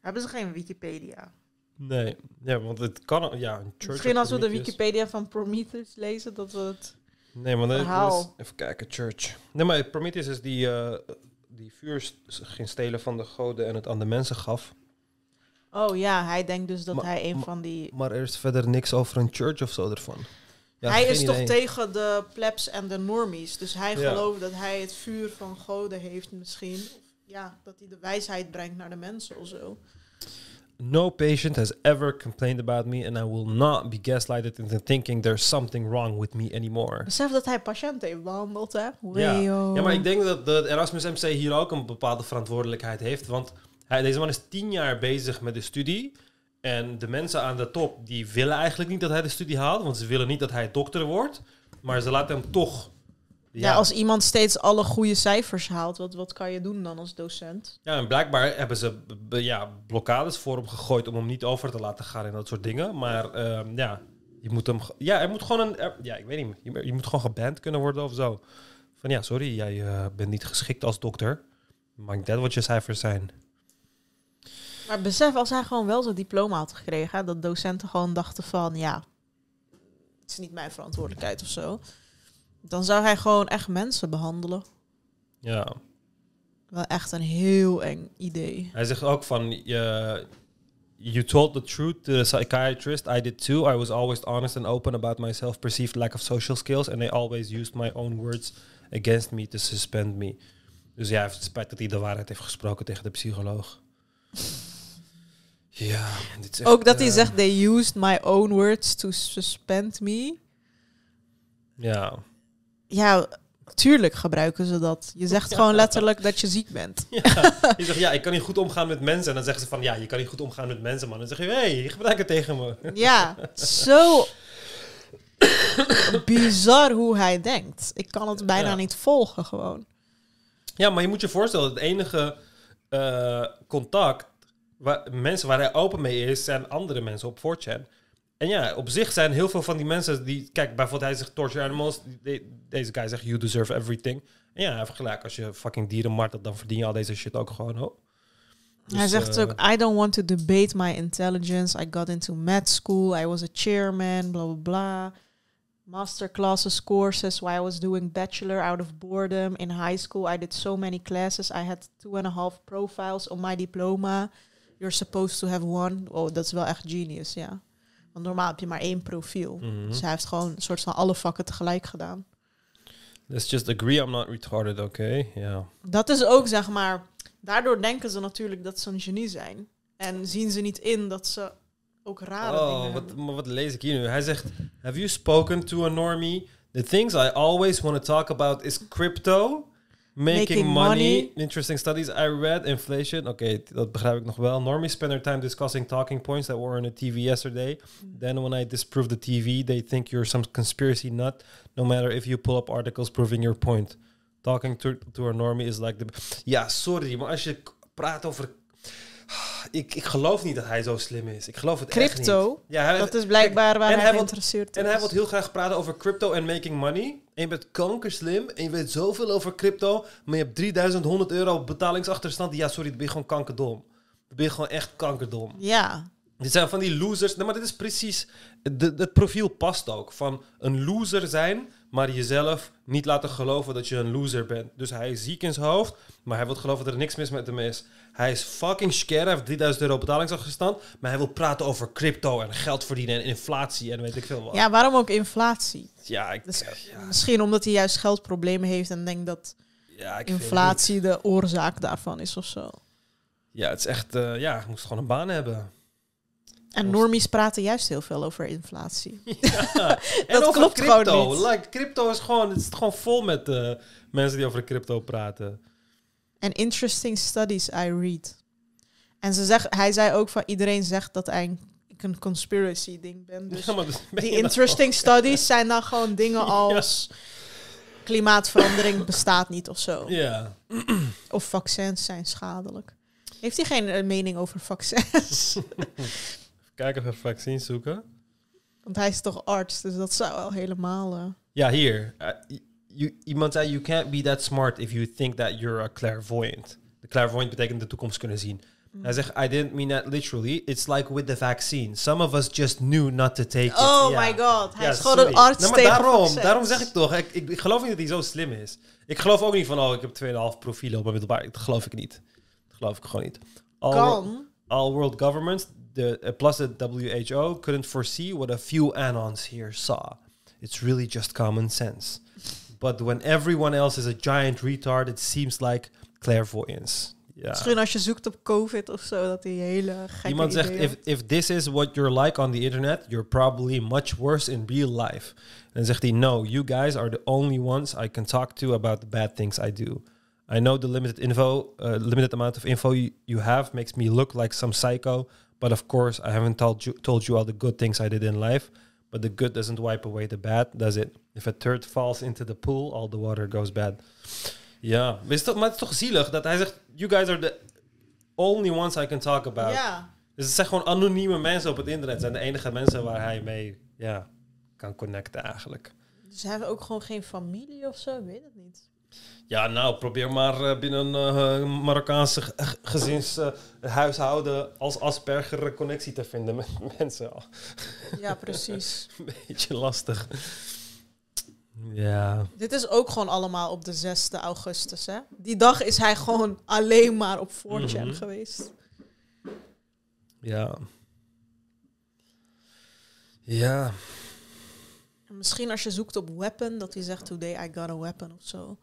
Hebben ze geen Wikipedia? Nee, ja, want het kan... Ja, een Church Misschien als we de. Wikipedia van Prometheus lezen, dat we het... Nee, maar dat even kijken, Church. Nee, maar Prometheus is die, eh, die vuur ging stelen van de goden en het aan de mensen gaf. Oh ja, hij denkt dus dat Maar- hij een van die... Maar er is verder niks over een church of zo ervan. Ja, hij is toch tegen de plebs en de normies. Dus hij Ja. gelooft dat hij het vuur van goden heeft misschien. Of ja, dat hij de wijsheid brengt naar de mensen of zo. No patient has ever complained about me and I will not be gaslighted into thinking there's something wrong with me anymore. Besef dat hij patiënten heeft behandeld, hè? Ja. Ja, maar ik denk dat de Erasmus MC hier ook een bepaalde verantwoordelijkheid heeft. Want hij, deze man is tien jaar bezig met de studie. En de mensen aan de top, die willen eigenlijk niet dat hij de studie haalt. Want ze willen niet dat hij dokter wordt. Maar ze laten hem toch... Ja, als iemand steeds alle goede cijfers haalt, wat, wat kan je doen dan als docent? Ja, en blijkbaar hebben ze ja, blokkades voor hem gegooid om hem niet over te laten gaan en dat soort dingen. Maar ehm, ja, je moet hem. Ja, er moet gewoon een. ja, ik weet niet. Je, je moet gewoon geband kunnen worden of zo. Van ja, sorry, jij eh, bent niet geschikt als dokter. Maakt dat wat je cijfers zijn. Maar besef, als hij gewoon wel zijn diploma had gekregen, dat docenten gewoon dachten van, ja, het is niet mijn verantwoordelijkheid of zo. Dan zou hij gewoon echt mensen behandelen. Ja. Wel echt een heel eng idee. Hij zegt ook van. je you told the truth to the psychiatrist. I did too. I was always honest and open about my self-perceived lack of social skills. And they always used my own words against me to suspend me. Dus ja, hij heeft spijt dat hij de waarheid heeft gesproken tegen de psycholoog. Ja, dit is echt, Ook dat hij eh, zegt, they used my own words to suspend me. Ja. Ja, tuurlijk gebruiken ze dat. Je zegt gewoon letterlijk dat je ziek bent. ja. Je zegt, ja, ik kan niet goed omgaan met mensen. En dan zeggen ze van, ja, je kan niet goed omgaan met mensen, man. En dan zeg je, hé, hey, je gebruikt het tegen me. Ja, zo bizar hoe hij denkt. Ik kan het bijna Ja. niet volgen gewoon. Ja, maar je moet je voorstellen, het enige eh, contact, waar, mensen waar hij open mee is, zijn andere mensen op 4chan. En ja, op zich zijn heel veel van die mensen die... Kijk, bijvoorbeeld hij zegt torture animals. die- deze guy zegt you deserve everything. En ja, heeft gelijk. Als je fucking dieren martelt, dan verdien je al deze shit ook gewoon. Oh. hij Dus, zegt eh, ook, I don't want to debate my intelligence. I got into med school. I was a chairman, blah, blah, blah. Masterclasses, courses, while I was doing bachelor out of boredom. In high school, I did so many classes. I had two and a half profiles on my diploma. You're supposed to have one. Oh, dat is wel echt genius, ja. Want normaal heb je maar één profiel. mhm. Dus hij heeft gewoon een soort van alle vakken tegelijk gedaan. Let's just agree I'm not retarded, oké? Ja. Dat is ook, zeg maar, daardoor denken ze natuurlijk dat ze een genie zijn. En zien ze niet in dat ze ook rare Oh, dingen wat, hebben. maar wat lees ik hier nu? Hij zegt, have you spoken to a normie? The things I always want to talk about is crypto, making, Making money, money. interesting studies I read, inflation. Oké, t- dat begrijp ik nog wel. Normies spend their time discussing talking points that were on the TV yesterday. Mm. Then when I disprove the TV, they think you're some conspiracy nut, no matter if you pull up articles proving your point. Talking to, to a normie is like the... Ja, sorry, maar als je praat over... Ik, ik geloof niet dat hij zo slim is. Ik geloof het echt niet. Crypto, Ja, hij, dat is blijkbaar waar en hij, hij geïnteresseerd en is. hij wil heel graag praten over crypto en making money. En je bent kankerslim en je weet zoveel over crypto, maar je hebt 3100 euro betalingsachterstand. Ja, sorry, dan ben je gewoon kankerdom. Dan ben je gewoon echt kankerdom. Ja, Dit zijn van die losers. Nee, maar dit is precies... Het profiel past ook. Van een loser zijn, maar jezelf niet laten geloven dat je een loser bent. Dus hij is ziek in zijn hoofd, maar hij wil geloven dat er niks mis met hem is. Hij is fucking scare, hij heeft 3000 euro betalingsachterstand, maar hij wil praten over crypto en geld verdienen en inflatie en weet ik veel wat. ja, waarom ook inflatie? Ja, ik, Dus, ja, Misschien omdat hij juist geldproblemen heeft en denkt dat ja, ik inflatie de oorzaak daarvan is of zo. Ja, het is echt... eh, ja, je moest gewoon een baan hebben. En normies praten juist heel veel over inflatie. Ja, en Dat over klopt crypto. gewoon niet. Like, crypto is gewoon... Het is gewoon vol met eh, mensen die over crypto praten. En interesting studies I read. En ze zegt, hij zei ook van iedereen zegt dat hij ik een conspiracy ding ben. Dus Ja, maar dus ben die nou- interesting studies zijn dan gewoon dingen als klimaatverandering bestaat niet of zo. Ja. Of vaccins zijn schadelijk. Heeft hij geen eh, mening over vaccins? Kijken of we vaccins zoeken. Want hij is toch arts, dus dat zou al helemaal... eh, Ja, hier. Eh, you- iemand zei, you can't be that smart if you think that you're a clairvoyant. De clairvoyant betekent de toekomst kunnen zien. mm. Hij zegt, I didn't mean that literally. It's like with the vaccine. Some of us just knew not to take it. Oh my god, hij Ja, is gewoon een arts Nou, maar daarom, daarom zeg ik toch, ik, ik, ik geloof niet dat hij zo slim is. Ik geloof ook niet van, oh, ik heb 2,5 profielen op mijn middelbaar. Dat geloof ik niet. Dat geloof ik gewoon niet. All, Kan. all world governments, the, uh, plus the WHO, couldn't foresee what a few anons here saw. It's really just common sense. But when everyone else is a giant retard, it seems like clairvoyance. Ja. Misschien als je zoekt op COVID of zo, dat die hele gekke Iemand zegt, ideeën if, if this is what you're like on the internet, you're probably much worse in real life. En dan zegt hij, no, you guys are the only ones I can talk to about the bad things I do. I know the limited info, uh, limited amount of info you, you have makes me look like some psycho, but of course I haven't told you, told you all the good things I did in life. But the good doesn't wipe away the bad, does it? If a turd falls into the pool, all the water goes bad. Ja, maar, is toch, maar het is toch zielig dat hij zegt, you guys are the only ones I can talk about. Ja, Dus het zijn gewoon anonieme mensen op het internet. Zijn de enige mensen waar hij mee ja, kan connecten eigenlijk. dus hij heeft ook gewoon geen familie of zo, ik weet het niet. Ja, nou, probeer maar eh, binnen een eh, Marokkaanse ge- ge- gezinshuishouden als Asperger een connectie te vinden met mensen. Ja, precies. Een beetje lastig. Ja, Dit is ook gewoon allemaal op de 6e augustus, hè? Die dag is hij gewoon alleen maar op 4chan Mhm. geweest. ja. Ja, En misschien als je zoekt op weapon, dat hij zegt today I got a weapon of zo.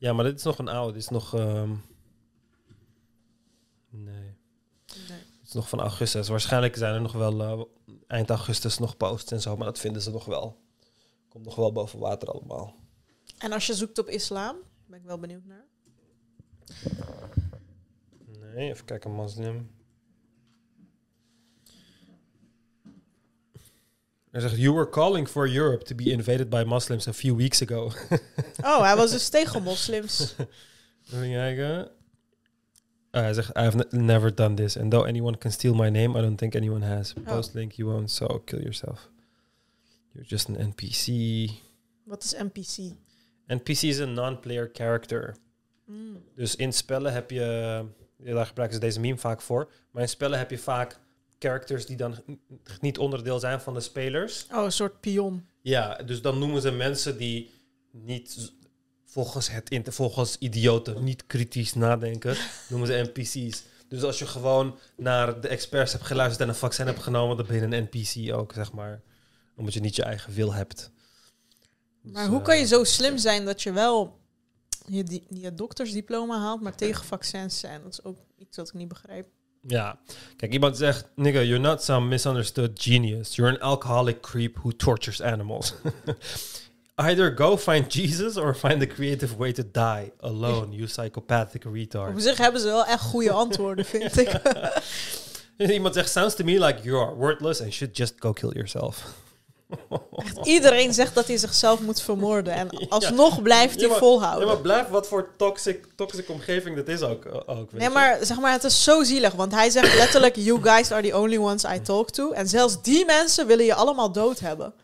Ja, maar dit is nog een oude. Dit is nog... ehm, nee. Nee. Het is nog van augustus. Waarschijnlijk zijn er nog wel eh, eind augustus nog posts en zo, maar dat vinden ze nog wel. Komt nog wel boven water allemaal. En als je zoekt op islam, ben ik wel benieuwd naar. Nee, even kijken, moslim. Hij zegt, you were calling for Europe to be invaded by Muslims a few weeks ago. Oh, hij was dus tegen moslims. Even kijken. Ah, hij zegt, I have ne- never done this. And though anyone can steal my name, I don't think anyone has. Post link you won't, so kill yourself. You're just an NPC. Wat is NPC? NPC is een non-player character. Mm. Dus in spellen heb je, daar gebruiken ze deze meme vaak voor, maar in spellen heb je vaak characters die dan niet onderdeel zijn van de spelers. Oh, een soort pion. Ja, dus dan noemen ze mensen die niet volgens het volgens idioten niet kritisch nadenken, noemen ze NPC's. Dus als je gewoon naar de experts hebt geluisterd en een vaccin hebt genomen, dan ben je een NPC ook, zeg maar. Omdat je niet je eigen wil hebt. Maar Dus, hoe eh, kan je zo slim zijn dat je wel je, je doktersdiploma haalt, maar tegen vaccins zijn? Dat is ook iets wat ik niet begrijp. Ja, kijk, iemand zegt, nigga, you're not some misunderstood genius. You're an alcoholic creep who tortures animals. Either go find Jesus or find a creative way to die alone, you psychopathic Op retard. zich hebben ze wel echt goede antwoorden, vind ik. Iemand zegt, sounds to me like you are worthless and should just go kill yourself. Echt, iedereen zegt dat hij zichzelf moet vermoorden. En alsnog blijft hij Ja, maar- volhouden. Ja, maar blijf wat voor toxic, toxic omgeving dat is ook. ook weet Nee, je. maar zeg maar, het is zo zielig. Want hij zegt letterlijk: You guys are the only ones I talk to. En zelfs die mensen willen je allemaal dood hebben.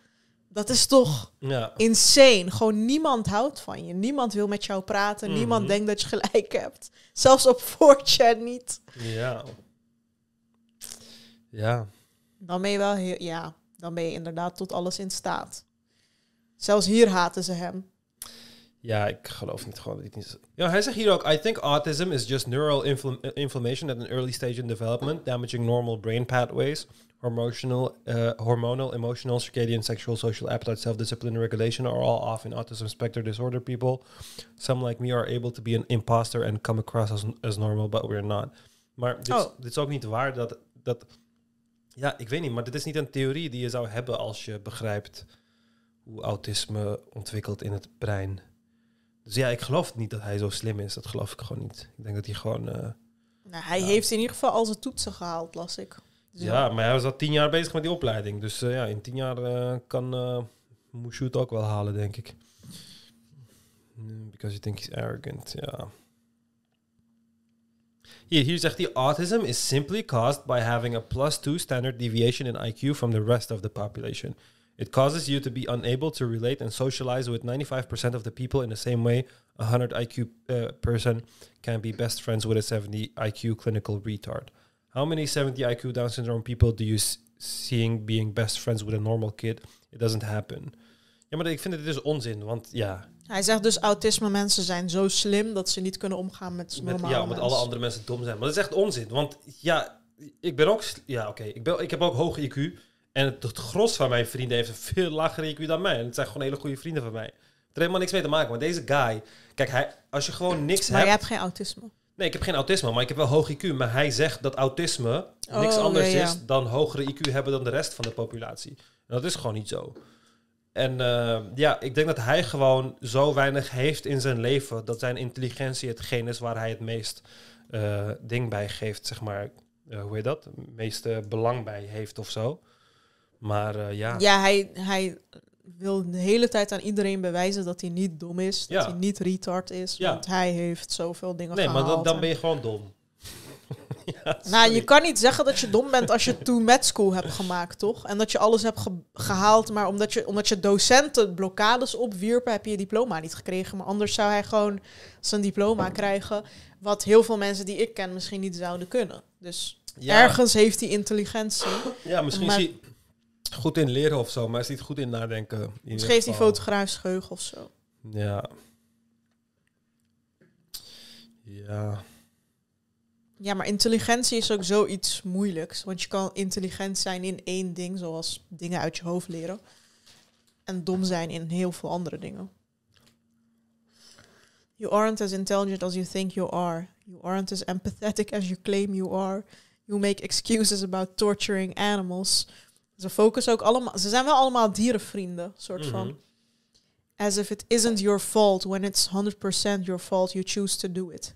Dat is toch Ja, insane. Gewoon niemand houdt van je. Niemand wil met jou praten. Mhm. Niemand denkt dat je gelijk hebt. Zelfs op 4chan niet. ja. Ja, Dan ben je wel heel. Ja, dan ben je inderdaad tot alles in staat. Zelfs hier haten ze hem. Ja, ik geloof niet gewoon dat hij het niet... Ja, hij zegt hier ook... I think autism is just neural infl- inflammation at an early stage in development, damaging normal brain pathways. Hormonal, uh, hormonal, emotional, circadian, sexual, social appetite, self-discipline, regulation are all off in autism spectrum disorder people. Some like me are able to be an imposter and come across as, as normal, but we're not. Maar dit, Oh. dit is ook niet waar dat, dat... Ja, ik weet niet, maar dit is niet een theorie die je zou hebben als je begrijpt hoe autisme ontwikkelt in het brein. Dus ja, ik geloof niet dat hij zo slim is. Dat geloof ik gewoon niet. Ik denk dat hij gewoon... eh, Nou, hij Ja. heeft in ieder geval al zijn toetsen gehaald, las ik. Dus ja, maar hij was al tien jaar bezig met die opleiding. Dus eh, ja, in tien jaar eh, kan uh, het ook wel halen, denk ik. Mm, Because you think he's arrogant, ja. Hier, hier zegt hij, autism is simply caused by having a plus 2 standard deviation in IQ from the rest of the population. It causes you to be unable to relate and socialize with 95% of the people in the same way a 100 IQ uh, person can be best friends with a 70 IQ clinical retard. How many 70 IQ Down syndrome people do you seeing being best friends with a normal kid? It doesn't happen. Ja, maar ik vind het dus onzin, want ja, Hij zegt dus autisme mensen zijn zo slim dat ze niet kunnen omgaan met met, normale ja, omdat alle andere mensen dom zijn. Maar dat is echt onzin, want ja, ik ben ook, ja oké, ik, ben, ik heb ook hoge IQ. En het, het gros van mijn vrienden heeft een veel lagere IQ dan mij. En het zijn gewoon hele goede vrienden van mij. Er heeft helemaal niks mee te maken. Maar deze guy, kijk, hij, als je gewoon niks Maar je hebt... hebt geen autisme. Nee, ik heb geen autisme, maar ik heb wel hoog IQ. Maar hij zegt dat autisme niks Oh, anders ja. is dan hogere IQ hebben dan de rest van de populatie. En dat is gewoon niet zo. En eh, ja, ik denk dat hij gewoon zo weinig heeft in zijn leven dat zijn intelligentie hetgeen is waar hij het meest eh, ding bij geeft, zeg maar. eh, hoe heet dat? Het meeste belang bij heeft of zo. Maar eh, ja. Ja, hij, hij wil de hele tijd aan iedereen bewijzen dat hij niet dom is. Dat Ja. hij niet retard is. Ja. Want hij heeft zoveel dingen nee, maar gehaald. dan, dan en- ben je gewoon dom. ja, Nou, je kan niet zeggen dat je dom bent als je toen met school hebt gemaakt, toch? En dat je alles hebt ge- gehaald, maar omdat je, omdat je docenten blokkades opwierpen, heb je je diploma niet gekregen. Maar anders zou hij gewoon zijn diploma krijgen, wat heel veel mensen die ik ken misschien niet zouden kunnen. Dus Ja. ergens heeft hij intelligentie. Ja, misschien Maar- is hij goed in leren of zo, maar is hij niet goed in nadenken. in Misschien heeft hij fotografisch geheugen of zo. Ja. Ja. Ja, maar intelligentie is ook zoiets moeilijks. Want je kan intelligent zijn in één ding, zoals dingen uit je hoofd leren. En dom zijn in heel veel andere dingen. You aren't as intelligent as you think you are. You aren't as empathetic as you claim you are. You make excuses about torturing animals. Ze focussen ook allemaal... Ze zijn wel allemaal dierenvrienden, soort Mhm. van. As if it isn't your fault when it's 100% your fault you choose to do it.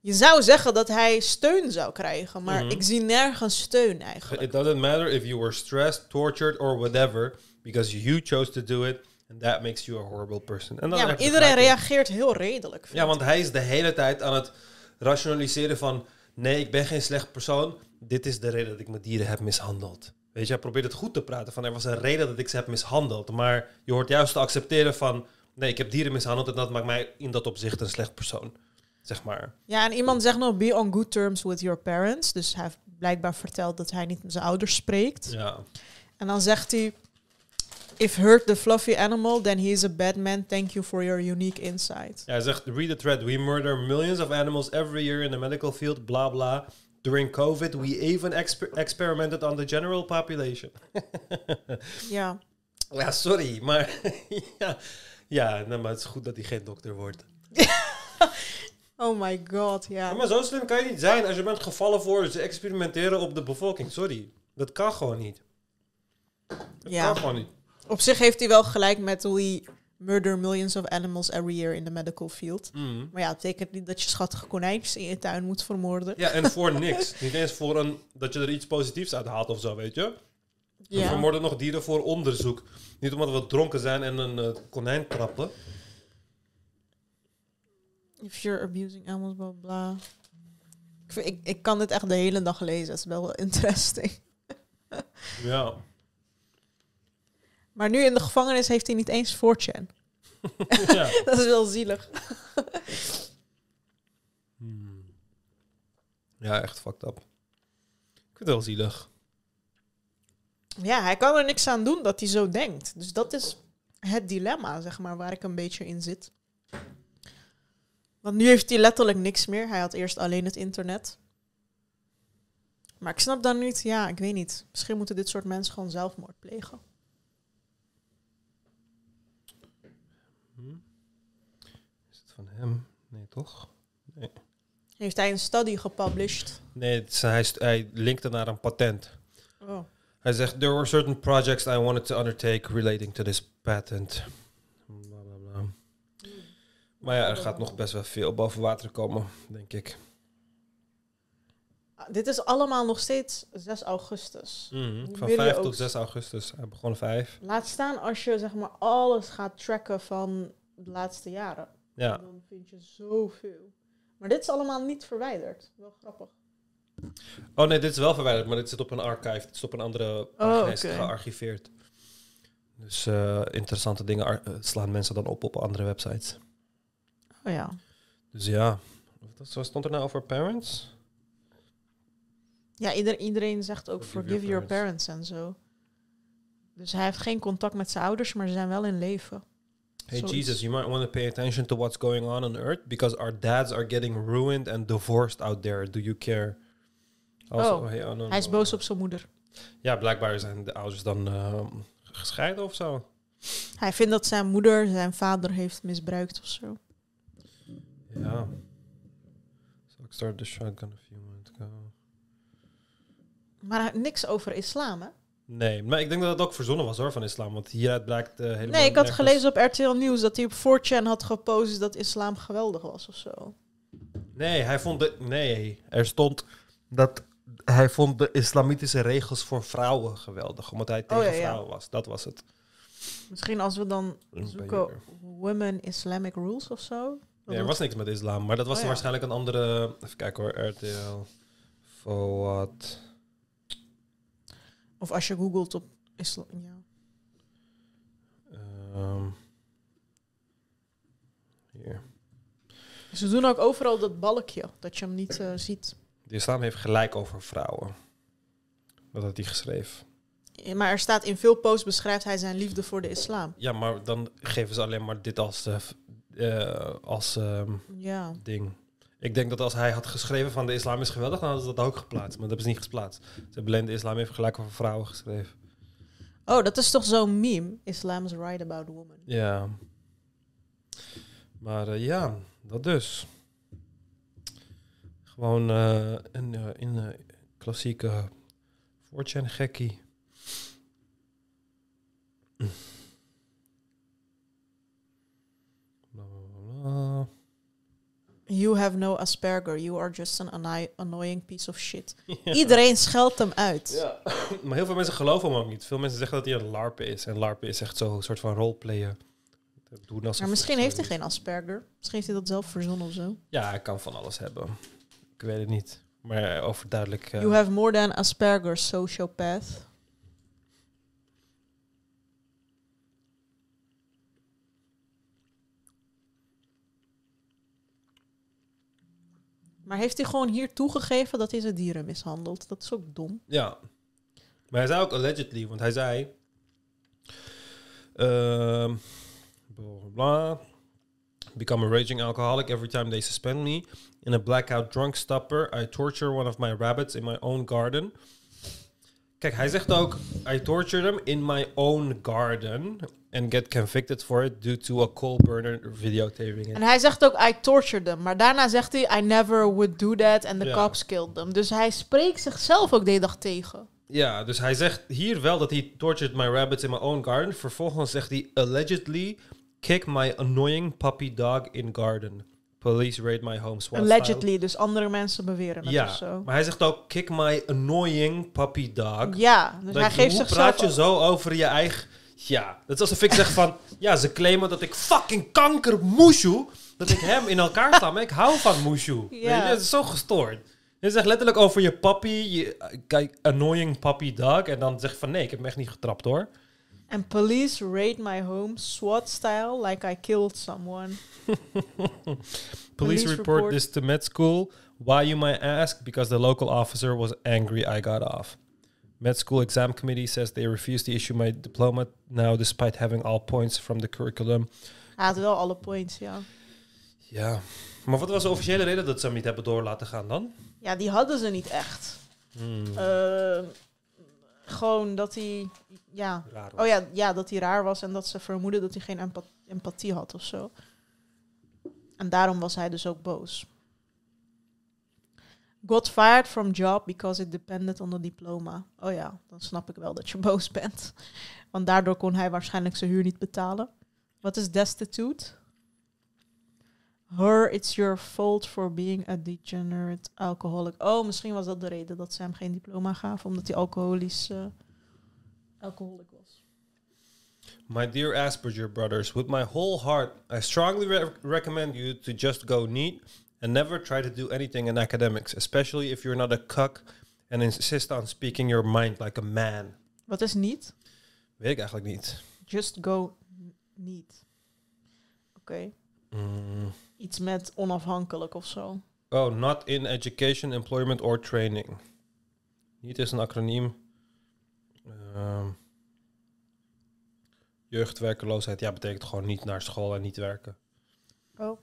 Je zou zeggen dat hij steun zou krijgen, maar Mhm. ik zie nergens steun eigenlijk. It doesn't matter if you were stressed, tortured or whatever, because you chose to do it and that makes you a horrible person. En dan Ja, maar iedereen reageert heel redelijk. Ja, ik. want hij is de hele tijd aan het rationaliseren van... Nee, ik ben geen slecht persoon. Dit is de reden dat ik mijn dieren heb mishandeld. Weet je, hij probeert het goed te praten van... Er was een reden dat ik ze heb mishandeld. Maar je hoort juist te accepteren van... Nee, ik heb dieren mishandeld en dat maakt mij in dat opzicht een slecht persoon. Zeg maar. Ja, en iemand zegt nog, be on good terms with your parents. Dus hij heeft blijkbaar verteld dat hij niet met zijn ouders spreekt. Ja. En dan zegt hij, if hurt the fluffy animal, then he is a bad man. Thank you for your unique insight. Ja, hij zegt, read the thread. We murder millions of animals every year in the medical field, bla bla. During COVID, we even exper- experimented on the general population. Ja. Ja, sorry, maar ja, ja nou, maar het is goed dat hij geen dokter wordt. Oh my god, ja. Ja, maar zo slim kan je niet zijn als je bent gevallen voor ze experimenteren op de bevolking. Sorry, dat kan gewoon niet. Dat Ja. kan gewoon niet. Op zich heeft hij wel gelijk met we murder millions of animals every year in the medical field. Mhm. Maar ja, het betekent niet dat je schattige konijntjes in je tuin moet vermoorden. Ja, en voor niks. Niet eens voor een, dat je er iets positiefs uit haalt of zo, weet je. We Ja. vermoorden nog dieren voor onderzoek. Niet omdat we dronken zijn en een eh, konijn trappen. If you're abusing animals, bla bla. Ik, vind- ik, ik kan dit echt de hele dag lezen. Het is wel interesting. Ja. Maar nu in de gevangenis heeft hij niet eens 4chan. ja. Dat is wel zielig. Hmm. Ja, echt fucked up. Ik vind het wel zielig. Ja, hij kan er niks aan doen dat hij zo denkt. Dus dat is het dilemma, zeg maar, waar ik een beetje in zit. Want nu heeft hij letterlijk niks meer. Hij had eerst alleen het internet. Maar ik snap dan niet, ja, ik weet niet. Misschien moeten dit soort mensen gewoon zelfmoord plegen. Hm? Is het van hem? Nee, toch? Heeft hij een study gepublished? Nee, is- hij, hij linkte naar een patent. Oh. Hij zegt, there were certain projects I wanted to undertake relating to this patent. Maar ja, er gaat nog best wel veel boven water komen, denk ik. Ah, Dit is allemaal nog steeds 6 augustus. Mhm. Van wil je 5 ook tot s- 6 augustus. Hij begon 5. Laat staan als je zeg maar alles gaat tracken van de laatste jaren. Ja. Dan vind je zoveel. Maar dit is allemaal niet verwijderd. Wel grappig. Oh nee, dit is wel verwijderd, maar dit zit op een archive. Het is op een andere pagina Oh, gearchiveerd. Dus eh, interessante dingen eh, slaan mensen dan op op andere websites. Oh ja. Dus ja. Wat wat stond er nou over parents? Ja, ieder, iedereen zegt ook Forgive forgive your parents en zo. Dus hij heeft geen contact met zijn ouders, maar ze zijn wel in leven. Hey Zoiets. Jesus, you might want to pay attention to what's going on on Earth because our dads are getting ruined and divorced out there. Do you care? Also, Oh, hey, oh, no, Hij is boos op zijn moeder. Ja, blijkbaar zijn de ouders dan ehm, gescheiden of zo. Hij vindt dat zijn moeder zijn vader heeft misbruikt of zo. Ja. Zou Tupac started the shotgun a few months ago. Maar niks over islam, hè? Nee, maar ik denk dat het ook verzonnen was hoor, van islam. Want hieruit blijkt eh, helemaal Nee, ik had nergens- gelezen op RTL Nieuws dat hij op 4chan had gepost dat islam geweldig was of zo. Nee, hij vond de... Nee, er stond dat hij vond de islamitische regels voor vrouwen geweldig. Omdat hij tegen Oh, ja, ja. vrouwen was. Dat was het. Misschien als we dan zoeken. Women Islamic Rules of zo. Nee, er was niks met islam. Maar dat was Oh, ja. waarschijnlijk een andere... Even kijken hoor, RTL. Fawad. Of als je googelt op islam. Ja. Ehm, hier. Ze doen ook overal dat balkje, dat je hem niet eh, ziet. De islam heeft gelijk over vrouwen. Dat had hij geschreven. Maar er staat in veel posts beschrijft hij zijn liefde voor de islam. Ja, maar dan geven ze alleen maar dit als, eh, eh, als ehm, Ja. ding. Ik denk dat als hij had geschreven van de islam is geweldig, dan hadden ze dat ook geplaatst. Maar dat hebben ze niet geplaatst. Ze hebben alleen de islam heeft gelijk over vrouwen geschreven. Oh, dat is toch zo'n meme? Islam is right about women. Ja. Maar eh, ja, dat dus. Gewoon eh, een, eh, klassieke 4chan gekkie. Bla, bla, bla. You have no Asperger. You are just an anno- annoying piece of shit. Iedereen scheldt hem uit. Ja, maar heel veel mensen geloven hem ook niet. Veel mensen zeggen dat hij een LARP is. En LARP is echt zo'n soort van roleplayen. Doen alsof Maar misschien heeft hij geen Asperger. Misschien heeft hij dat zelf verzonnen of zo. Ja, hij kan van alles hebben. Ik weet het niet. Maar eh, overduidelijk... eh, You have more than Asperger, sociopath. Maar heeft hij gewoon hier toegegeven dat hij zijn dieren mishandelt? Dat is ook dom. Ja. Maar hij zei ook allegedly, want hij zei... ehm blah. Become a raging alcoholic every time they suspend me. In a blackout drunk stupor, I torture one of my rabbits in my own garden. Kijk, hij zegt ook... I torture them in my own garden. And get convicted for it due to a coal burner videotaping. En hij zegt ook, I tortured them. Maar daarna zegt hij, I never would do that and the Ja. cops killed them. Dus hij spreekt zichzelf ook de hele dag tegen. Ja, dus hij zegt hier wel dat hij tortured my rabbits in my own garden. Vervolgens zegt hij allegedly kick my annoying puppy dog in garden. Police raid my home. SWAT style. Allegedly, dus andere mensen beweren het Ja, of zo. maar hij zegt ook kick my annoying puppy dog. Ja, dus hij geeft hoe zichzelf... praat je zo over je eigen... Ja, dat is alsof ik zeg van... Ja, ze claimen dat ik fucking kanker Mushu... Dat ik hem in elkaar sla, maar ik hou van. Weet je, het is zo gestoord. Je zegt letterlijk over je papi, je kijk, annoying puppy dog. En dan zeg je van nee, ik heb hem echt niet getrapt hoor. And police raid my home SWAT style like I killed someone. Police, report, report- this to med school. Why you might ask? Because the local officer was angry I got off. Med school exam committee says they refused to issue my diploma now despite having all points from the curriculum. Hij had wel alle points, ja. Ja, maar wat was de officiële reden dat ze hem niet hebben door laten gaan dan? Ja, die hadden ze niet echt. Hmm, Eh, gewoon dat hij... Ja. Oh ja, ja, dat hij raar was en dat ze vermoeden dat hij geen empa- empathie had of zo. En daarom was hij dus ook boos. Got fired from job because it depended on the diploma. Oh ja, dan snap ik wel dat je boos bent. Want daardoor kon hij waarschijnlijk zijn huur niet betalen. Wat is destitute? Her, it's your fault for being a degenerate alcoholic. Oh, misschien was dat de reden dat ze hem geen diploma gaven, omdat hij alcoholisch eh alcoholic was. My dear Asperger brothers, with my whole heart, I strongly re- recommend you to just go neat and never try to do anything in academics, especially if you're not a cuck and insist on speaking your mind like a man. Wat is niet? Weet ik eigenlijk niet. Just go n- niet. Oké. Mm. Iets met onafhankelijk of zo. Oh, not in education, employment or training. Niet is een acroniem. Ehm, jeugdwerkeloosheid, ja, betekent gewoon niet naar school en niet werken. Oh.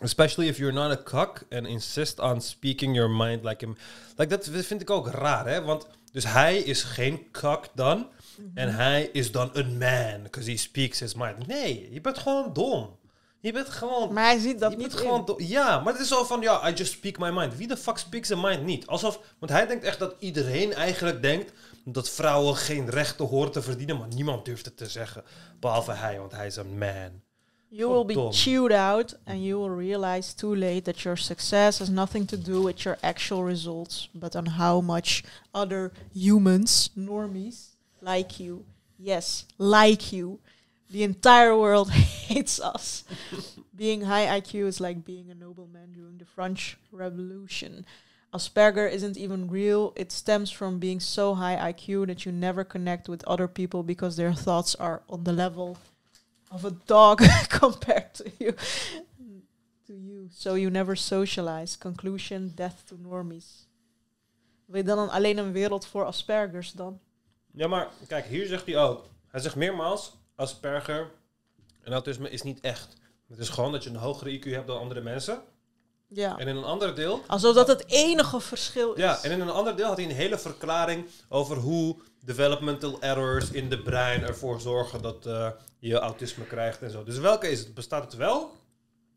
Especially if you're not a cock and insist on speaking your mind like him. Like dat vind ik ook raar, hè? Want dus hij is geen cock dan. En hij is dan een man, because he speaks his mind. Nee, je bent gewoon dom. Je bent gewoon... Maar hij ziet dat je niet bent gewoon Ja, maar het is zo van, ja, I just speak my mind. Wie de fuck speaks a mind niet? Alsof, want hij denkt echt dat iedereen eigenlijk denkt dat vrouwen geen rechten horen te verdienen, maar niemand durft het te zeggen. Behalve hij, want hij is een man. You will be chewed out and you will realize too late that your success has nothing to do with your actual results, but on how much other humans, normies, like you, yes, like you, the entire world hates us. being high IQ is like being a nobleman during the French Revolution. Asperger isn't even real. It stems from being so high IQ that you never connect with other people because their thoughts are on the level of a dog compared to you. To you. So you never socialize. Conclusion, death to normies. Wil je dan alleen een wereld voor Aspergers dan? Ja, maar kijk, hier zegt hij ook. Hij zegt meermaals, Asperger en autisme is niet echt. Het is gewoon dat je een hogere IQ hebt dan andere mensen. Ja. En in een ander deel Alsof dat het enige verschil is. Ja, en in een ander deel had hij een hele verklaring over hoe developmental errors in de brein ervoor zorgen dat eh, je autisme krijgt en zo. Dus welke is het? Bestaat het wel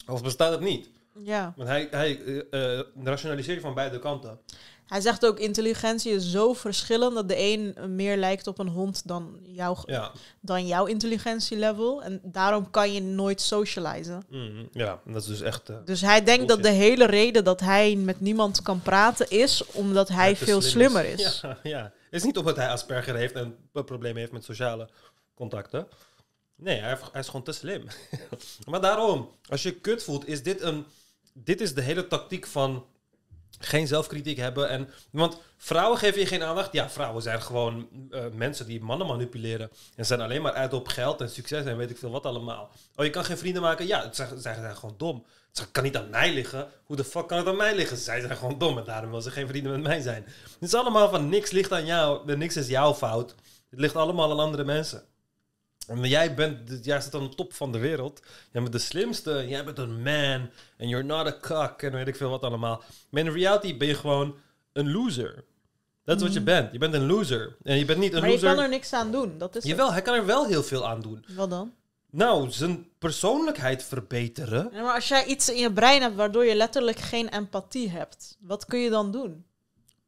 of bestaat het niet? ja. Want hij, hij eh, eh, rationaliseert van beide kanten. Hij zegt ook, intelligentie is zo verschillend dat de een meer lijkt op een hond dan, jouw Ja, dan jouw intelligentielevel. En daarom kan je nooit socializen. Mhm, ja dat is dus echt... eh, Dus hij denkt dat de hele reden dat hij met niemand kan praten is omdat hij veel slim slimmer is. Ja, ja. Het is niet omdat hij Asperger heeft en een probleem heeft met sociale contacten. Nee, hij, hij is gewoon te slim. maar daarom, als je kut voelt, is dit een... Dit is de hele tactiek van geen zelfkritiek hebben. En, want vrouwen geven je geen aandacht. Ja, vrouwen zijn gewoon eh, mensen die mannen manipuleren. En zijn alleen maar uit op geld en succes en weet ik veel wat allemaal. Oh, je kan geen vrienden maken? Ja, het zijn, zij zijn gewoon dom. Het kan niet aan mij liggen. Hoe de fuck kan het aan mij liggen? Zij zijn gewoon dom en daarom wil ze geen vrienden met mij zijn. Het is allemaal van niks ligt aan jou. Niks is jouw fout. Het ligt allemaal aan andere mensen. En jij bent, jij staat aan de top van de wereld. Jij bent de slimste. Jij bent een man. En you're not a cock. En weet ik veel wat allemaal. Maar in reality ben je gewoon een loser. Dat is wat je bent. Je bent een loser. En je bent niet een Maar je loser. kan er niks aan doen. Dat is het. Jawel, hij kan er wel heel veel aan doen. Wat dan? Nou, zijn persoonlijkheid verbeteren. Ja, maar als jij iets in je brein hebt waardoor je letterlijk geen empathie hebt, wat kun je dan doen?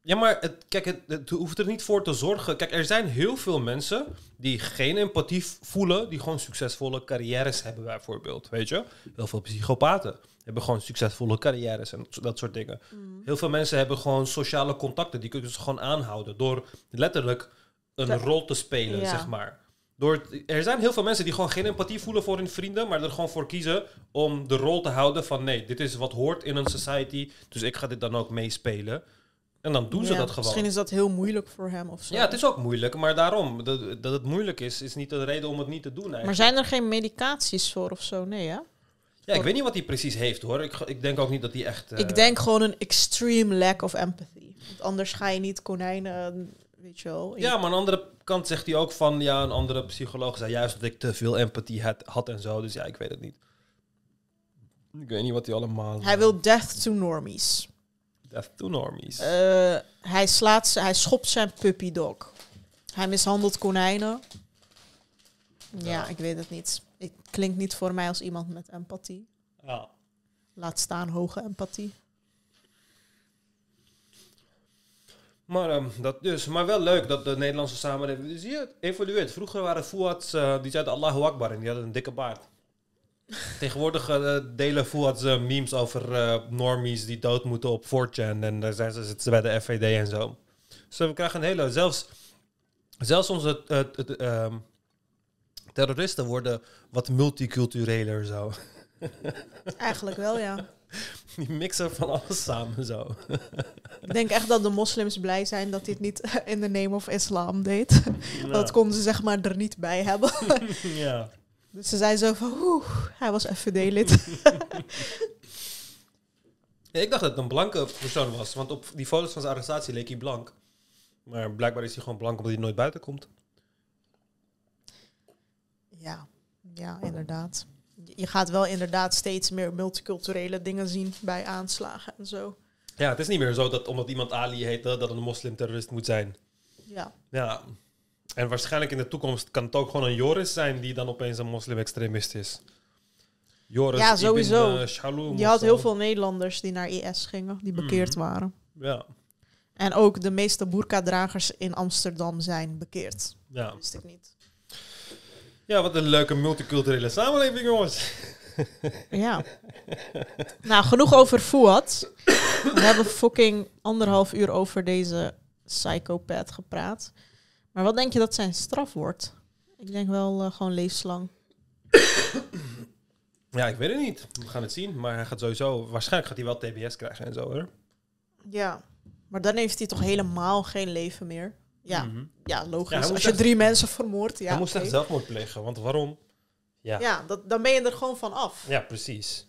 Ja, maar het, kijk, het, het hoeft er niet voor te zorgen. Kijk, er zijn heel veel mensen die geen empathie voelen, die gewoon succesvolle carrières hebben, bijvoorbeeld. Weet je? Heel veel psychopaten hebben gewoon succesvolle carrières en dat soort dingen. Heel veel mensen hebben gewoon sociale contacten, die kunnen ze gewoon aanhouden door letterlijk een rol te spelen, Ja. zeg maar. Door, er zijn heel veel mensen die gewoon geen empathie voelen voor hun vrienden, maar er gewoon voor kiezen om de rol te houden van nee, dit is wat hoort in een society, dus ik ga dit dan ook meespelen. En dan doen ze Ja, dat gewoon. Misschien is dat heel moeilijk voor hem of zo. Ja, het is ook moeilijk, maar daarom, dat, dat het moeilijk is, is niet de reden om het niet te doen eigenlijk. Maar zijn er geen medicaties voor of zo? Nee, hè? ja, ik weet niet wat hij precies heeft hoor. Ik, ik denk ook niet dat hij echt... eh, Ik denk gewoon een extreme lack of empathy. Want anders ga je niet konijnen, weet je wel. Ja, maar aan de andere kant zegt hij ook van... Ja, een andere psycholoog zei juist dat ik te veel empathie had, had en zo. Dus ja, ik weet het niet. Ik weet niet wat hij allemaal... Hij wil death to normies. Death to normies. Eh, hij, slaat, ze- hij schopt zijn puppy dog. Hij mishandelt konijnen. Ja, Ja. ik weet het niet. Het klinkt niet voor mij als iemand met empathie. ja. Laat staan hoge empathie. Maar, ehm, dat dus. maar wel leuk dat de Nederlandse samenleving... Zie je, het evolueert. Vroeger waren Fuads, eh, die zeiden Allahu Akbar en die hadden een dikke baard. Tegenwoordig eh, delen Fuads eh, memes over eh, normies die dood moeten op 4chan. En daar zijn ze zitten bij de FVD en zo. Dus we krijgen een hele... Zelfs, zelfs onze eh, ehm, terroristen worden wat multicultureler zo. Eigenlijk wel, ja. Die mixen van alles samen zo. Ik denk echt dat de moslims blij zijn dat hij het niet in the name of islam deed. Dat konden ze zeg maar er niet bij hebben. ja. Dus ze zijn zo van, oeh, hij was FVD-lid. Ja, ik dacht dat het een blanke persoon was, want op die foto's van zijn arrestatie leek hij blank. Maar blijkbaar is hij gewoon blank omdat hij nooit buiten komt. ja, ja, inderdaad. Je gaat wel inderdaad steeds meer multiculturele dingen zien bij aanslagen en zo. Ja, het is niet meer zo dat omdat iemand Ali heet, dat dat een moslimterrorist moet zijn. Ja, Ja. En waarschijnlijk in de toekomst kan het ook gewoon een Joris zijn die dan opeens een moslim-extremist is. Joris Ja, Ibn, sowieso. eh, Shalom Je had heel veel Nederlanders die naar IS gingen, die bekeerd Mhm. waren. Ja, En ook de meeste burka-dragers in Amsterdam zijn bekeerd. ja. Dat wist ik niet. ja, wat een leuke multiculturele samenleving, jongens. Ja. nou, genoeg over Fuad. We hebben fucking anderhalf uur over deze psychopath gepraat. Maar wat denk je dat zijn straf wordt? Ik denk wel eh, gewoon levenslang. Ja, ik weet het niet. We gaan het zien. Maar hij gaat sowieso... Waarschijnlijk gaat hij wel TBS krijgen en zo, hoor. Ja. Maar dan heeft hij toch helemaal geen leven meer? Ja, Mhm. ja logisch. Ja, Als je echt- drie mensen vermoordt, ja. hij moest echt zelfmoord plegen. Want waarom? Ja, Ja, dat, dan ben je er gewoon van af. ja precies.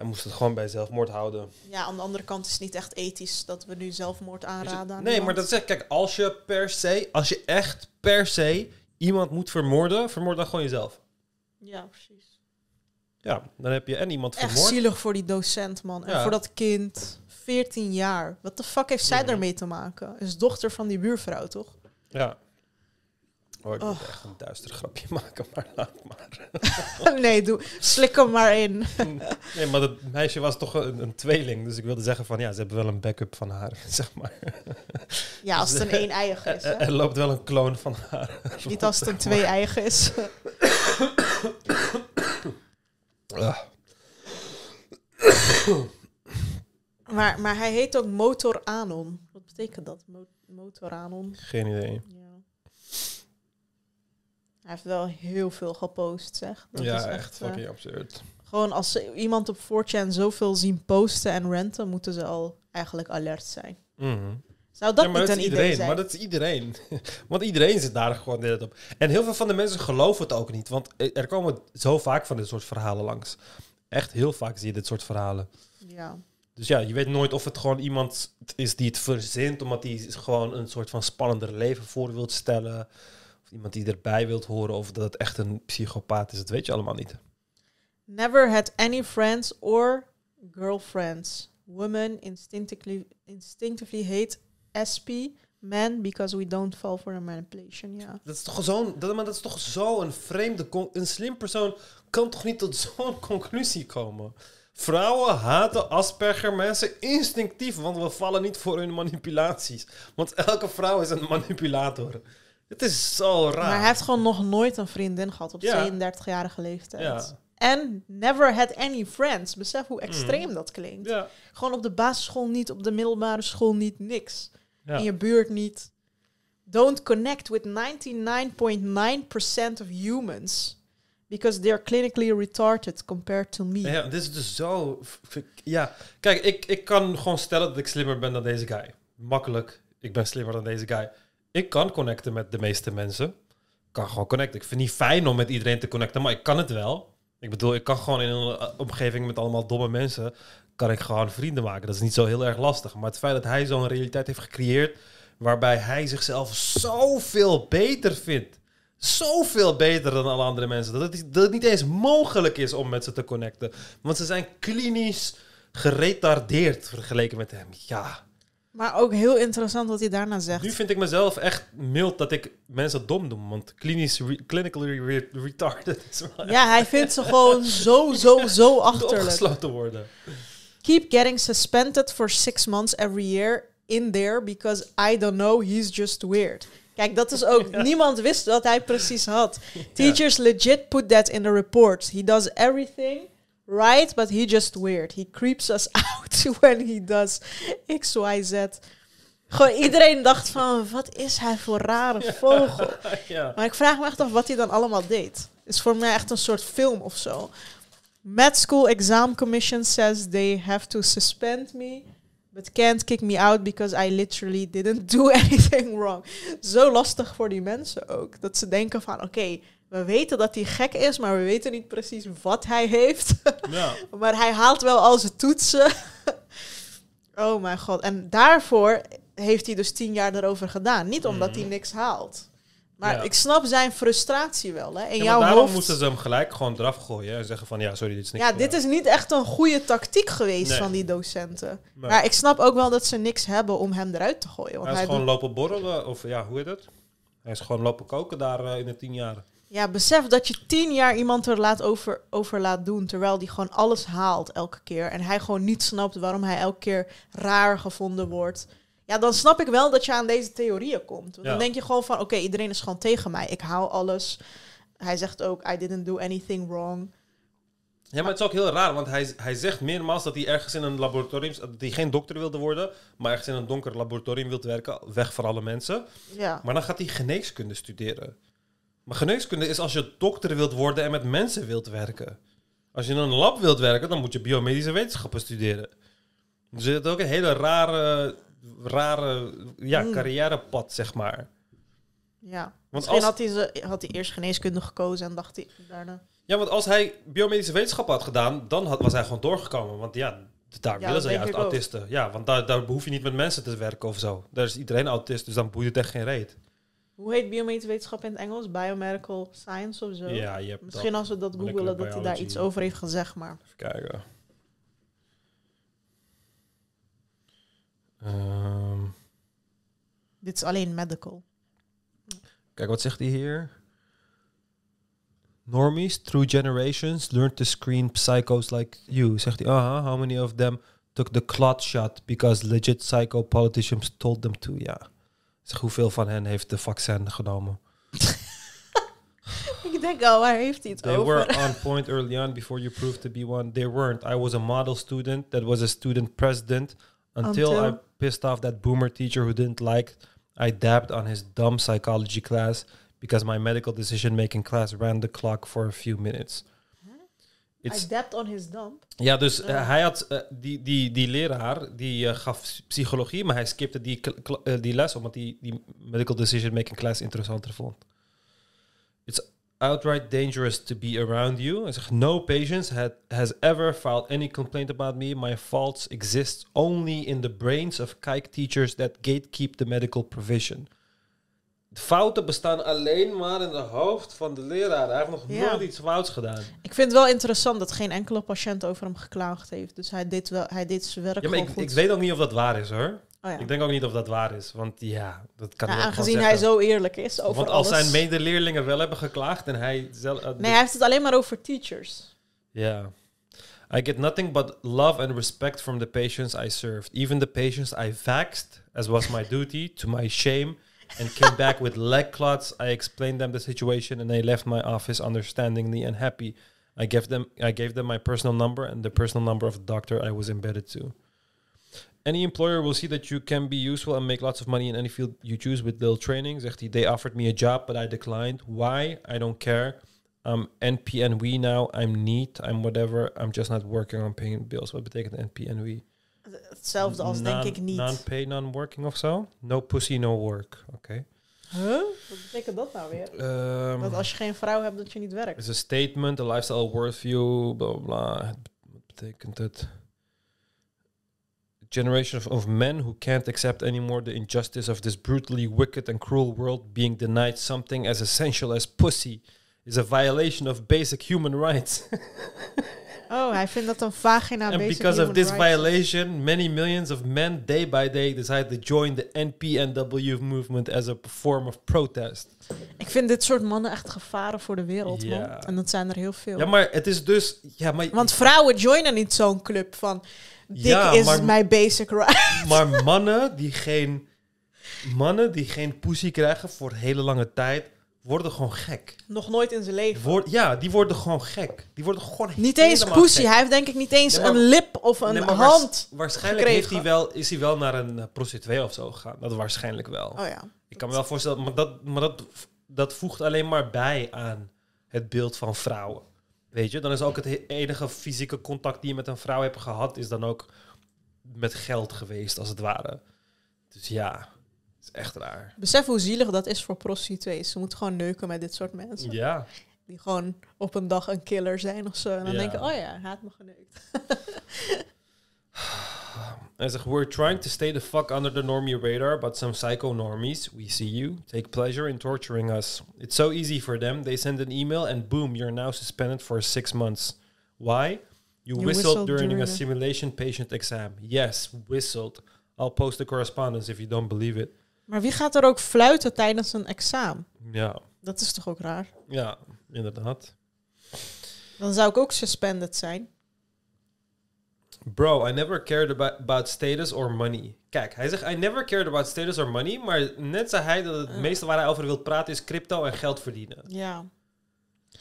Hij moest het gewoon bij zelfmoord houden. Ja, aan de andere kant is het niet echt ethisch dat we nu zelfmoord aanraden. aan Nee, iemand. maar dat echt... Kijk, als je per se... Als je echt per se iemand moet vermoorden... Vermoord dan gewoon jezelf. Ja, precies. Ja, dan heb je en iemand Echt vermoord. zielig voor die docent, man. En Ja. voor dat kind. 14 jaar. Wat de fuck heeft zij Mhm. daarmee te maken? Is dochter van die buurvrouw, toch? Ja. Oh, ik moet echt een duister grapje maken, maar laat maar. nee, doe, slik hem maar in. Nee, maar dat meisje was toch een, een tweeling. Dus ik wilde zeggen van ja, ze hebben wel een backup van haar, zeg maar. Ja, als het een één-eigen is, hè? Er loopt wel een kloon van haar. Niet als het een twee-eigen is. Ah. maar, maar hij heet ook Motor Anon. Wat betekent dat? Mo Motor Anon? Geen idee. Ja. Hij heeft wel heel veel gepost, zeg. Dat ja, is echt eh, fucking absurd. Gewoon als ze iemand op 4chan zoveel zien posten en renten, moeten ze al eigenlijk alert zijn. Mhm. Zou dat ja, maar niet dat een is idee iedereen. zijn? Maar dat is iedereen. want iedereen zit daar gewoon tijd op. En heel veel van de mensen geloven het ook niet. Want er komen zo vaak van dit soort verhalen langs. Echt heel vaak zie je dit soort verhalen. Ja. Dus ja, je weet nooit of het gewoon iemand is die het verzint, omdat hij gewoon een soort van spannender leven voor wilt stellen. Iemand die erbij wilt horen, of dat het echt een psychopaat is. Dat weet je allemaal niet. Never had any friends or girlfriends. Women instinctively, instinctively hate SP men because we don't fall for the manipulation. Ja. Dat is toch zo'n, dat, maar dat is toch zo'n vreemde, een slim persoon kan toch niet tot zo'n conclusie komen. Vrouwen haten Asperger mensen instinctief, want we vallen niet voor hun manipulaties. Want elke vrouw is een manipulator. Het is zo raar. Maar hij heeft gewoon nog nooit een vriendin gehad op Ja. 32-jarige leeftijd. Ja. En never had any friends. Besef hoe extreem dat klinkt. Ja. Gewoon op de basisschool niet, op de middelbare school niet, niks. In je buurt niet. Don't connect with 99.9% of humans. Because they're clinically retarded compared to me. Ja, dit is dus zo... Ja, kijk, ik, ik kan gewoon stellen dat ik slimmer ben dan deze guy. Makkelijk, ik ben slimmer dan deze guy. Ik kan connecten met de meeste mensen. Ik kan gewoon connecten. Ik vind het niet fijn om met iedereen te connecten, maar ik kan het wel. Ik bedoel, ik kan gewoon in een eh, omgeving met allemaal domme mensen... kan ik gewoon vrienden maken. Dat is niet zo heel erg lastig. Maar het feit dat hij zo'n realiteit heeft gecreëerd... waarbij hij zichzelf zoveel beter vindt... Zoveel beter dan alle andere mensen. Dat het, dat het niet eens mogelijk is om met ze te connecten. Want ze zijn klinisch geretardeerd vergeleken met hem. Ja. Maar ook heel interessant wat hij daarna zegt. Nu vind ik mezelf echt mild dat ik mensen dom doe. Want klinisch, re- clinically re- retarded Ja, hij vindt ze gewoon zo, zo, zo achterlijk. opgesloten worden. Keep getting suspended for six months every year in there because I don't know, he's just weird. Kijk, dat is ook... Niemand wist wat hij precies had. Teachers legit put that in the report. He does everything right, but he just weird. He creeps us out when he does X, Y, Z. Gewoon iedereen dacht van, wat is hij voor rare vogel? ja. Maar ik vraag me echt af wat hij dan allemaal deed. Is voor mij echt een soort film of zo. Med School Exam Commission says they have to suspend me, but can't kick me out because I literally didn't do anything wrong. Zo lastig voor die mensen ook. Dat ze denken van, oké, we weten dat hij gek is, maar we weten niet precies wat hij heeft. ja. maar hij haalt wel al zijn toetsen. oh mijn god. En daarvoor heeft hij dus tien jaar erover gedaan. Niet omdat hij niks haalt. Maar Ja. ik snap zijn frustratie wel. Hè. Ja, maar jouw daarom hoofd... moesten ze hem gelijk gewoon eraf gooien. En zeggen van, ja, sorry, dit is niks Ja, dit is niet echt een goede tactiek geweest Nee. van die docenten. Maar ik snap ook wel dat ze niks hebben om hem eruit te gooien. Want Hij hij is gewoon doet- lopen borrelen, of ja, hoe heet het? Hij is gewoon lopen koken daar eh, in de tien jaar. Ja, besef dat je tien jaar iemand er laat over, over laat doen, terwijl die gewoon alles haalt elke keer. En hij gewoon niet snapt waarom hij elke keer raar gevonden wordt. Ja, dan snap ik wel dat je aan deze theorieën komt. Want Ja. Dan denk je gewoon van, oké, iedereen is gewoon tegen mij. Ik haal alles. Hij zegt ook, I didn't do anything wrong. Ja, maar het is ook heel raar, want hij, hij zegt meermaals dat hij ergens in een laboratorium, dat hij geen dokter wilde worden, maar ergens in een donker laboratorium wil werken, weg van alle mensen. Ja. Maar dan gaat hij geneeskunde studeren. Maar geneeskunde is als je dokter wilt worden en met mensen wilt werken. Als je in een lab wilt werken, dan moet je biomedische wetenschappen studeren. Dus het is ook een hele rare, rare ja, Mm. carrièrepad, zeg maar. Ja. Want Misschien als, had, hij ze, had hij eerst geneeskunde gekozen en dacht hij daarna... ja, want als hij biomedische wetenschappen had gedaan, dan had, was hij gewoon doorgekomen. Want ja, daar Ja, willen ze juist ook. autisten. Ja, want daar, daar hoef je niet met mensen te werken of zo. Daar is iedereen autist, dus dan boeit het echt geen reet. Hoe heet biomedische wetenschap in het Engels? Biomedical science of zo? Ja, je hebt Misschien als we dat googelen, dat hij daar iets over heeft gezegd, maar... Even kijken. Ehm, Dit is alleen medical. kijk, wat zegt hij hier? Normies, through generations, learned to screen psychos like you. Zegt hij, aha, how many of them took the clot shot because legit psycho politicians told them to? Ja. Zeg, hoeveel van hen heeft de vaccin genomen? Ik denk al, waar heeft hij het They over? were on point early on before you proved to be one. They weren't. I was a model student that was a student president until, Until- I pissed off that boomer teacher who didn't like. I dabbed on his dumb psychology class because my medical decision making class ran the clock for a few minutes. It's, I on his dump. ja, dus eh, Ja. hij had eh, die, die, die leraar die eh, gaf psychologie, maar hij skipte die, eh, die les omdat hij die medical decision making class interessanter vond. It's outright dangerous to be around you. Hij zegt, no patient had, has ever filed any complaint about me. My faults exist only in the brains of kijk teachers that gatekeep the medical provision. Fouten bestaan alleen maar in de hoofd van de leraar. Hij heeft nog Ja. nooit iets fouts gedaan. Ik vind het wel interessant dat geen enkele patiënt over hem geklaagd heeft. Dus hij deed, wel, hij deed zijn werk Ja, maar ik, goed. ik weet ook niet of dat waar is hoor. Oh ja. Ik denk ook niet of dat waar is. Want ja, dat kan Ja, hij ook gewoon aangezien hij zo eerlijk is over Want als alles. zijn medeleerlingen wel hebben geklaagd en hij zelf... eh, Nee, hij heeft het alleen maar over teachers. Yeah. I get nothing but love and respect from the patients I served. Even the patients I vaxed, as was my duty, to my shame, and came back with leg clots. I explained them the situation and they left my office understandingly and happy. I gave them I gave them my personal number and the personal number of the doctor I was embedded to. Any employer will see that you can be useful and make lots of money in any field you choose with little training. Zegt they offered me a job, but I declined. Why? I don't care. I'm NPNW now. I'm neat. I'm whatever. I'm just not working on paying bills. Wat betekent NPNW? Hetzelfde als denk ik niet. Non-pay, non-working of zo? No pussy, no work. Oké. Huh? Wat betekent dat nou weer? Ehm, Dat als je geen vrouw hebt, dat je niet werkt. is een statement, a lifestyle worldview, bla bla. Wat betekent het? Generation of, of men who can't accept anymore the injustice of this brutally wicked and cruel world being denied something as essential as pussy is a violation of basic human rights. Oh, hij vindt dat een vagina and because of this violation, many millions of men day by day decide to join the NPNW movement as a form of protest. Ik vind dit soort mannen echt gevaren voor de wereld, man. En dat zijn er heel veel. Ja, maar het is dus... Ja, maar, Want vrouwen joinen niet zo'n club van... Dik Ja, is maar- my basic right. Maar mannen die geen mannen die geen pussy krijgen voor hele lange tijd worden gewoon gek. Nog nooit in zijn leven. Word, ja, die worden gewoon gek. Die worden gewoon Niet eens pussy. gek. Hij heeft denk ik niet eens Nee, maar- een lip of een Nee, maar waars- hand. waarschijnlijk heeft hij wel, is hij wel naar een eh, prostituee of zo gegaan. Dat waarschijnlijk wel. Oh ja. Ik kan me wel voorstellen, maar dat, maar dat, dat voegt alleen maar bij aan het beeld van vrouwen. Weet je, dan is ook het he- enige fysieke contact die je met een vrouw hebt gehad, is dan ook met geld geweest, als het ware. Dus ja, is echt raar. Besef hoe zielig dat is voor prostituees. Ze moeten gewoon neuken met dit soort mensen. Ja. Die gewoon op een dag een killer zijn of zo. En dan Ja. denken, oh ja, hij had me geneukt. Hij zegt, we're trying to stay the fuck under the normie radar, but some psycho normies, we see you, take pleasure in torturing us. It's so easy for them. They send an email and boom, you're now suspended for six months. Why? You, You whistled, whistled during, a- simulation patient exam. Yes, whistled. I'll post the correspondence if you don't believe it. Maar wie gaat er ook fluiten tijdens een examen? Ja. Dat is toch ook raar? Ja, inderdaad. Dan zou ik ook suspended zijn. Bro, I never cared about, about status or money. Kijk, hij zegt I never cared about status or money, maar net zei hij dat het meeste waar hij over wil praten is crypto en geld verdienen. Ja.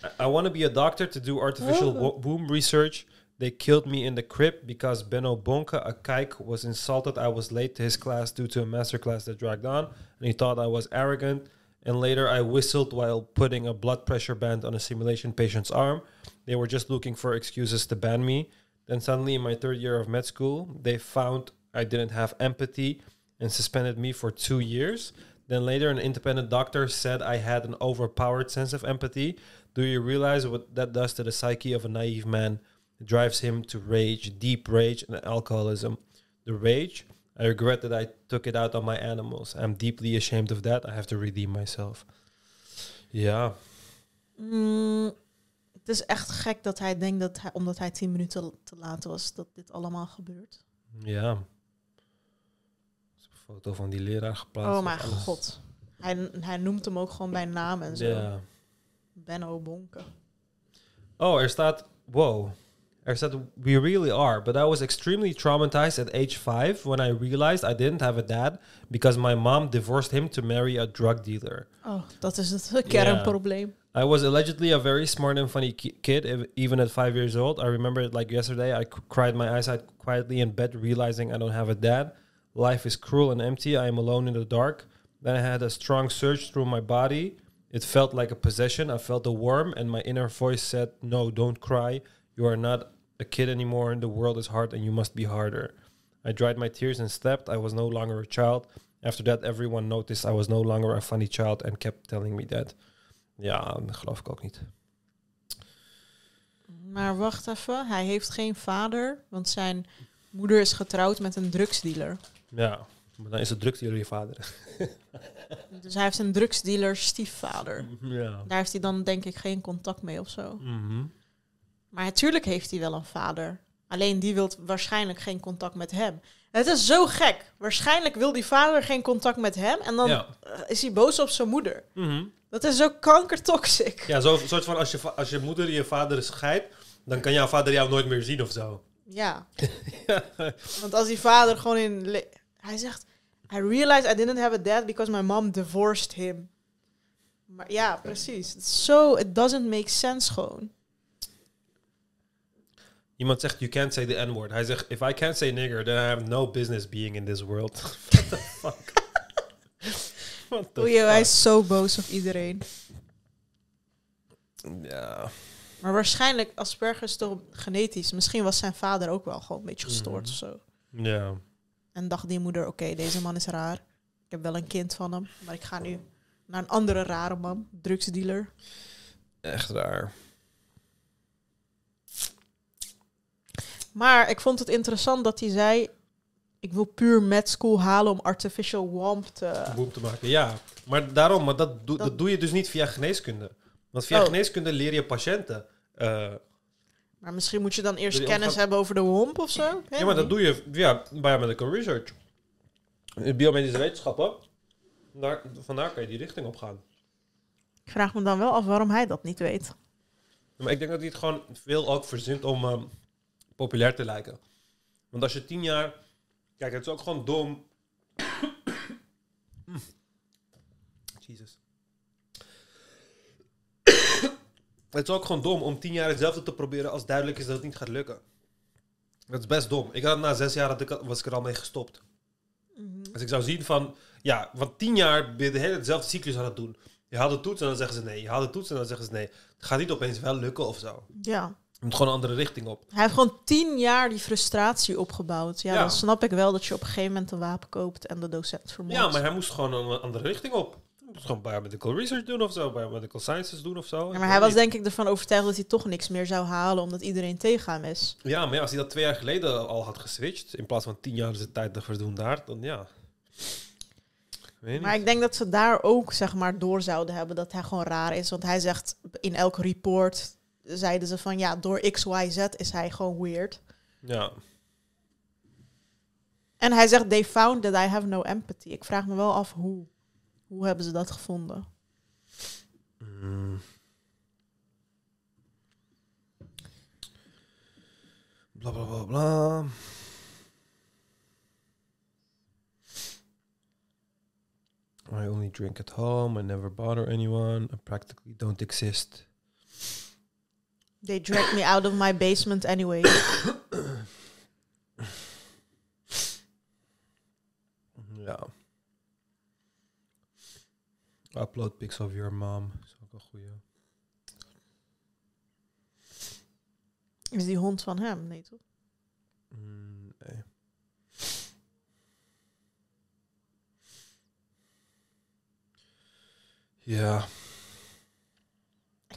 I, I want to be a doctor to do artificial Oh. wo- womb research. They killed me in the crib because Benno Bonke, a kike, was insulted. I was late to his class due to a master class that dragged on, and he thought I was arrogant. And later, I whistled while putting a blood pressure band on a simulation patient's arm. They were just looking for excuses to ban me. Then suddenly, in my third year of med school, they found I didn't have empathy and suspended me for two years. Then later, an independent doctor said I had an overpowered sense of empathy. Do you realize what that does to the psyche of a naive man? It drives him to rage, deep rage, and alcoholism. The rage, I regret that I took it out on my animals. I'm deeply ashamed of that. I have to redeem myself. Ja, Mm, het is echt gek dat hij denkt dat hij, omdat hij tien minuten te laat was, dat dit allemaal gebeurt. ja. Er is een foto van die leraar geplaatst. oh mijn god. Hij, hij noemt hem ook gewoon bij naam en zo. Ja. Benno Bonke. Oh, er staat, wow. Er said, we really are, but I was extremely traumatized at age five when I realized I didn't have a dad because my mom divorced him to marry a drug dealer. Oh, dat is het kernprobleem. I was allegedly a very smart and funny ki- kid, ev- even at five years old. I remember it like yesterday. I c- cried my eyes out quietly in bed, realizing I don't have a dad. Life is cruel and empty. I am alone in the dark. Then I had a strong surge through my body. It felt like a possession. I felt a worm, and my inner voice said, No, don't cry. You are not a kid anymore. The world is hard, and you must be harder. I dried my tears and slept. I was no longer a child. After that, everyone noticed I was no longer a funny child and kept telling me that. Ja, dat geloof ik ook niet. Maar wacht even, hij heeft geen vader, want zijn moeder is getrouwd met een drugsdealer. Ja, maar dan is het drugsdealer je vader. Dus hij heeft een drugsdealer stiefvader. Ja. Daar heeft hij dan denk ik geen contact mee of zo. Mhm. Maar natuurlijk heeft hij wel een vader. Alleen die wil waarschijnlijk geen contact met hem. Het is zo gek. Waarschijnlijk wil die vader geen contact met hem. En dan Ja. eh, is hij boos op zijn moeder. Mhm. Dat is zo kankertoxic. Ja, zo'n soort van als je, als je moeder je vader scheidt, dan kan jouw vader jou nooit meer zien of zo. Ja. Want als die vader gewoon in... Hij zegt... I realized I didn't have a dad because my mom divorced him. Maar ja, precies. Zo... It doesn't make sense gewoon. Iemand zegt, you can't say the N-word. Hij zegt, if I can't say nigger, then I have no business being in this world. What the fuck? What the Oei, hij is zo boos op iedereen. Ja. Maar waarschijnlijk, Asperger is toch genetisch. Misschien was zijn vader ook wel gewoon een beetje gestoord Mhm. of zo. Ja. En dacht die moeder, oké, deze man is raar. Ik heb wel een kind van hem. Maar ik ga nu naar een andere rare man. Drugsdealer. Echt raar. Maar ik vond het interessant dat hij zei... Ik wil puur med school halen om artificial womb te... Boom te maken. Ja, maar daarom, maar dat, doe, dat, Dat- doe je dus niet via geneeskunde. Want via Oh. geneeskunde leer je patiënten. eh, Maar misschien moet je dan eerst kennis hebben over de womb of zo? ja, maar dat doe je via biomedical research. In biomedische wetenschappen. Daar, vandaar kan je die richting op gaan. Ik vraag me dan wel af waarom hij dat niet weet. Maar ik denk dat hij het gewoon veel ook verzint om ehm, populair te lijken. Want als je tien jaar... Kijk, het is ook gewoon dom... Jesus. het is ook gewoon dom om tien jaar hetzelfde te proberen als duidelijk is dat het niet gaat lukken. Dat is best dom. Ik had na zes jaar ik, was ik er al mee gestopt. Als ik zou zien van... Ja, want tien jaar ben je de hele dezelfde cyclus aan het doen. Je haalt de toets en dan zeggen ze nee. Je haalt de toets en dan zeggen ze nee. Het gaat niet opeens wel lukken of zo. Ja. Moet gewoon een andere richting op. Hij heeft gewoon tien jaar die frustratie opgebouwd. Ja, Ja. dan snap ik wel dat je op een gegeven moment een wapen koopt en de docent vermoordt. Ja, maar hij moest gewoon een andere richting op. Hij moest gewoon biomedical research doen of zo. Biomedical sciences doen of zo. Ja, maar hij was niet. denk ik ervan overtuigd dat hij toch niks meer zou halen, omdat iedereen tegen hem is. Ja, maar ja, als hij dat twee jaar geleden al had geswitcht... in plaats van tien jaar de tijd te verdoen daar... dan ja... Maar ik denk dat ze daar ook zeg maar door zouden hebben dat hij gewoon raar is. Want hij zegt in elk report zeiden ze van ja, door X, Y, Z is hij gewoon weird. Ja. En hij zegt they found that I have no empathy. Ik vraag me wel af hoe. Hoe hebben ze dat gevonden? Mm. Bla bla bla bla. I only drink at home. I never bother anyone. I practically don't exist. They dragged me out of my basement anyway. Ja. Upload pics of your mom. Is ook een goeie. Is die hond van hem? Nee, toch? Mm, nee. Ja.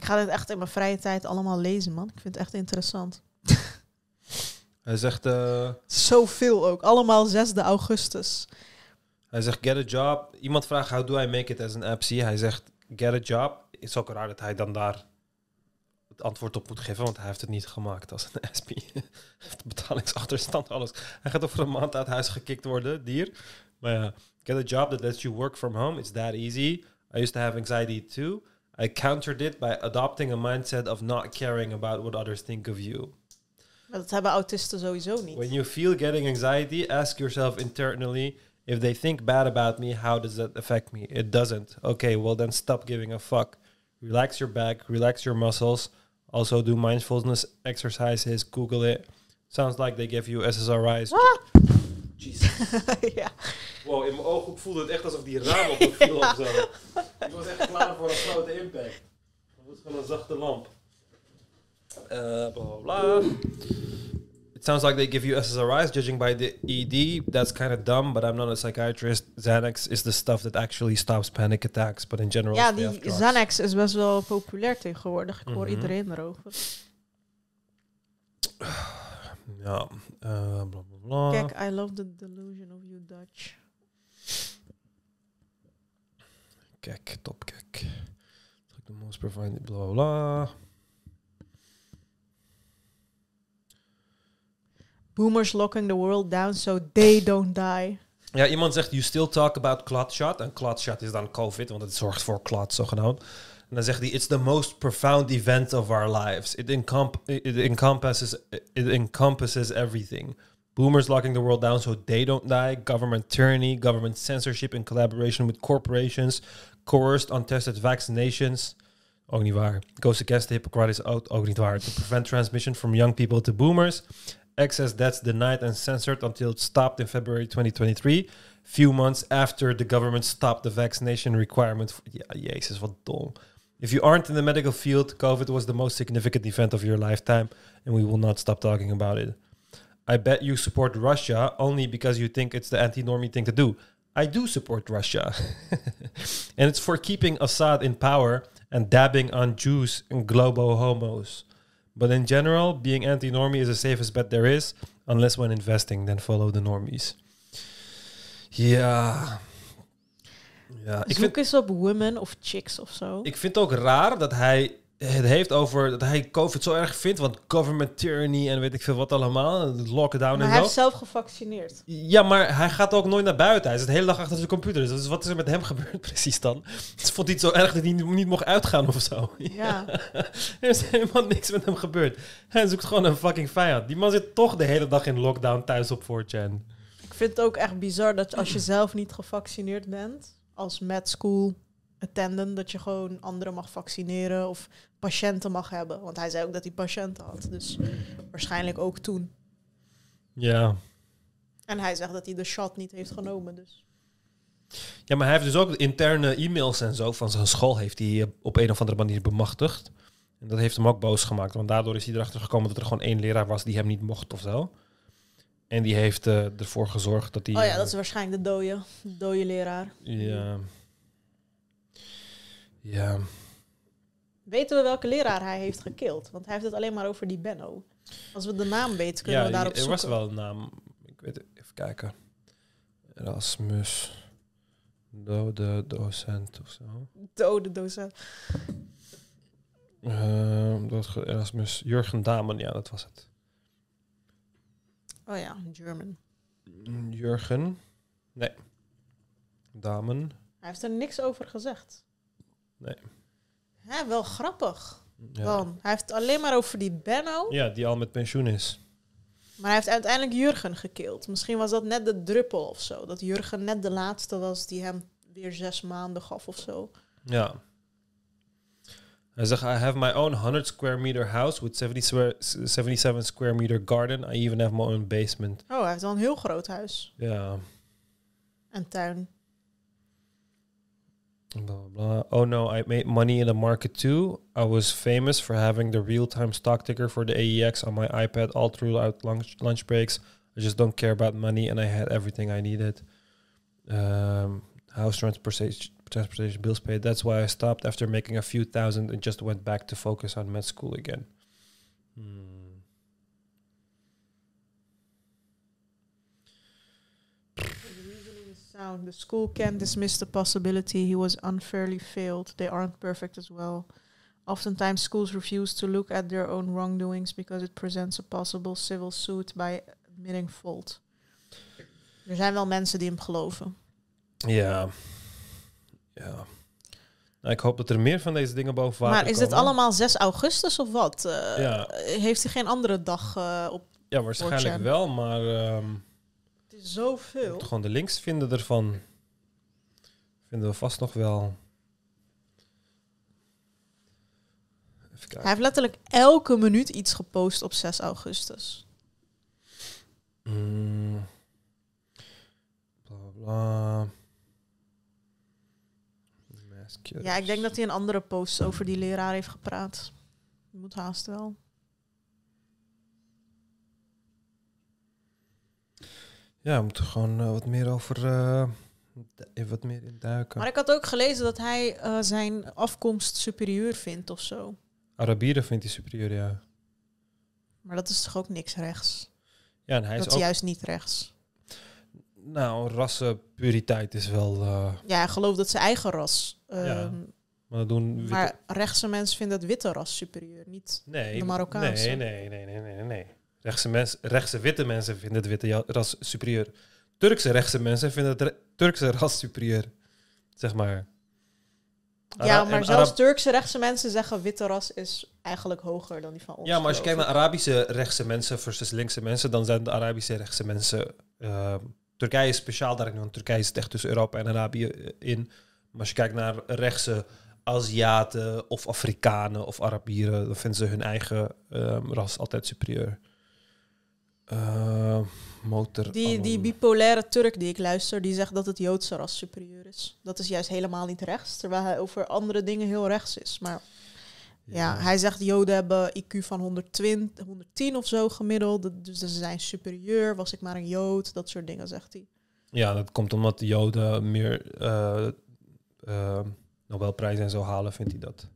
Ik ga dit echt in mijn vrije tijd allemaal lezen, man. Ik vind het echt interessant. Hij zegt, eh, Zoveel ook. Allemaal 6 augustus. hij zegt, get a job. Iemand vraagt, how do I make it as an MC? Hij zegt, get a job. Het is ook raar dat hij dan daar het antwoord op moet geven, want hij heeft het niet gemaakt als een SP. Hij heeft betalingsachterstand, alles. Hij gaat over een maand uit huis gekikt worden, dier. Maar ja, get a job that lets you work from home. It's that easy. I used to have anxiety too. I countered it by adopting a mindset of not caring about what others think of you. Maar dat hebben autisten sowieso niet. When you feel getting anxiety, ask yourself internally if they think bad about me, how does that affect me? It doesn't. Okay, well then stop giving a fuck. Relax your back, relax your muscles. Also do mindfulness exercises. Google it. Sounds like they give you SSRI's. Ah! Jesus. ja. Wow, in mijn ooghoek voelde het echt alsof die raam op me viel of zo. Ik was echt klaar voor een grote impact. Dat was gewoon een zachte lamp. Uh, bla. It sounds like they give you SSRIs, judging by the ED. That's kind of dumb, but I'm not a psychiatrist. Xanax is the stuff that actually stops panic attacks, but in general, ja, die. Xanax is best wel populair tegenwoordig. Ik hoor Mhm. iedereen erover. Ja, uh, bla. Kijk, ah. I love the delusion of you Dutch. Kijk, top, kijk. The most provided, bla bla bla. Boomers locking the world down so they don't die. Ja, iemand zegt, you still talk about clot shot. En clot shot is dan COVID, want het zorgt voor clot, zogenaamd. En dan zegt hij, it's the most profound event of our lives. It, encomp it, encompasses, it encompasses everything. Boomers locking the world down so they don't die. Government tyranny, government censorship in collaboration with corporations. Coerced, untested vaccinations. Ook. Goes against the Hippocratic Oath. Ook. To prevent transmission from young people to boomers. Excess deaths denied and censored until it stopped in February 2023. Few months after the government stopped the vaccination requirement. For, ja, jezus, dom. If you aren't in the medical field, COVID was the most significant event of your lifetime, and we will not stop talking about it. I bet you support Russia only because you think it's the anti-normie thing to do. I do support Russia. and it's for keeping Assad in power and dabbing on Jews and global homos. But in general, being anti-normie is the safest bet there is, unless when investing, then follow the normies. Ja. Ja, ik Zoek vind, eens op women of chicks of zo. ik vind het ook raar dat hij het heeft over dat hij COVID zo erg vindt, want government tyranny en weet ik veel wat allemaal, lockdown maar en hij zo. heeft zelf gevaccineerd. Ja, maar hij gaat ook nooit naar buiten. Hij zit de hele dag achter zijn computer. Dus wat is er met hem gebeurd precies dan? Het vond hij het zo erg dat hij niet, niet mocht uitgaan of zo. Ja. er is helemaal niks met hem gebeurd. Hij zoekt gewoon een fucking vijand. Die man zit toch de hele dag in lockdown thuis op 4chan. Ik vind het ook echt bizar dat als je zelf niet gevaccineerd bent, als med school attendant, dat je gewoon anderen mag vaccineren of patiënten mag hebben. Want hij zei ook dat hij patiënten had. Dus waarschijnlijk ook toen. Ja. En hij zegt dat hij de shot niet heeft genomen. Dus. Ja, maar hij heeft dus ook interne e-mails en zo van zijn school heeft hij op een of andere manier bemachtigd. En dat heeft hem ook boos gemaakt. Want daardoor is hij erachter gekomen dat er gewoon één leraar was die hem niet mocht of zo. En die heeft eh, ervoor gezorgd dat hij... Oh ja, eh, dat is waarschijnlijk de dode, de dode leraar. Ja. Ja. Weten we welke leraar hij heeft gekild? Want hij heeft het alleen maar over die Benno. Als we de naam weten, kunnen ja, we daarop er zoeken. was wel een naam. Ik weet het, even kijken. Erasmus. Dode docent of zo. Dode docent. Ehm, dat Erasmus. Jurgen Damen, ja, dat was het. Oh ja, German. Jurgen. Nee. Damen. Hij heeft er niks over gezegd. Hè, wel grappig. Ja. Dan. Hij heeft het alleen maar over die Benno. ja, die al met pensioen is. Maar hij heeft uiteindelijk Jurgen gekild. Misschien was dat net de druppel of zo. Dat Jurgen net de laatste was die hem weer zes maanden gaf of zo. Ja. Hij zegt, I have my own 100 square meter house with 70 square, 77 square meter garden. I even have my own basement. Oh, hij heeft wel een heel groot huis Ja. en tuin. Blah, blah. Oh no, I made money in the market too. I was famous for having the real-time stock ticker for the AEX on my iPad all throughout lunch, lunch breaks. I just don't care about money and I had everything I needed. Um, house transportation, transportation bills paid. That's why I stopped after making a few thousand and just went back to focus on med school again. Hmm. Sound. The school can't dismiss the possibility he was unfairly failed. They aren't perfect as well. Oftentimes, schools refuse to look at their own wrongdoings because it presents a possible civil suit by admitting fault. Er zijn wel mensen die hem geloven. Ja. Ja. Nou, ik hoop dat er meer van deze dingen boven water Maar is dit allemaal 6 augustus of wat? Eh, Ja. Heeft hij geen andere dag eh, op? Ja, waarschijnlijk 4chan. wel, maar... ehm, Zoveel. Moet gewoon de links vinden ervan. Vinden we vast nog wel. Even Hij kijken. heeft letterlijk elke minuut iets gepost op 6 augustus. Mm. Bla bla. Ja, ik denk dat hij een andere post over die leraar heeft gepraat. Moet haast wel. Ja, we moeten gewoon eh, wat meer over. du- wat meer induiken. Maar ik had ook gelezen dat hij eh, zijn afkomst superieur vindt of zo. Arabieren vindt hij superieur, ja. Maar dat is toch ook niks rechts? Ja, en hij dat is ook. juist niet rechts. Nou, rassenpuriteit is wel. Ja, hij gelooft dat zijn eigen ras. Ja, ehm, maar dat doen. witte- maar rechtse mensen vinden het witte ras superieur. Niet Nee, De Marokkaanse. Nee, nee, nee, nee, nee, nee. Rechtse, mens, rechtse witte mensen vinden het witte ras superieur. Turkse rechtse mensen vinden het re- Turkse ras superieur. Zeg maar. Ara- ja, maar zelfs Turkse rechtse mensen zeggen witte ras is eigenlijk hoger dan die van ons. Ja, maar als je kijkt naar Arabische rechtse mensen versus linkse mensen, dan zijn de Arabische rechtse mensen. eh, Turkije is speciaal daarin, want Turkije zit echt tussen Europa en Arabië eh, in. Maar als je kijkt naar rechtse Aziaten of Afrikanen of Arabieren, dan vinden ze hun eigen ehm, ras altijd superieur. Eh, motor. Die, die Anon. bipolaire Turk die ik luister, die zegt dat het Joodse ras superieur is. Dat is juist helemaal niet rechts, terwijl hij over andere dingen heel rechts is. Maar ja, hij zegt Joden hebben IQ van 120, 110 of zo gemiddeld. Dus ze zijn superieur. Was ik maar een Jood, dat soort dingen zegt hij. Ja, dat komt omdat de Joden meer eh, Nobelprijs en zo halen, vindt hij dat.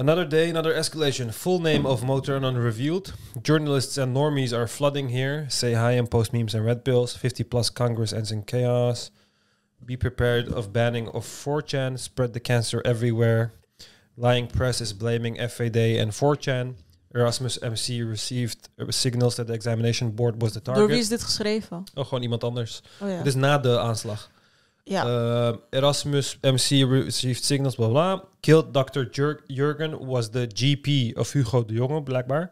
Another day, another escalation. Full name of Motor Unknown revealed. Journalists and normies are flooding here. Say hi and post memes and red pills. 50 plus Congress ends in chaos. Be prepared of banning of 4chan. Spread the cancer everywhere. Lying press is blaming FAD and 4chan. Erasmus MC received uh, signals that the examination board was the target. Door wie is dit geschreven? Oh, gewoon iemand anders. Oh ja. Het is na de aanslag. Ja. Uh, Erasmus MC received signals, blah, blah. Killed Dr. Jur- Jurgen was the GP of Hugo de Jonge, blijkbaar.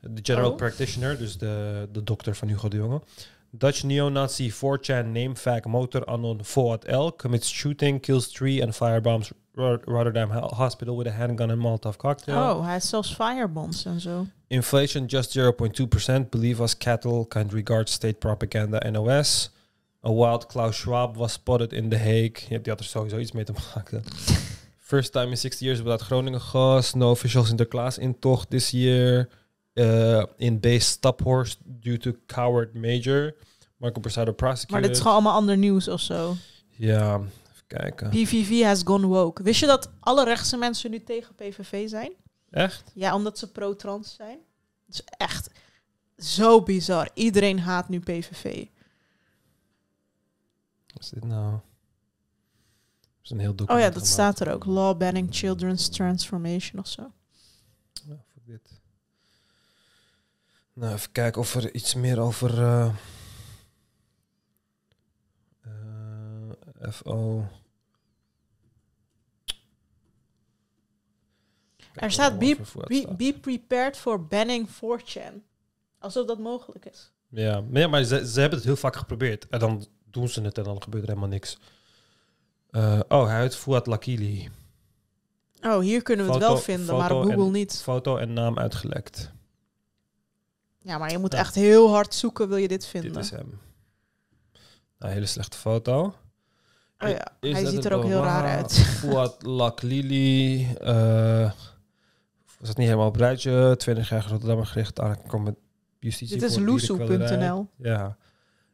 De general Oh. practitioner, dus de, de dokter van Hugo de Jonge. Dutch neo-Nazi 4chan name fag motor anon Fuad L commits shooting, kills three and firebombs Ro- Rotterdam Ho- Hospital with a handgun and Molotov cocktail. Oh, hij heeft zelfs firebombs en zo. Inflation just 0.2%. Believe us, cattle kind regards state propaganda NOS. A wild Klaus Schwab was spotted in The Hague. Ja, die had er sowieso iets mee te maken. First time in 60 years without Groningen gas. No official Sinterklaas intocht this year. Uh, in base Staphorst due to coward major. Marco Persado prosecuted. Maar dit is gewoon allemaal ander nieuws of zo. Ja, even kijken. PVV has gone woke. Wist je dat alle rechtse mensen nu tegen PVV zijn? Echt? Ja, omdat ze pro-trans zijn. Het is echt zo bizar. Iedereen haat nu PVV. Is dit nou? Is een heel Oh document ja, dat gemaakt. staat er ook. Law banning children's transformation of zo. Ja, fuck dit. Nou, even kijken of er iets meer over... eh, eh, FO... Er staat be, be, be prepared for banning 4chan. Alsof dat mogelijk is. Ja, maar, ja, maar ze, ze hebben het heel vaak geprobeerd. En dan doen ze het en dan gebeurt er helemaal niks. Eh, oh, hij heet Fuad Lakili. Oh, hier kunnen we het wel vinden, maar op Google en- niet. Foto en naam uitgelekt. Ja, maar je moet Ja. echt heel hard zoeken, wil je dit vinden. Dit is hem. Een hele slechte foto. oh ja, Is hij dat ziet er ook heel raar uit. Fuad Laklili. eh was het niet helemaal op rijtje. 20 jaar Rotterdam gericht justitie. Dit is loesoe.nl. Ja.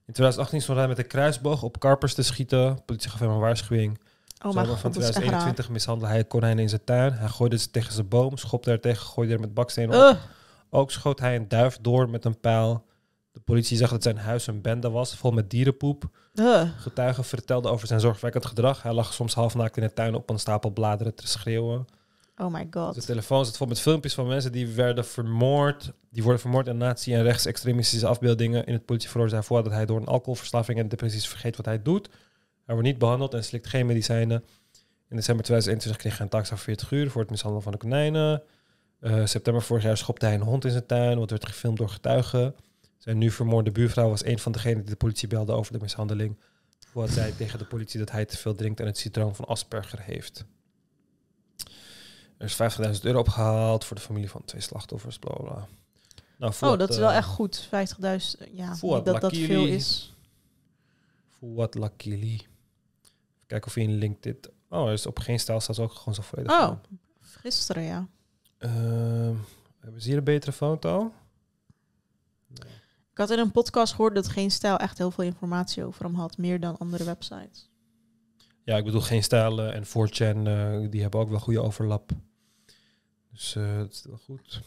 In 2018 stond hij met een kruisboog op karpers te schieten. Politie gaf hem een waarschuwing. Oh mijn van god, dat is echt raar. 2021 mishandelde hij konijnen in zijn tuin. Hij gooide ze tegen zijn boom, schopte er tegen, gooide er met bakstenen op. Ook schoot hij een duif door met een pijl. De politie zag dat zijn huis een bende was, vol met dierenpoep. Getuigen vertelden over zijn zorgwekkend gedrag. Hij lag soms halfnaakt in de tuin op een stapel bladeren te schreeuwen. Oh my De god. telefoon zit vol met filmpjes van mensen die werden vermoord. Die worden vermoord in nazi- en rechtsextremistische afbeeldingen. In het politieverhoor zei voor dat hij door een alcoholverslaving en depressies vergeet wat hij doet. Hij wordt niet behandeld en slikt geen medicijnen. In december 2021 kreeg hij een taak van 40 uur voor het mishandelen van de konijnen. Eh, september vorig jaar schopte hij een hond in zijn tuin, wat werd gefilmd door getuigen. Zijn nu vermoorde buurvrouw was een van degenen die de politie belde over de mishandeling. Fuad zei tegen de politie dat hij te veel drinkt en het syndroom van Asperger heeft. Er is 50.000 euro opgehaald voor de familie van twee slachtoffers. Bla bla. Nou, Oh, dat is wel eh, echt goed. 50.000. Ja, dat dat Lakili. veel is. Fuad Lakili. Even kijken of hij in LinkedIn... Oh, er is op geen stijl staat ook gewoon zo volledig. Oh, gisteren ja. Ehm, hebben ze hier een betere foto? Ik had in een podcast gehoord dat Geen Stijl echt heel veel informatie over hem had. Meer dan andere websites. Ja, ik bedoel geen stijlen en 4chan, eh, die hebben ook wel goede overlap. Dus eh dat is wel goed.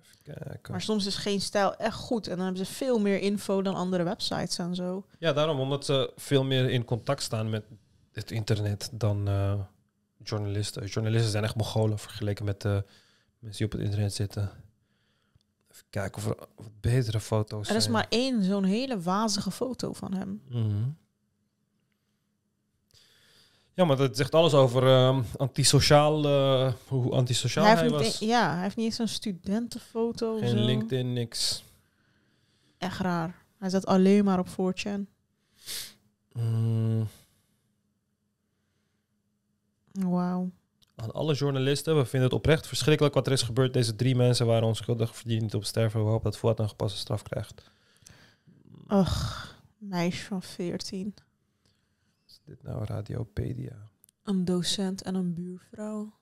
Even kijken. Maar soms is Geen Stijl echt goed. En dan hebben ze veel meer info dan andere websites en zo. Ja, daarom, omdat ze veel meer in contact staan met het internet dan eh, journalisten. Journalisten zijn echt mogolen vergeleken met de mensen die op het internet zitten. Even kijken of er wat betere foto's Er is zijn. maar één zo'n hele wazige foto van hem. Mhm. Ja, maar dat zegt alles over ehm, antisociaal, eh, hoe antisociaal hij hij, was. e- ja, hij heeft niet eens een studentenfoto. Geen zo. LinkedIn, niks. Echt raar. Hij zat alleen maar op 4chan. Mm, Wauw. aan alle journalisten, we vinden het oprecht verschrikkelijk wat er is gebeurd. Deze drie mensen waren onschuldig, verdienen niet op sterven. We hopen dat Fuad een gepaste straf krijgt. Ugh, meisje van 14. Is dit nou Radiopedia? Een docent en een buurvrouw.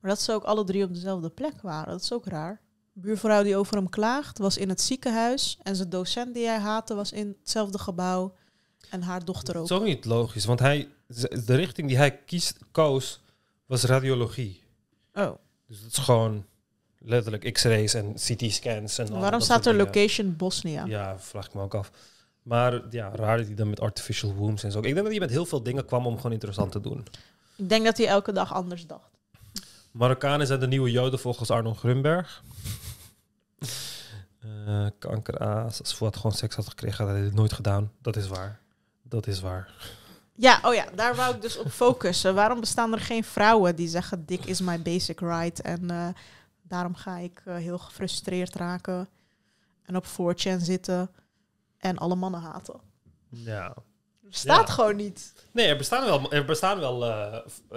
Maar dat ze ook alle drie op dezelfde plek waren. Dat is ook raar. De buurvrouw die over hem klaagt was in het ziekenhuis. En zijn docent die hij haatte was in hetzelfde gebouw. En haar dochter Dat ook. is ook niet logisch, want hij, de richting die hij kiest, koos was radiologie. Oh, Dus dat is gewoon letterlijk x-rays en CT-scans. en waarom dat staat er dingen. location Bosnia? Ja, vraag ik me ook af. Maar ja, raar dat hij dan met artificial wombs en zo. Ik denk dat hij met heel veel dingen kwam om gewoon interessant te doen. Ik denk dat hij elke dag anders dacht. Marokkanen zijn de nieuwe Joden volgens Arno Grunberg. Eh kankeraas. Als Fuad gewoon seks had gekregen, had hij dit nooit gedaan. Dat is waar. Dat is waar. Ja, oh ja, daar wou ik dus op focussen. Waarom bestaan er geen vrouwen die zeggen dik is my basic right en eh, daarom ga ik eh, heel gefrustreerd raken en op 4chan zitten en alle mannen haten. Ja. Staat Ja. gewoon niet. Nee, er bestaan wel, er bestaan wel eh,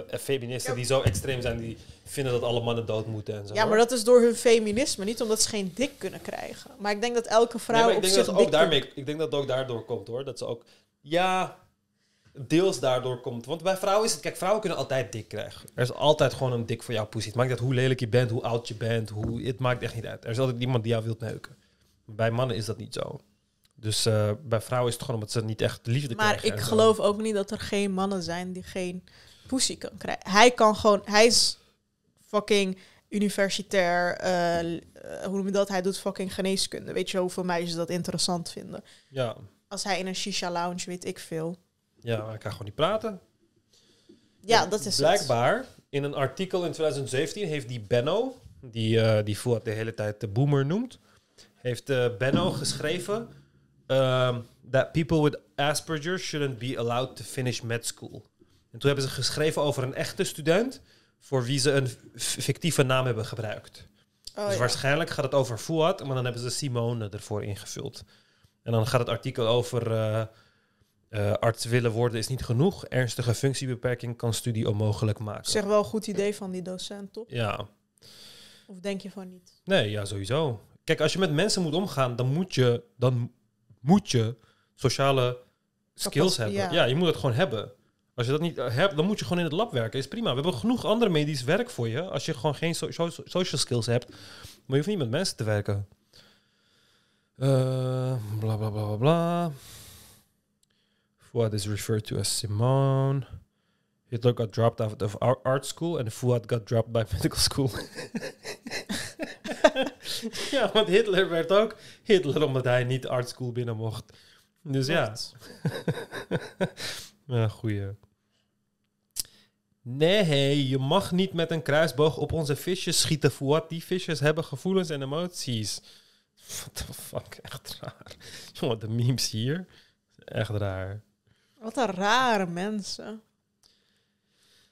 eh, feministen Ja. die zo extreem zijn, die vinden dat alle mannen dood moeten en zo. Ja, maar dat is door hun feminisme, niet omdat ze geen dik kunnen krijgen. Maar ik denk dat elke vrouw Nee, ik op denk zich dat ook daarmee, ik denk dat het ook daardoor komt hoor. Dat ze ook, ja, deels daardoor komt. Want bij vrouwen is het, kijk, vrouwen kunnen altijd dik krijgen. Er is altijd gewoon een dik voor jouw poesie. Het maakt niet uit hoe lelijk je bent, hoe oud je bent, hoe, het maakt echt niet uit. Er is altijd iemand die jou wilt neuken. Bij mannen is dat niet zo. Dus eh, bij vrouwen is het gewoon omdat ze niet echt liefde Maar krijgen. ik en zo. geloof ook niet dat er geen mannen zijn die geen pussy kan krijgen. Hij kan gewoon, hij is fucking universitair, eh, eh, hoe noem je dat? Hij doet fucking geneeskunde. Weet je hoeveel meisjes dat interessant vinden? Ja, Als hij in een shisha lounge, weet ik veel. ja, maar ik kan gewoon niet praten. Ja, dat is het. Blijkbaar, in een artikel in 2017 heeft die Benno, die, eh die Fuad de hele tijd de boomer noemt, heeft Benno geschreven ehm, that people with Asperger shouldn't be allowed to finish med school. En toen hebben ze geschreven over een echte student voor wie ze een fictieve naam hebben gebruikt. Oh, dus ja. waarschijnlijk gaat het over Fuad, maar dan hebben ze Simone ervoor ingevuld. En dan gaat het artikel over eh, eh, arts willen worden is niet genoeg. Ernstige functiebeperking kan studie onmogelijk maken. zeg wel een goed idee van die docent, toch? Ja, Of denk je van niet? nee, ja, sowieso. Kijk, als je met mensen moet omgaan, dan moet je, dan moet je sociale skills hebben. ja. Ja. je moet het gewoon hebben. Als je dat niet eh, hebt, dan moet je gewoon in het lab werken. Is prima. We hebben genoeg andere medisch werk voor je. Als je gewoon geen so- so- social skills hebt, maar je hoeft niet met mensen te werken. Eh, bla bla bla bla bla. Fuad is referred to as Simone. Hitler got dropped out of ar- art school and Fuad got dropped by medical school. ja, want Hitler werd ook Hitler omdat hij niet art school binnen mocht. Dus ja. Ja, goeie. Nee, je mag niet met een kruisboog op onze visjes schieten. Fuad, die visjes hebben gevoelens en emoties. What the fuck, echt raar. Jongen, de memes hier. Echt raar. Wat een rare mensen.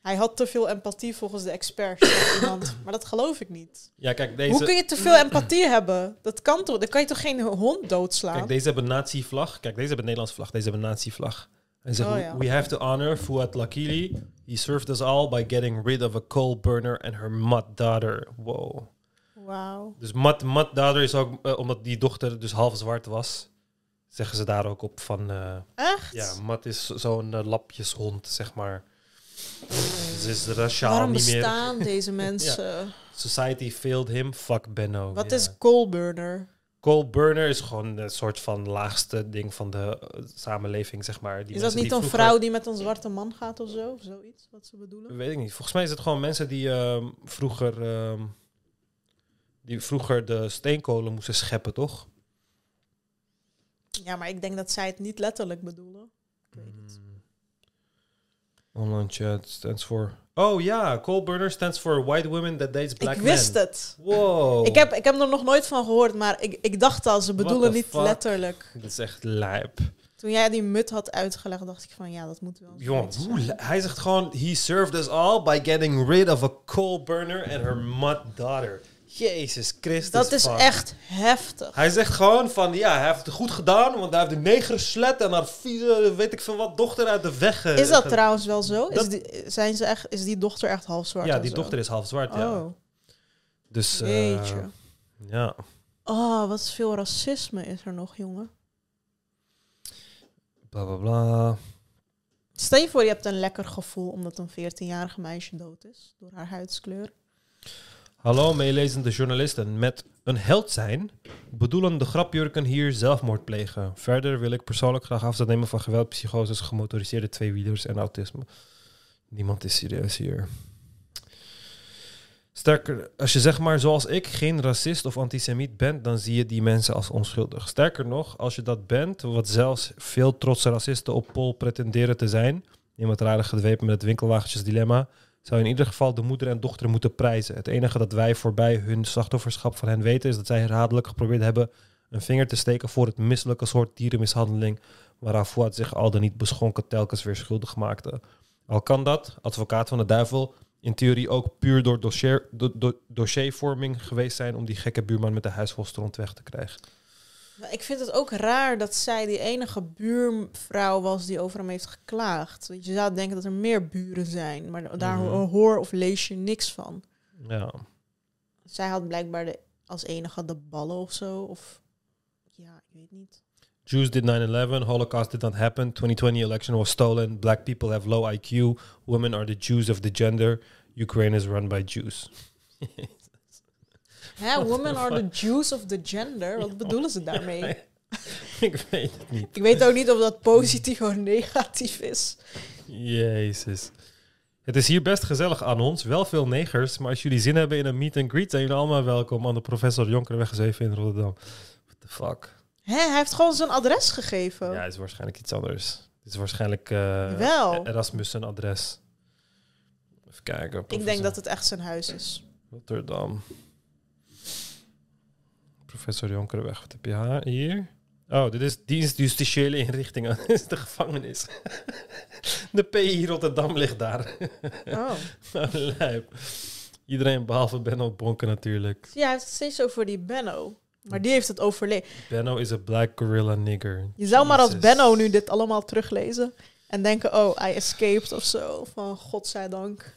Hij had te veel empathie volgens de experts. iemand. Maar dat geloof ik niet. Ja, kijk, deze, Hoe kun je te veel empathie hebben? Dat kan toch? Dan kan je toch geen hond doodslaan? kijk, deze hebben een nazi-vlag. Kijk, deze hebben een Nederlandse vlag. Deze hebben een nazi-vlag. En zegt, Oh, ja. we have to honor Fuad Lakili. He served us all by getting rid of a coal burner and her mud daughter. Wow. Wauw. Dus Mat, Mat Dader is ook, eh, omdat die dochter dus half zwart was, zeggen ze daar ook op van, eh, Echt? ja, Mat is zo'n eh, lapjeshond, zeg maar. Ze is raciaal Waarom niet meer. bestaan deze mensen? Society failed him, fuck Benno. Wat ja. is coalburner? Coal burner is gewoon een soort van laagste ding van de eh, samenleving, zeg maar. Die Is dat niet die een vrouw die met een zwarte man gaat of zo? Of zoiets wat ze bedoelen? Weet ik niet. Volgens mij is het gewoon mensen die ehm, vroeger, ehm, die vroeger de steenkolen moesten scheppen, toch? Ja, maar ik denk dat zij het niet letterlijk bedoelen. Ik weet het. Online chat stands for... Oh ja, coal burner stands for white women that dates black ik men. wist het. Wow. Ik, heb, ik heb er nog nooit van gehoord, maar ik, ik dacht al, ze bedoelen niet fuck? letterlijk. Dat is echt lijp. Toen jij die mut had uitgelegd, dacht ik van ja, dat moet wel. Jongen, hij zegt gewoon... He served us all by getting rid of a coal burner and her mud daughter. Jezus Christus. Dat is echt heftig. Hij zegt gewoon van, ja, hij heeft het goed gedaan, want hij heeft de neger geslet en haar vieze, weet ik veel wat, dochter uit de weg. Is dat trouwens wel zo? Is Dat- die, zijn ze echt, is die dochter echt half zwart? Ja, die zo? dochter is half zwart, ja. Oh, Dus, weet je. ja. Oh, wat veel racisme is er nog, jongen. Bla bla bla. Stel je voor, je hebt een lekker gevoel omdat een 14-jarige meisje dood is door haar huidskleur. Hallo meelezende journalisten. Met een held zijn bedoelen de grapjurken hier zelfmoord plegen. Verder wil ik persoonlijk graag afstand nemen van geweld, psychoses, gemotoriseerde tweewielers en autisme. Niemand is serieus hier. Sterker, als je zeg maar zoals ik geen racist of antisemiet bent, dan zie je die mensen als onschuldig. Sterker nog, als je dat bent, wat zelfs veel trotse racisten op Pol pretenderen te zijn, iemand rare gedwepen met het winkelwagentjesdilemma, zou in ieder geval de moeder en dochter moeten prijzen. Het enige dat wij voorbij hun slachtofferschap van hen weten is dat zij herhaaldelijk geprobeerd hebben een vinger te steken voor het misselijke soort dierenmishandeling waaraan Fouad zich al dan niet beschonken telkens weer schuldig maakte. Al kan dat, advocaat van de duivel, in theorie ook puur door dossier, do- do- dossiervorming geweest zijn om die gekke buurman met de huisvolstront weg te krijgen. Ik vind het ook raar dat zij die enige buurvrouw was die over hem heeft geklaagd. Je zou denken dat er meer buren zijn, maar daar Mhm. ho- hoor of lees je niks van. Ja, Zij had blijkbaar de, als enige de ballen of zo. Of ja, ik weet niet. Jews did 9-11, Holocaust did not happen, 2020 election was stolen, black people have low IQ, women are the Jews of the gender, Ukraine is run by Jews. Hè, women are the? Jews of the gender. Wat bedoelen ze daarmee? ik weet het niet. Ik weet ook niet of dat positief of negatief is. Jezus. Het is hier best gezellig aan ons, wel veel negers, maar als jullie zin hebben in een meet and greet, zijn jullie allemaal welkom aan de professor Jonkerweg 7 in Rotterdam. What the fuck? Hè, hij heeft gewoon zijn adres gegeven. Ja, het is waarschijnlijk iets anders. Het is waarschijnlijk eh, Wel. Erasmus zijn adres. Even kijken. ik denk dat het echt zijn huis is. Rotterdam. Professor Jonkerweg, wat heb je haar hier? Oh, dit is dienst justitiële inrichtingen. Dit is de gevangenis. De PI Rotterdam ligt daar. Oh. Lijp. Iedereen behalve Benno Bonken natuurlijk. Ja, het steeds over die Benno. Maar die heeft het overleefd. Benno is a black gorilla nigger. Je zou maar als. Benno nu dit allemaal teruglezen. En denken, oh, I escaped of zo. Van godzijdank.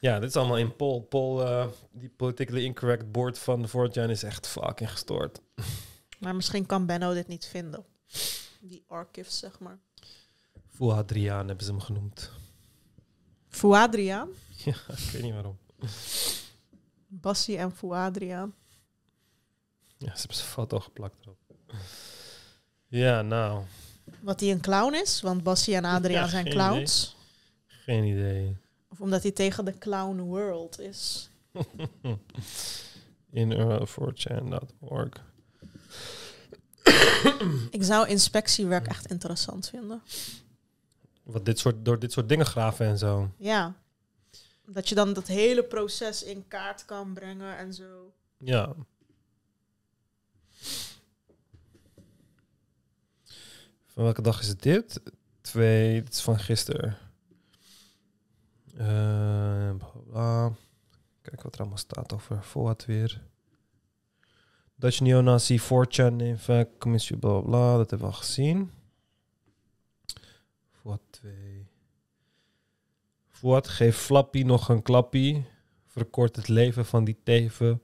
Ja, dit is allemaal in Pol. Pol, eh, die politically incorrect board van de 4 is echt fucking gestoord. Maar misschien kan Benno dit niet vinden. Die archives, zeg maar. Full Adriaan hebben ze hem genoemd. Fouadriaan. Ja, ik weet niet waarom. Bassie en Fouadriaan. Ja, ze hebben zijn foto geplakt erop. Ja, nou, Wat hij een clown is, want Bassie en Adriaan Ja, zijn geen clowns. geen idee. Of omdat hij tegen de clown world is. In earl4chan.org. Ik zou inspectiewerk echt interessant vinden. Wat dit soort, door dit soort dingen graven en zo. Ja. Dat je dan dat hele proces in kaart kan brengen en zo. Ja. Van welke dag is het dit? Twee, het is van gisteren. Bla. Kijk wat er allemaal staat over Fuad weer. Dutch Neonazi 4chan even commissie bla. Dat hebben we al gezien. Fuad 2. Fuad geeft Flappy nog een klappie. Verkort het leven van die teven.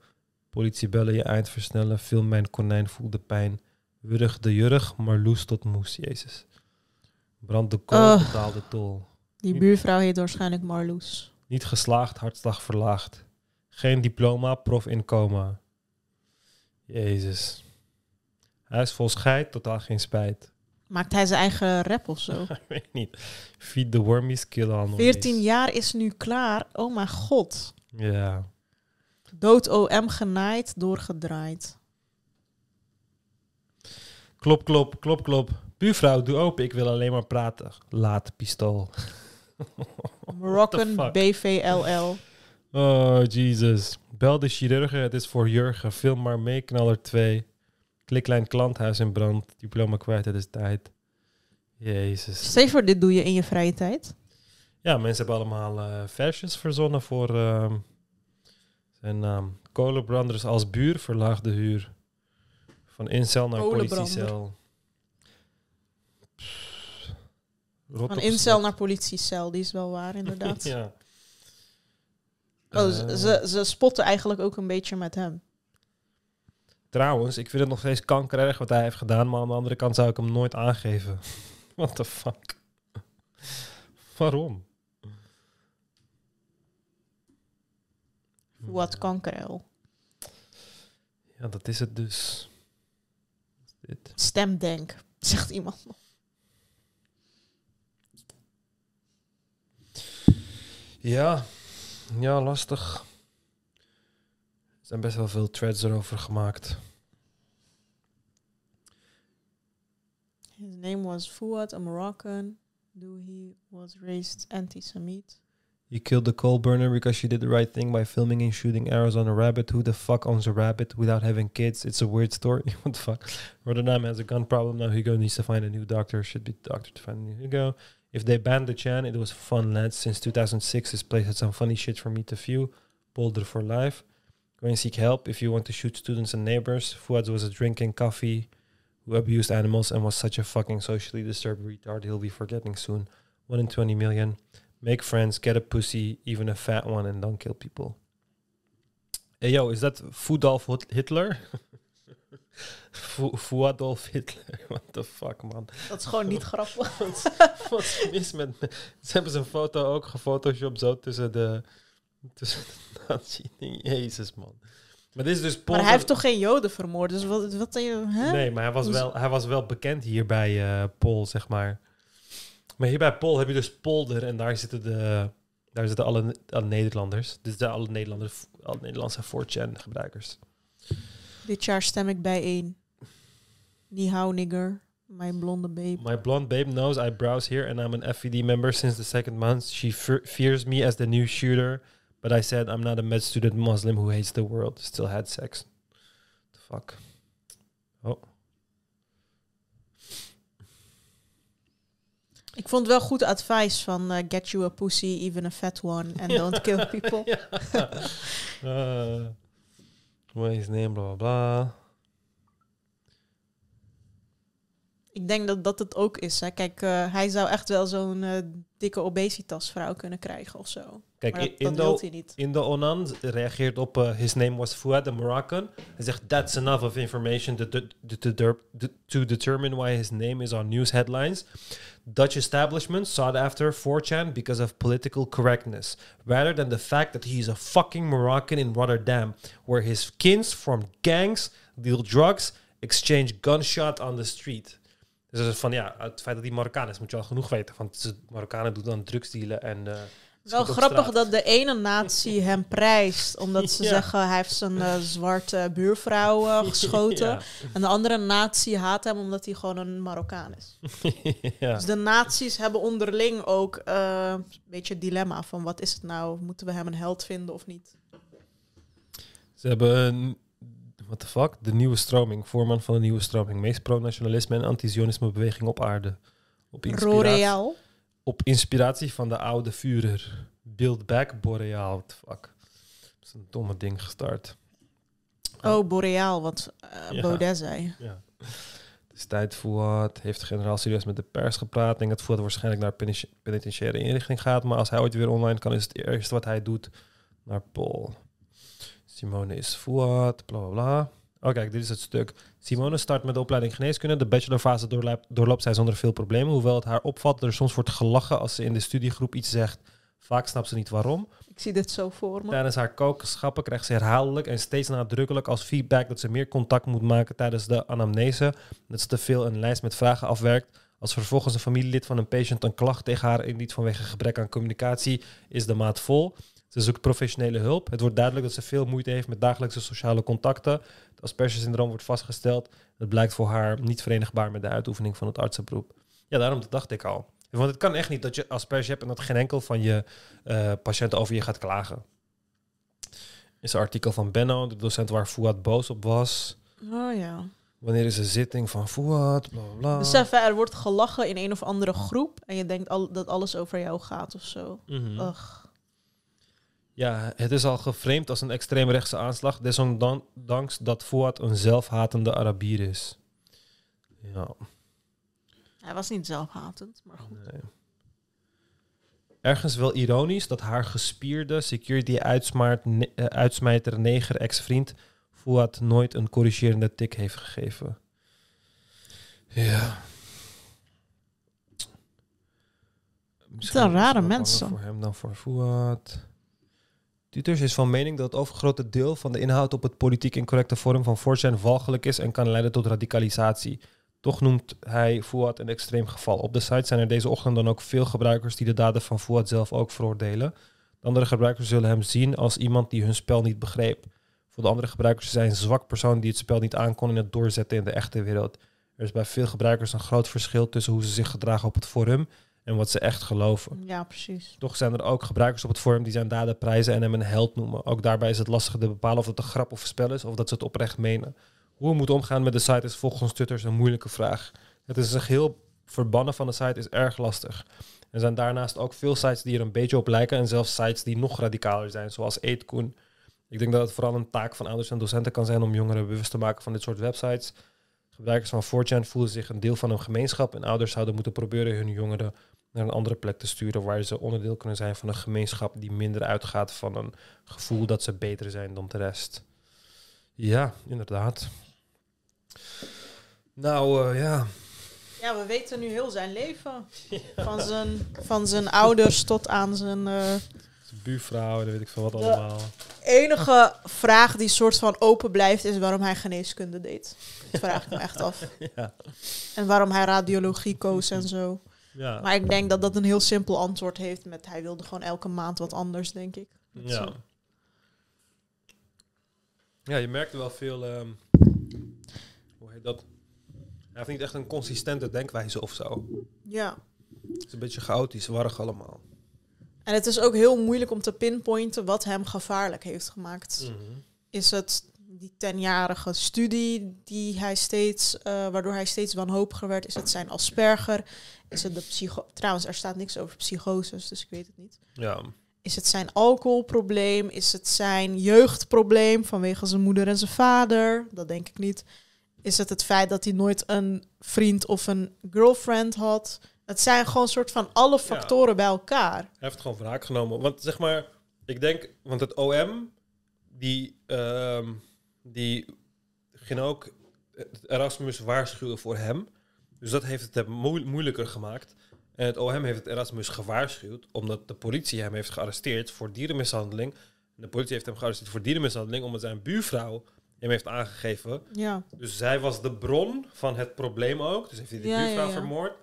Politie bellen je eind versnellen. Film mijn konijn voelde pijn. Wurg de jurg, maar loes tot moes, Jezus. Brand de kool, Oh. betaal de tol. Die buurvrouw heet waarschijnlijk Marloes. Niet geslaagd, hartslag verlaagd. Geen diploma, prof in coma. Jezus. Hij is vol scheid, totaal geen spijt. Maakt hij zijn eigen rap of zo? Ik weet niet. Feed the wormies, kill all normies. 14 jaar is nu klaar. Oh mijn god. Ja. Dood OM genaaid, doorgedraaid. Klop, klop, klop, klop. Buurvrouw, doe open, ik wil alleen maar praten. Laat pistool. Moroccan? BVLL. Oh, Jesus. Bel de chirurgen, het is voor Jurgen. Film maar mee, knaller 2. Kliklijn klanthuis in brand. Diploma kwijt, het is tijd. Jezus. Stever, dit doe je in je vrije tijd? Ja, mensen hebben allemaal eh versjes verzonnen voor ehm, zijn naam. Kolenbranders als buur, verlaag de huur. Van incel naar politiecel. Rot Van incel naar politiecel, die is wel waar inderdaad. ja. Oh, ze, Eh, ze, ze spotten eigenlijk ook een beetje met hem. Trouwens, ik vind het nog steeds kankerig wat hij heeft gedaan, maar aan de andere kant zou ik hem nooit aangeven. What the fuck? Waarom? Wat kankerel. Ja, dat is het dus. Is Dit. Stemdenk, zegt iemand nog. Ja, ja, lastig. Er zijn best wel veel threads erover gemaakt. His name was Fuad, a Moroccan. Though he was raised anti-Semite. You killed the coal burner because you did the right thing by filming and shooting arrows on a rabbit. Who the fuck owns a rabbit without having kids? It's a weird story. What the fuck? Rotterdam has a gun problem now. Hugo needs to find a new doctor. Should be the doctor to find a new Hugo. If they banned the Chan, it was fun, lads. Since 2006, this place had some funny shit for me to view. Boulder for life. Go and seek help if you want to shoot students and neighbors. Fuad was a drinking coffee who abused animals and was such a fucking socially disturbed retard. He'll be forgetting soon. 1 in 20 million. Make friends, get a pussy, even a fat one, and don't kill people. Hey yo, is that Fudolf Hitler? Fu- Fuadolf Hitler. What the fuck, man. Dat is gewoon niet grappig. Wat is mis met me? Ze hebben zijn foto ook gefotoshopt zo tussen de... Tussen de nazi Jezus, man. Maar dit is dus Maar hij heeft toch geen joden vermoord? Dus wat... wat hè? Nee, maar hij was, wel, hij was wel bekend hier bij eh Pol, zeg maar. Maar hier bij Pol heb je dus Polder en daar zitten, de, daar zitten alle, alle Nederlanders. Dus daar alle, Nederlanders, alle Nederlandse 4chan gebruikers. Dit jaar stem ik bijeen. Die hou nigger. My blonde babe. My blonde babe knows I browse here and I'm an FVD member since the second month. She fears me as the new shooter, but I said I'm not a med student Muslim who hates the world. Still had sex. The fuck. Oh. Ik vond wel goed advies van eh, get you a pussy, even a fat one, and don't kill people. uh. what is his name, bla bla bla. Ik denk dat dat het ook is. Hè. Kijk, eh, hij zou echt wel zo'n eh, dikke obesitasvrouw kunnen krijgen of zo. Kijk, dat, I- dat hij niet. Indo Onan reageert op uh, his name was Fuad the Moroccan. Hij zegt that's enough of information to, to, to, determine why his name is on news headlines. Dutch establishments sought after 4chan because of political correctness, rather than the fact that he is a fucking Moroccan in Rotterdam, where his kins form gangs, deal drugs, exchange gunshot on the street. Dus het is van ja, het feit dat hij Marokkaan is, moet je al genoeg weten. Want Marokkanen doen dan drugsdealen en. eh, Wel grappig dat de ene natie hem prijst, omdat ze Ja. zeggen hij heeft zijn eh, zwarte buurvrouw eh, geschoten. Ja. En de andere natie haat hem omdat hij gewoon een Marokkaan is. ja. Dus de naties hebben onderling ook eh, een beetje het dilemma van wat is het nou? Moeten we hem een held vinden of niet? Ze hebben een, what the fuck, de nieuwe stroming, voorman van de nieuwe stroming, meest pro-nationalisme en anti-zionisme beweging op aarde. Op inspiratie, op inspiratie van de oude Führer. Build back Boreal, what the fuck. Dat is een domme ding gestart. Oh, Boreaal, wat Ja. Baudet zei. Ja. Het is tijd Fuad. Heeft de generaal serieus met de pers gepraat. Ik denk dat Fuad waarschijnlijk naar penitentiaire inrichting gaat. Maar als hij ooit weer online kan, is het eerste wat hij doet naar Paul. Simone is Fuad, bla bla bla. Oh kijk, dit is het stuk. Simone start met de opleiding geneeskunde. De bachelorfase doorloopt, doorloopt zij zonder veel problemen. Hoewel het haar opvalt dat er soms wordt gelachen als ze in de studiegroep iets zegt. Vaak snapt ze niet waarom. Ik zie dit zo voor me. Tijdens haar kokenschappen krijgt ze herhaaldelijk en steeds nadrukkelijk als feedback dat ze meer contact moet maken tijdens de anamnese. Dat ze te veel een lijst met vragen afwerkt. Als vervolgens een familielid van een patiënt een klacht tegen haar indient vanwege gebrek aan communicatie, is de maat vol. Ze zoekt professionele hulp. Het wordt duidelijk dat ze veel moeite heeft met dagelijkse sociale contacten. Het Asperger-syndroom wordt vastgesteld. Het blijkt voor haar niet verenigbaar met de uitoefening van het artsenberoep. Ja, daarom dacht ik al. Want het kan echt niet dat je Asperger hebt en dat geen enkel van je eh, patiënten over je gaat klagen is een artikel van Benno, de docent waar Fouad boos op was. Oh ja. Wanneer is een zitting van Fouad? Bla bla hè, er wordt gelachen in een of andere groep en je denkt al, dat alles over jou gaat of zo. Mhm. Ugh. Ja, het is al geframed als een extreemrechtse aanslag, desondanks dat Fouad een zelfhatende Arabier is. Ja, Hij was niet zelfhatend, maar goed. nee. Ergens wel ironisch dat haar gespierde security-uitsmijter neger ex-vriend Fouad nooit een corrigerende tik heeft gegeven. Ja. Misschien zijn is het rare wel mensen. Voor hem dan voor Fouad. Tutors is van mening dat het overgrote deel van de inhoud op het politiek incorrecte vorm van 4chan walgelijk is en kan leiden tot radicalisatie. Toch noemt hij Fouad een extreem geval. Op de site zijn er deze ochtend dan ook veel gebruikers die de daden van Fouad zelf ook veroordelen. De andere gebruikers zullen hem zien als iemand die hun spel niet begreep. Voor de andere gebruikers hij een zwak persoon die het spel niet aankon in het doorzetten in de echte wereld. Er is bij veel gebruikers een groot verschil tussen hoe ze zich gedragen op het forum en wat ze echt geloven. Ja, precies. Toch zijn er ook gebruikers op het forum die zijn daden prijzen en hem een held noemen. Ook daarbij is het lastig te bepalen of het een grap of spel is of dat ze het oprecht menen. Hoe we moeten omgaan met de site is volgens tutters een moeilijke vraag. Het is een geheel verbannen van de site is erg lastig. Er zijn daarnaast ook veel sites die er een beetje op lijken en zelfs sites die nog radicaler zijn, zoals Eetkoen. Ik denk dat het vooral een taak van ouders en docenten kan zijn om jongeren bewust te maken van dit soort websites. Gebruikers van 4chan voelen zich een deel van een gemeenschap en ouders zouden moeten proberen hun jongeren naar een andere plek te sturen waar ze onderdeel kunnen zijn van een gemeenschap die minder uitgaat van een gevoel dat ze beter zijn dan de rest. Ja, inderdaad. Nou eh, ja, Ja, we weten nu heel zijn leven. Van, zijn, van zijn ouders tot aan zijn... eh, zijn buurvrouw en weet ik veel wat Ja. allemaal. enige vraag die soort van open blijft is waarom hij geneeskunde deed. Dat vraag ik me echt af. Ja. En waarom hij radiologie koos en zo. Ja. Maar ik denk dat dat een heel simpel antwoord heeft met hij wilde gewoon elke maand wat anders, denk ik. Dat Ja. ja, je merkte wel veel. ehm, hoe heet dat? Hij heeft niet echt een consistente denkwijze of zo. Ja. Het is een beetje chaotisch, warrig allemaal. En het is ook heel moeilijk om te pinpointen wat hem gevaarlijk heeft gemaakt. Is het die tenjarige studie die hij steeds, eh, waardoor hij steeds wanhopiger werd? Is het zijn Asperger? Is het de psycho... Trouwens, er staat niks over psychoses, dus ik weet het niet. Ja. Is het zijn alcoholprobleem? Is het zijn jeugdprobleem vanwege zijn moeder en zijn vader? Dat denk ik niet. Is het het feit dat hij nooit een vriend of een girlfriend had? Het zijn gewoon een soort van alle factoren bij elkaar. Hij heeft gewoon wraak genomen. Want zeg maar, ik denk, want het OM, die, ehm, die ging ook Erasmus waarschuwen voor hem. Dus dat heeft het hem moe- moeilijker gemaakt. En het OM heeft het Erasmus gewaarschuwd, omdat de politie hem heeft gearresteerd voor dierenmishandeling. En de politie heeft hem gearresteerd voor dierenmishandeling, omdat zijn buurvrouw hem heeft aangegeven. Ja, Dus zij was de bron van het probleem ook. Dus heeft hij de ja, buurvrouw ja. vermoord.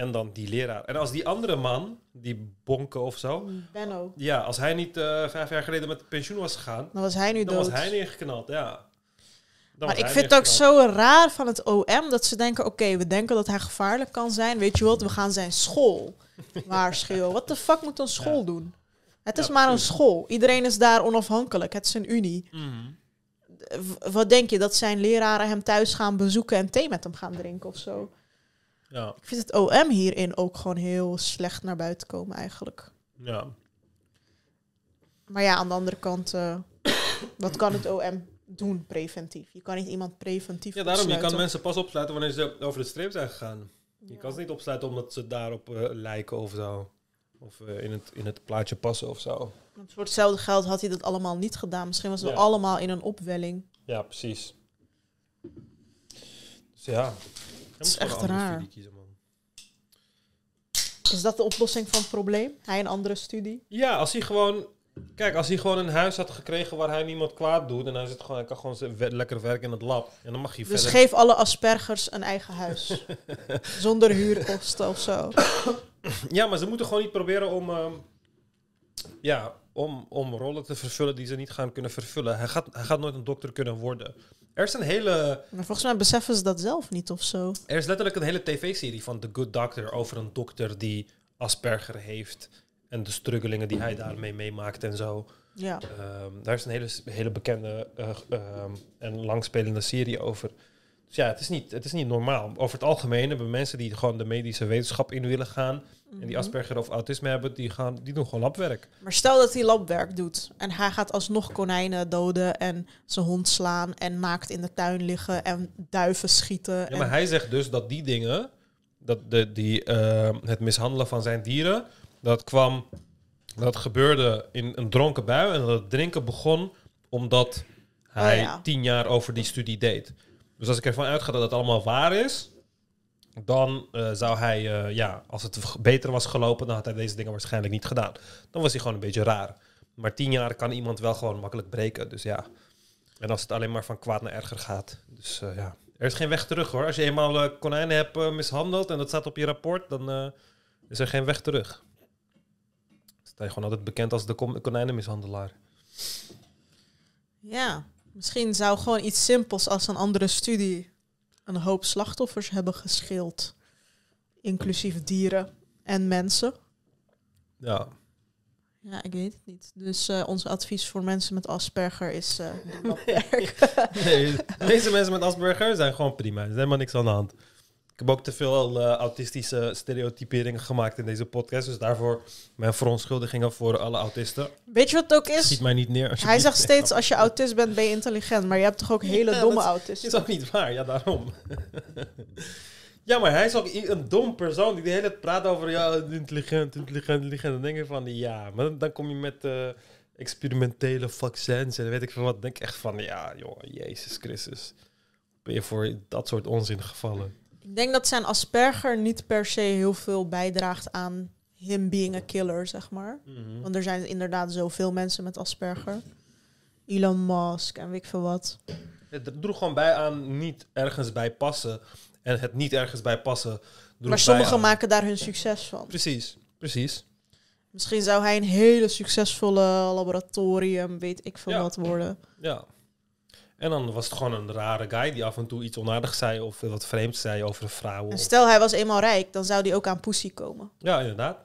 En dan die leraar. En als die andere man, die bonken of zo, Benno. ja, als hij niet eh, vijf jaar geleden met pensioen was gegaan, Dan was hij nu dan dood. was hij neergeknald, ja. Dan maar ik vind het ook zo raar van het OM dat ze denken: oké, we denken dat hij gevaarlijk kan zijn. Weet je wat? We gaan zijn school waarschuwen. Wat de fuck moet een school Ja. doen? Het is Ja, maar een school. Iedereen is daar onafhankelijk. Het is een unie. Mhm. Wat denk je dat zijn leraren hem thuis gaan bezoeken en thee met hem gaan drinken of zo? Ja, Ik vind het OM hierin ook gewoon heel slecht naar buiten komen eigenlijk. ja. Maar ja, aan de andere kant, eh, wat kan het OM doen preventief? Je kan niet iemand preventief ja, daarom, je kan mensen pas opsluiten wanneer ze over de streep zijn gegaan. Je Ja. kan ze niet opsluiten omdat ze daarop eh, lijken of zo. Of eh, in, het, in het plaatje passen of zo. Want voor hetzelfde geld had hij dat allemaal niet gedaan. Misschien was het Ja. allemaal in een opwelling. Ja, precies. Dus ja. Het is echt raar. Kiezen, man. Is dat de oplossing van het probleem? Hij een andere studie? Ja, als hij gewoon... Kijk, als hij gewoon een huis had gekregen waar hij niemand kwaad doet... en hij, zit gewoon, hij kan gewoon lekker werken in het lab... en dan mag hij Dus verder... geef alle aspergers een eigen huis. Zonder huurkosten of zo. Ja, maar ze moeten gewoon niet proberen om... ehm, ja, om, om rollen te vervullen die ze niet gaan kunnen vervullen. Hij gaat, hij gaat nooit een dokter kunnen worden. Er is een hele... Maar volgens mij beseffen ze dat zelf niet of zo. Er is letterlijk een hele tv-serie van The Good Doctor... over een dokter die Asperger heeft... en de struggelingen die hij daarmee meemaakt en zo... Ja. Ehm, daar is een hele, hele bekende ehm, en langspelende serie over. Dus ja, het is, niet, het is niet normaal. Over het algemeen hebben mensen die gewoon de medische wetenschap in willen gaan... en die Asperger of autisme hebben, die, gaan, die doen gewoon labwerk. Maar stel dat hij labwerk doet. En hij gaat alsnog konijnen doden en zijn hond slaan. En naakt in de tuin liggen en duiven schieten. Ja, en- maar hij zegt dus dat die dingen... Dat de, die, ehm, het mishandelen van zijn dieren... dat kwam... dat gebeurde in een dronken bui... en dat het drinken begon omdat hij Oh ja. tien jaar over die studie deed. Dus als ik ervan uitga dat het allemaal waar is... dan eh, zou hij, eh, ja, als het beter was gelopen... dan had hij deze dingen waarschijnlijk niet gedaan. Dan was hij gewoon een beetje raar. Maar tien jaar kan iemand wel gewoon makkelijk breken, dus ja... En als het alleen maar van kwaad naar erger gaat. Dus eh, ja, er is geen weg terug hoor. Als je eenmaal konijnen hebt mishandeld en dat staat op je rapport, dan is er geen weg terug. Dan sta je gewoon altijd bekend als de kon- konijnenmishandelaar. Ja, misschien zou gewoon iets simpels als een andere studie een hoop slachtoffers hebben geschild. Inclusief dieren en mensen. Ja. Ja, ik weet het niet. Dus eh, ons advies voor mensen met Asperger is eh. Nee, de meeste mensen met Asperger zijn gewoon prima. Er is helemaal niks aan de hand. Ik heb ook te veel eh, autistische stereotyperingen gemaakt in deze podcast. Dus daarvoor mijn verontschuldigingen voor alle autisten. Weet je wat het ook Schiet is? mij niet neer. Hij zegt steeds als je autist bent ben je intelligent. Maar je hebt toch ook hele Ja, domme dat autisten? is ook niet waar, ja, daarom. ja, maar hij is ook een dom persoon die de hele tijd praat over ja, intelligent, intelligent, intelligent. Dan denk je van ja, maar dan, dan kom je met eh, experimentele vaccins en weet ik veel wat. Denk ik echt van ja, jongen, Jezus Christus. Ben je voor dat soort onzin gevallen? Ik denk dat zijn Asperger niet per se heel veel bijdraagt aan him being a killer, zeg maar. Mhm. Want er zijn inderdaad zoveel mensen met Asperger. Elon Musk en weet ik veel wat. Het droeg gewoon bij aan niet ergens bij passen. En het niet ergens bij passen. Maar sommigen maken daar hun succes van. Precies, precies. Misschien zou hij een hele succesvolle laboratorium, weet ik veel Ja. wat, worden. Ja. En dan was het gewoon een rare guy die af en toe iets onaardigs zei of wat vreemds zei over vrouwen. En stel hij was eenmaal rijk, dan zou hij ook aan pussy komen. Ja, inderdaad.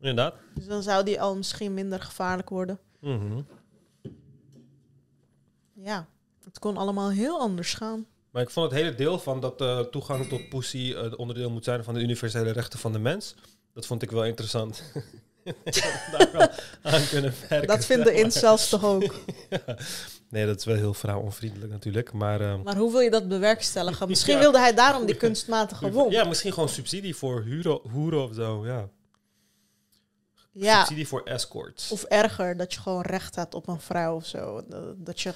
Inderdaad. Dus dan zou die al misschien minder gevaarlijk worden. Mhm. Ja. Het kon allemaal heel anders gaan. Maar ik vond het hele deel van dat uh, toegang tot pussy uh, onderdeel moet zijn van de universele rechten van de mens. Dat vond ik wel interessant. daar wel aan kunnen werken. Dat vinden incels toch ook? ja. Nee, dat is wel heel vrouwonvriendelijk natuurlijk. Maar, uh, maar hoe wil je dat bewerkstelligen? Misschien ja. wilde hij daarom die kunstmatige wond. Ja, misschien gewoon subsidie voor huren, hoeren of zo, ja. Ja. Subsidie voor escorts. Of erger, dat je gewoon recht hebt op een vrouw of zo. Dat, dat je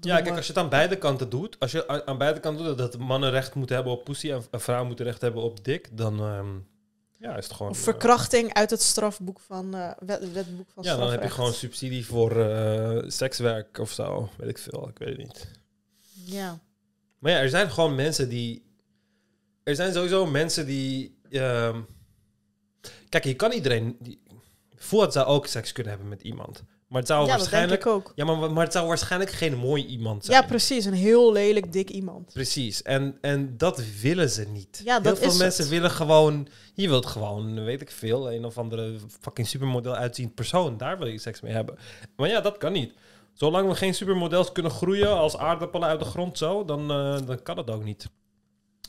Ja, kijk, als je het aan beide kanten doet, als je aan beide kanten doet dat mannen recht moeten hebben op pussy en vrouwen moeten recht hebben op dik, dan um, ja, is het gewoon... Of verkrachting uit het strafboek van, uh, wet, wetboek van Ja, dan heb je gewoon subsidie voor uh, sekswerk of zo, weet ik veel, ik weet het niet. Ja. Maar ja, er zijn gewoon mensen die... Er zijn sowieso mensen die... Uh, kijk, je kan iedereen... Die, zou ook seks kunnen hebben met iemand. Maar het zou ja, waarschijnlijk. Dat denk ik ook. Ja, maar, maar het zou waarschijnlijk geen mooi iemand zijn. Ja, precies. Een heel lelijk dik iemand. Precies. En, en dat willen ze niet. Ja, heel dat veel is mensen het. willen gewoon. Je wilt gewoon, weet ik veel, een of andere fucking supermodel uitziend persoon. Daar wil je seks mee hebben. Maar ja, dat kan niet. Zolang we geen supermodels kunnen groeien als aardappelen uit de grond zo, dan, uh, dan kan het ook niet.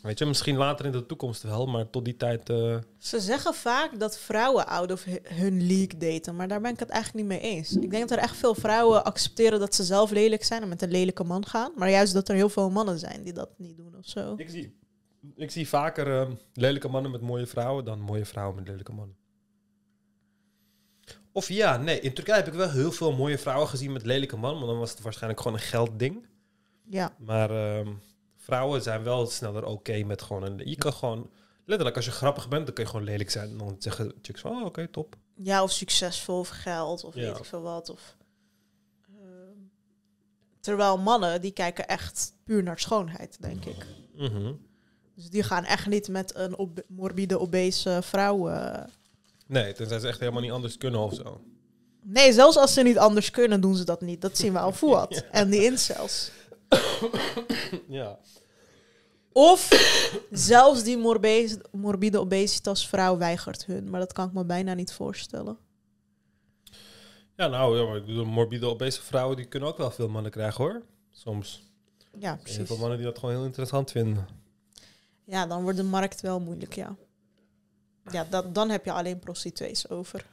Weet je, misschien later in de toekomst wel, maar tot die tijd. Uh... Ze zeggen vaak dat vrouwen out of hun league daten, maar daar ben ik het eigenlijk niet mee eens. Ik denk dat er echt veel vrouwen accepteren dat ze zelf lelijk zijn en met een lelijke man gaan, maar juist dat er heel veel mannen zijn die dat niet doen of zo. Ik zie, ik zie vaker uh, lelijke mannen met mooie vrouwen dan mooie vrouwen met lelijke mannen. Of ja, nee, in Turkije heb ik wel heel veel mooie vrouwen gezien met lelijke mannen, maar dan was het waarschijnlijk gewoon een geldding. Ja. Maar. Uh, vrouwen zijn wel sneller oké okay met gewoon een... Je kan gewoon... Letterlijk, als je grappig bent, dan kun je gewoon lelijk zijn. En dan zeggen chicks van, oh, oké, okay, top. Ja, of succesvol, of geld, of Ja. weet ik veel wat. Of, ehm, terwijl mannen, die kijken echt puur naar schoonheid, denk ik. Mhm. Dus die gaan echt niet met een ob- morbide, obese vrouw... eh, Nee, tenzij ze echt helemaal niet anders kunnen of zo. Nee, zelfs als ze niet anders kunnen, doen ze dat niet. Dat zien we al Fuad en die incels. ja. Of zelfs die morbe- morbide obesitas vrouw weigert hun. Maar dat kan ik me bijna niet voorstellen. Ja, nou, ja, maar ik bedoel, morbide obese vrouwen, die kunnen ook wel veel mannen krijgen, hoor. Soms. Ja, Heel precies. veel mannen die dat gewoon heel interessant vinden. Ja, dan wordt de markt wel moeilijk, ja. Ja, dat, dan heb je alleen prostituees over.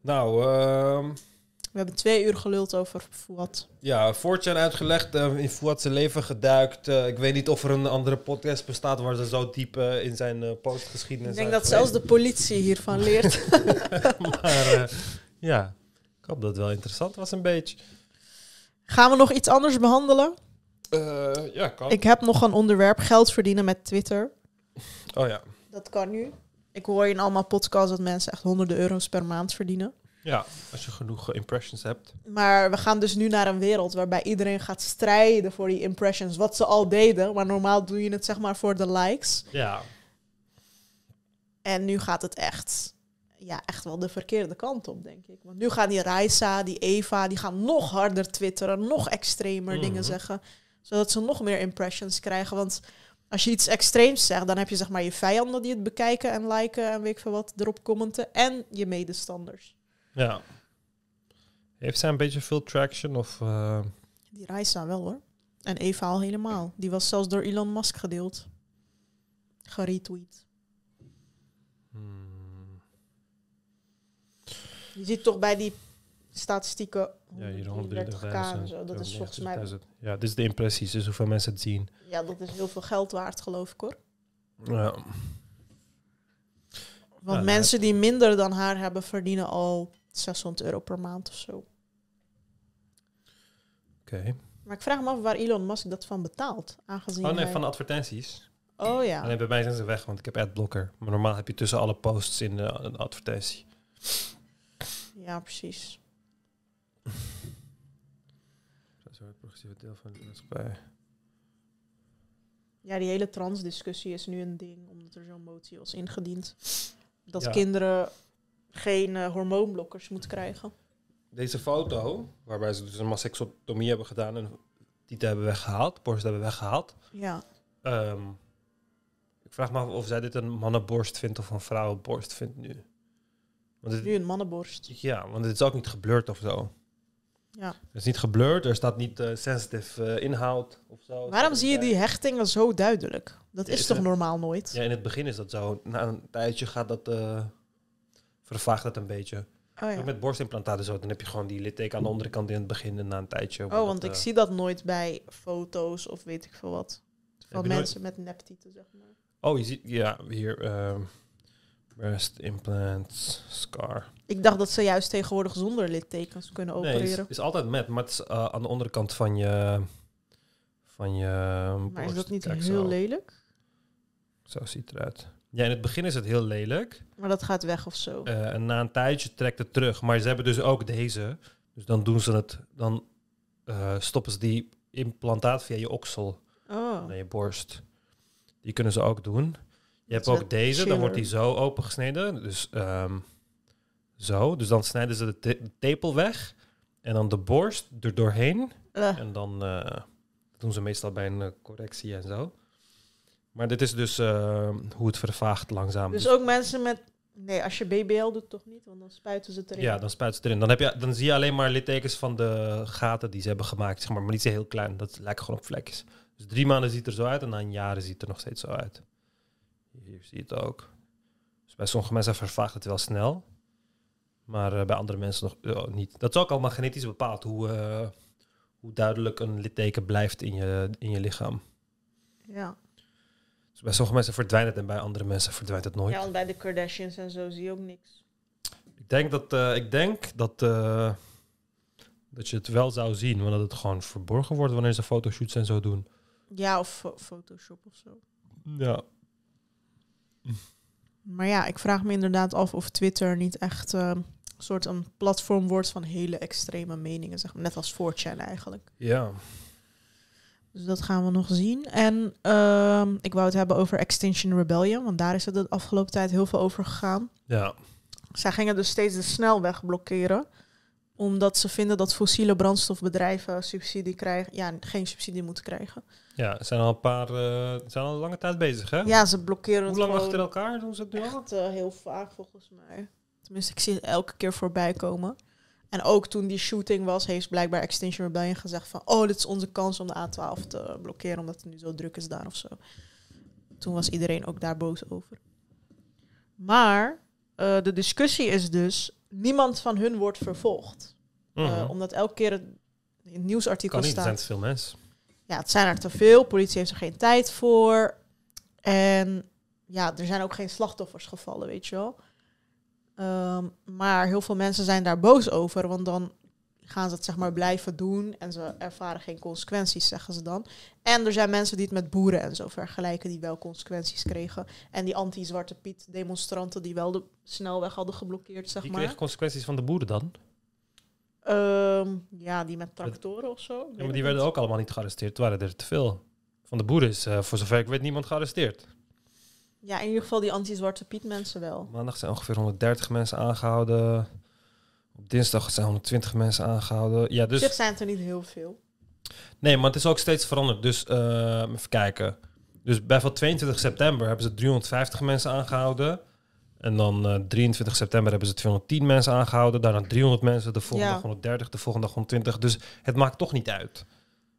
Nou, ehm, We hebben twee uur geluld over Fuad. ja, Fortune uitgelegd, eh, in Fuad zijn leven geduikt. Eh, ik weet niet of er een andere podcast bestaat waar ze zo diep eh, in zijn postgeschiedenis Ik denk dat zelfs de politie hiervan leert. maar eh, ja, ik hoop dat het wel interessant was een beetje. Gaan we nog iets anders behandelen? Eh, ja, kan. Ik heb nog een onderwerp, geld verdienen met Twitter. Oh ja. Dat kan nu. Ik hoor in allemaal podcasts dat mensen echt honderden euro's per maand verdienen. Ja, als je genoeg eh, impressions hebt. Maar we gaan dus nu naar een wereld waarbij iedereen gaat strijden voor die impressions. Wat ze al deden, maar normaal doe je het zeg maar voor de likes. Ja. En nu gaat het echt, ja, echt wel de verkeerde kant op, denk ik. Want nu gaan die Raisa, die Eva, die gaan nog harder twitteren, nog extremer dingen Mhm. zeggen. Zodat ze nog meer impressions krijgen. Want als je iets extreems zegt, dan heb je zeg maar je vijanden die het bekijken en liken en weet ik veel wat, erop commenten. En je medestanders. Ja. Heeft zij een beetje veel traction of... eh, Die Raisa wel hoor. En Eva al helemaal. Die was zelfs door Elon Musk gedeeld. Geretweet. hmm, Je ziet toch bij die statistieken ja, hier 133k en zo. Dat is volgens mij... 193.000. Ja, dit is de impressies, dus hoeveel mensen het zien. Ja, dat is heel veel geld waard, geloof ik hoor. Ja. Want Ja, mensen die minder dan haar hebben, verdienen al 600 euro per maand of zo. Oké. Maar ik vraag me af waar Elon Musk dat van betaalt. Aangezien Oh nee, hij- van de advertenties. Oh ja. Alleen bij mij zijn ze weg, want ik heb adblocker. Maar normaal heb je tussen alle posts in de, een advertentie. Ja, precies. Dat is het progressieve deel van de maatschappij. Ja, die hele transdiscussie is nu een ding, omdat er zo'n motie was ingediend. Dat Ja. kinderen geen eh, hormoonblokkers moeten krijgen. Deze foto, waarbij ze dus een mastectomie hebben gedaan en tieten hebben weggehaald, borst hebben weggehaald. Ja. Ehm, ik vraag me af of zij dit een mannenborst vindt of een vrouwenborst vindt nu. Want dit, Nu een mannenborst. ja, want het is ook niet geblurred of zo. Ja. Het is niet geblurred, er staat niet eh, sensitive eh, inhoud of zo. Waarom zie je die hechtingen zo duidelijk? Dat is is toch normaal nooit? Ja, in het begin is dat zo. Na een tijdje gaat dat, vervaagt dat een beetje. Oh, ja. Ook met borstimplantaten zo, dan heb je gewoon die litteken aan de onderkant in het begin en na een tijdje. oh, dat, want ik eh, zie dat nooit bij foto's of weet ik veel wat. Van je nooit- mensen met neptieten, zeg maar. Oh, je ziet, ja, hier, ehm breast implants, scar. Ik dacht dat ze juist tegenwoordig zonder littekens kunnen Nee, is, opereren. is altijd met, maar het is eh, aan de onderkant van je, van je maar is dat niet Kijk, heel zo. lelijk? Zo ziet het eruit. Ja, in het begin is het heel lelijk. Maar dat gaat weg of zo. Eh, en na een tijdje trekt het terug. Maar ze hebben dus ook deze. Dus dan doen ze het, dan eh, stoppen ze die implantaat via je oksel oh. naar je borst. Die kunnen ze ook doen. Je hebt ook deze, dan wordt die zo opengesneden. Dus ehm, zo. Dus dan snijden ze de, te- de tepel weg. En dan de borst er doorheen. Eh, En dan doen ze meestal bij een correctie en zo. Maar dit is dus eh, hoe het vervaagt langzaam. dus ook mensen met... Nee, als je BBL doet toch niet? Want dan spuiten ze het erin. Ja, dan spuit ze erin. Dan, heb je, dan zie je alleen maar littekens van de gaten die ze hebben gemaakt. Zeg maar, maar die zijn heel klein. Dat lijkt gewoon op vlekjes. Dus drie maanden ziet er zo uit en na een jaar ziet het er nog steeds zo uit. Hier zie je het ook. Dus bij sommige mensen vervaagt het wel snel. Maar eh, bij andere mensen nog eh, niet. Dat is ook allemaal genetisch bepaald. Hoe, eh, hoe duidelijk een litteken blijft in je, in je lichaam. Ja. Dus bij sommige mensen verdwijnt het en bij andere mensen verdwijnt het nooit. ja, want bij de Kardashians en zo zie je ook niks. Ik denk dat, eh, ik denk dat, eh, dat je het wel zou zien, want dat het gewoon verborgen wordt wanneer ze fotoshoots en zo doen. Ja, of fo- Photoshop of zo. Ja. Maar ja, ik vraag me inderdaad af of Twitter niet echt eh, een soort een platform wordt van hele extreme meningen, zeg maar. Net als 4chan eigenlijk. Ja. Dus dat gaan we nog zien. En ehm, ik wou het hebben over Extinction Rebellion, want daar is het de afgelopen tijd heel veel over gegaan. Ja. Zij gingen dus steeds de snelweg blokkeren, omdat ze vinden dat fossiele brandstofbedrijven subsidie krijgen, ja, geen subsidie moeten krijgen. Ja, ze zijn al een paar, eh, ze zijn al een lange tijd bezig, hè? Ja, ze blokkeren Hoe lang achter elkaar doen ze het nu al? echt eh, heel vaak volgens mij. Tenminste, ik zie het elke keer voorbij komen. En ook toen die shooting was, heeft blijkbaar Extinction Rebellion gezegd van... oh, dit is onze kans om de A12 te blokkeren, omdat het nu zo druk is daar of zo. Toen was iedereen ook daar boos over. Maar eh, de discussie is dus, niemand van hun wordt vervolgd. Eh, Mhm. omdat elke keer het, in het nieuwsartikel Kan niet, er zijn staat... te veel mensen. Ja, het zijn er te veel. Politie heeft er geen tijd voor. En ja, er zijn ook geen slachtoffers gevallen, weet je wel. Ehm, maar heel veel mensen zijn daar boos over, want dan gaan ze het zeg maar blijven doen en ze ervaren geen consequenties, zeggen ze dan. En er zijn mensen die het met boeren en zo vergelijken die wel consequenties kregen. En die anti-Zwarte Piet demonstranten die wel de snelweg hadden geblokkeerd, zeg Die maar. kregen consequenties van de boeren dan. Ehm, ja, die met tractoren of zo. Ja, maar die werden ook allemaal niet gearresteerd. Het waren er te veel. Van de boeren is, eh, voor zover ik weet, niemand gearresteerd. Ja, in ieder geval die anti-Zwarte Piet mensen wel. Maandag zijn ongeveer 130 mensen aangehouden. Op dinsdag zijn 120 mensen aangehouden. Ja, dus... zijn het er niet heel veel. Nee, maar het is ook steeds veranderd. Dus eh, even kijken. Dus bijvoorbeeld 22 september hebben ze 350 mensen aangehouden. En dan eh, 23 september hebben ze 210 mensen aangehouden. Daarna 300 mensen, de volgende Ja. dag 130, de volgende dag 120. Dus het maakt toch niet uit.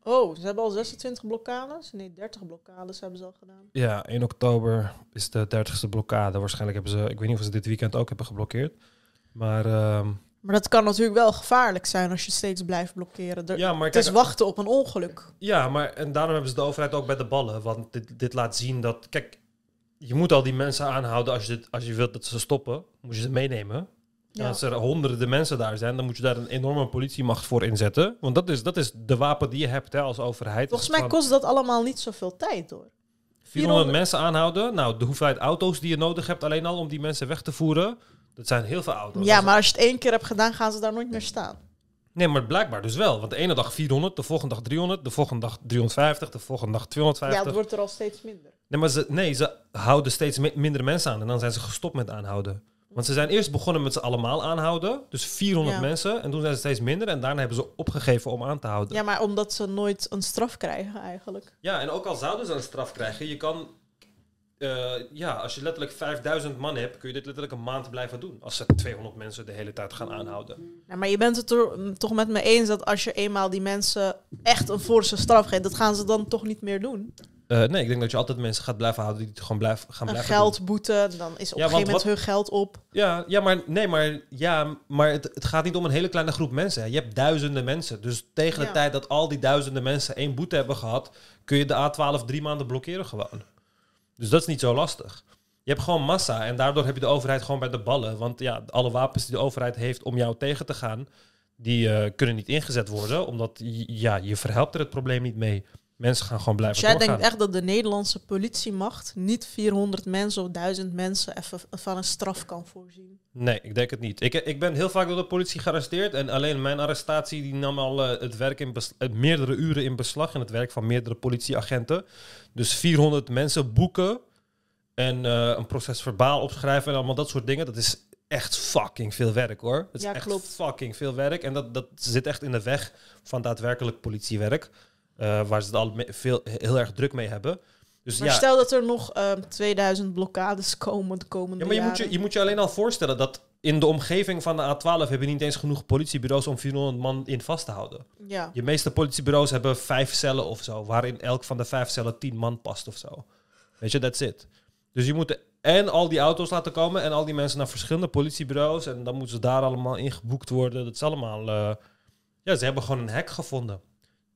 Oh, ze hebben al 26 blokkades? Nee, 30 blokkades hebben ze al gedaan. Ja, 1 oktober is de 30ste blokkade. Waarschijnlijk hebben ze, ik weet niet of ze dit weekend ook hebben geblokkeerd. Maar ehm, Maar dat kan natuurlijk wel gevaarlijk zijn als je steeds blijft blokkeren. Er- ja, maar het is kijk, wachten op een ongeluk. Ja, maar en daarom hebben ze de overheid ook bij de ballen. Want dit, dit laat zien dat. Kijk, je moet al die mensen aanhouden als je, dit, als je wilt dat ze stoppen. Moet je ze meenemen. Ja. als er honderden mensen daar zijn, dan moet je daar een enorme politiemacht voor inzetten. Want dat is, dat is de wapen die je hebt hè, als overheid. Volgens mij kost dat allemaal niet zoveel tijd hoor. 400 mensen aanhouden. Nou, de hoeveelheid auto's die je nodig hebt alleen al om die mensen weg te voeren. Dat zijn heel veel auto's. Ja, maar als je het één keer hebt gedaan, gaan ze daar nooit meer staan. Nee, maar blijkbaar dus wel. Want de ene dag 400, de volgende dag 300, de volgende dag 350, de volgende dag Ja, 250. het wordt er al steeds minder. Nee, maar ze, nee, ze houden steeds mi- minder mensen aan. En dan zijn ze gestopt met aanhouden. Want ze zijn eerst begonnen met ze allemaal aanhouden. Dus 400 Ja. mensen. En toen zijn ze steeds minder. En daarna hebben ze opgegeven om aan te houden. Ja, maar omdat ze nooit een straf krijgen eigenlijk. Ja, en ook al zouden ze een straf krijgen, je kan... eh, ja, als je letterlijk 5000 man hebt, kun je dit letterlijk een maand blijven doen. Als ze 200 mensen de hele tijd gaan aanhouden. Ja, maar je bent het er toch met me eens dat als je eenmaal die mensen echt een forse straf geeft, dat gaan ze dan toch niet meer doen. Eh, nee, ik denk dat je altijd mensen gaat blijven houden die het gewoon blijven, gaan Een blijven doen. geldboete, dan is op Ja, een gegeven moment hun geld op. Ja, ja, maar, nee, maar, ja, maar het, het gaat niet om een hele kleine groep mensen. hè. Je hebt duizenden mensen. Dus tegen de Ja. tijd dat al die duizenden mensen één boete hebben gehad, kun je de A12 drie maanden blokkeren gewoon. Dus dat is niet zo lastig. Je hebt gewoon massa en daardoor heb je de overheid gewoon bij de ballen. Want ja, alle wapens die de overheid heeft om jou tegen te gaan, die eh, kunnen niet ingezet worden. Omdat ja, je verhelpt er het probleem niet mee. Mensen gaan gewoon Dus blijven jij doorgaan. denkt echt dat de Nederlandse politiemacht niet 400 mensen of 1000 mensen even van een straf kan voorzien? Nee, ik denk het niet. Ik, ik ben heel vaak door de politie gearresteerd. En alleen mijn arrestatie die nam al eh, het werk in eh, meerdere uren in beslag. En het werk van meerdere politieagenten. Dus 400 mensen boeken. En eh, een proces verbaal opschrijven en allemaal dat soort dingen. Dat is echt fucking veel werk hoor. Het is Ja, echt klopt. fucking veel werk. En dat, dat zit echt in de weg van daadwerkelijk politiewerk. Eh, waar ze het al veel, heel erg druk mee hebben. Dus Maar ja, stel dat er nog ehm 2000 blokkades komen de komende ja, maar je moet je, je moet je alleen al voorstellen dat in de omgeving van de A12 hebben niet eens genoeg politiebureaus om 400 man in vast te houden. Ja. Je meeste politiebureaus hebben vijf cellen of zo, waarin elk van de vijf cellen 10 man past of zo. Weet je, that's it. Dus je moet en al die auto's laten komen en al die mensen naar verschillende politiebureaus en dan moeten ze daar allemaal ingeboekt worden. Dat is allemaal, eh, ja, ze hebben gewoon een hek gevonden.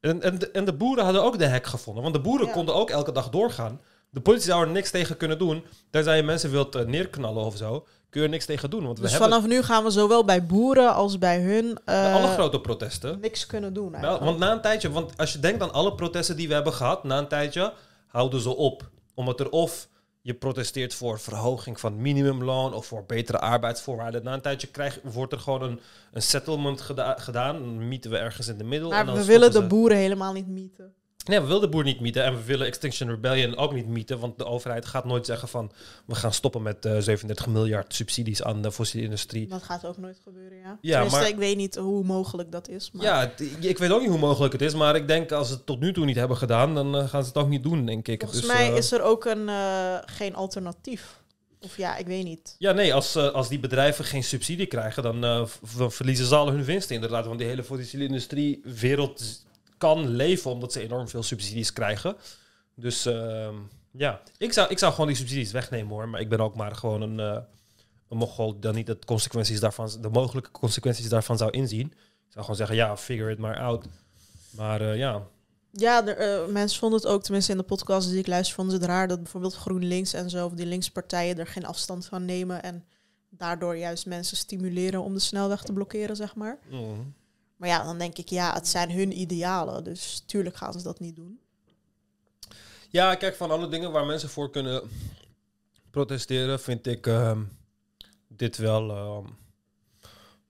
En, en, de, en de boeren hadden ook de hek gevonden, want de boeren Ja. konden ook elke dag doorgaan. De politie zou er niks tegen kunnen doen. Tenzij je mensen wilt eh, neerknallen of zo, kun je er niks tegen doen. Want we Dus hebben vanaf nu gaan we zowel bij boeren als bij hun bij eh, alle grote protesten. niks kunnen doen eigenlijk. want na een tijdje, want als je denkt aan alle protesten die we hebben gehad, na een tijdje houden ze op. Omdat er of je protesteert voor verhoging van minimumloon of voor betere arbeidsvoorwaarden. Na een tijdje krijg, wordt er gewoon een, een settlement geda- gedaan. Dan mieten we ergens in de middel. en maar dan we willen de boeren helemaal niet mieten. Nee, we willen de boer niet mieten en we willen Extinction Rebellion ook niet mieten. Want de overheid gaat nooit zeggen van we gaan stoppen met eh 37 miljard subsidies aan de fossiele industrie. Dat gaat ook nooit gebeuren, ja. Ja, Tenminste, maar- ik weet niet hoe mogelijk dat is. Maar Ja, ik weet ook niet hoe mogelijk het is, maar ik denk als ze het tot nu toe niet hebben gedaan, dan eh, gaan ze het ook niet doen, denk ik. volgens Dus, mij eh, is er ook een, eh, geen alternatief. Of ja, ik weet niet. Ja, nee, als, eh, als die bedrijven geen subsidie krijgen, dan eh, verliezen ze al hun winsten inderdaad. Want die hele fossiele industrie wereld kan leven omdat ze enorm veel subsidies krijgen. Dus ehm, ja, ik zou, ik zou gewoon die subsidies wegnemen hoor. Maar ik ben ook maar gewoon een, eh een mogol dan niet de consequenties daarvan, de mogelijke consequenties daarvan zou inzien. Ik zou gewoon zeggen, ja, figure it maar out. Maar eh, ja, Ja, er, eh, mensen vonden het ook, tenminste in de podcast die ik luister, vonden ze het raar dat bijvoorbeeld GroenLinks en zo, of die linkspartijen er geen afstand van nemen en daardoor juist mensen stimuleren om de snelweg te blokkeren, zeg maar. mm. Maar ja, dan denk ik, ja, het zijn hun idealen, dus tuurlijk gaan ze dat niet doen. Ja, kijk, van alle dingen waar mensen voor kunnen protesteren, vind ik ehm, dit wel. ehm,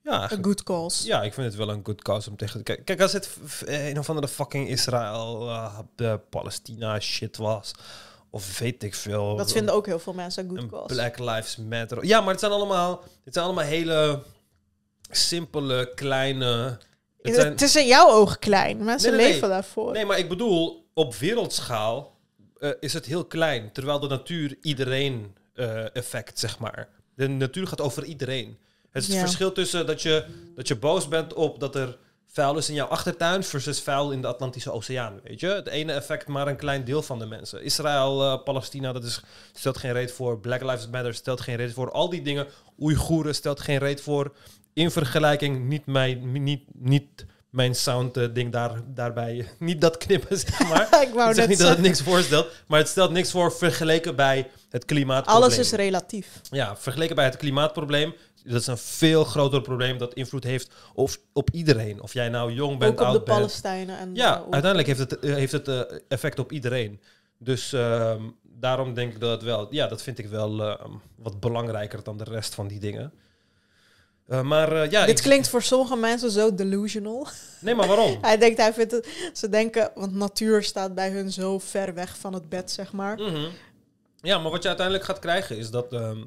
ja, eigenlijk- good cause. ja, ik vind het wel een good cause om tegen te kijken. Kijk, als het een of andere fucking Israël, eh, de Palestina shit was, of weet ik veel. Dat vinden ook heel veel mensen een good een cause. Black Lives Matter. Ja, maar het zijn allemaal, het zijn allemaal hele simpele, kleine. Het zijn, Het is in jouw ogen klein. Nee, nee. leven daarvoor. Nee, maar ik bedoel, op wereldschaal eh, is het heel klein. Terwijl de natuur iedereen eh, effect, zeg maar. De natuur gaat over iedereen. Het is het Ja. verschil tussen dat je, dat je boos bent op dat er vuil is in jouw achtertuin versus vuil in de Atlantische Oceaan. Weet je? Het ene effect maar een klein deel van de mensen. Israël, eh, Palestina, dat is, stelt geen reet voor. Black Lives Matter stelt geen reet voor. Al die dingen. Oeigoeren stelt geen reet voor. In vergelijking, niet mijn, niet, niet mijn sound eh, ding daar, daarbij. Niet dat knippen, zeg maar. ik wou Ik zeg net niet dat het niks voorstelt, maar het stelt niks voor vergeleken bij het klimaatprobleem. alles is relatief. Ja, vergeleken bij het klimaatprobleem. Dat is een veel groter probleem dat invloed heeft op, op iedereen. Of jij nou jong bent, ook op oud de bent. Palestijnen. En Ja, eh, uiteindelijk heeft het, eh, heeft het effect op iedereen. Dus ehm, daarom denk ik dat het wel... Ja, dat vind ik wel ehm, wat belangrijker dan de rest van die dingen. Eh, maar eh, ja, Dit ik- klinkt voor sommige mensen zo delusional. Nee, maar waarom? Hij denkt, hij vindt het... Ze denken, want natuur staat bij hun zo ver weg van het bed, zeg maar. Mhm. Ja, maar wat je uiteindelijk gaat krijgen is dat ehm,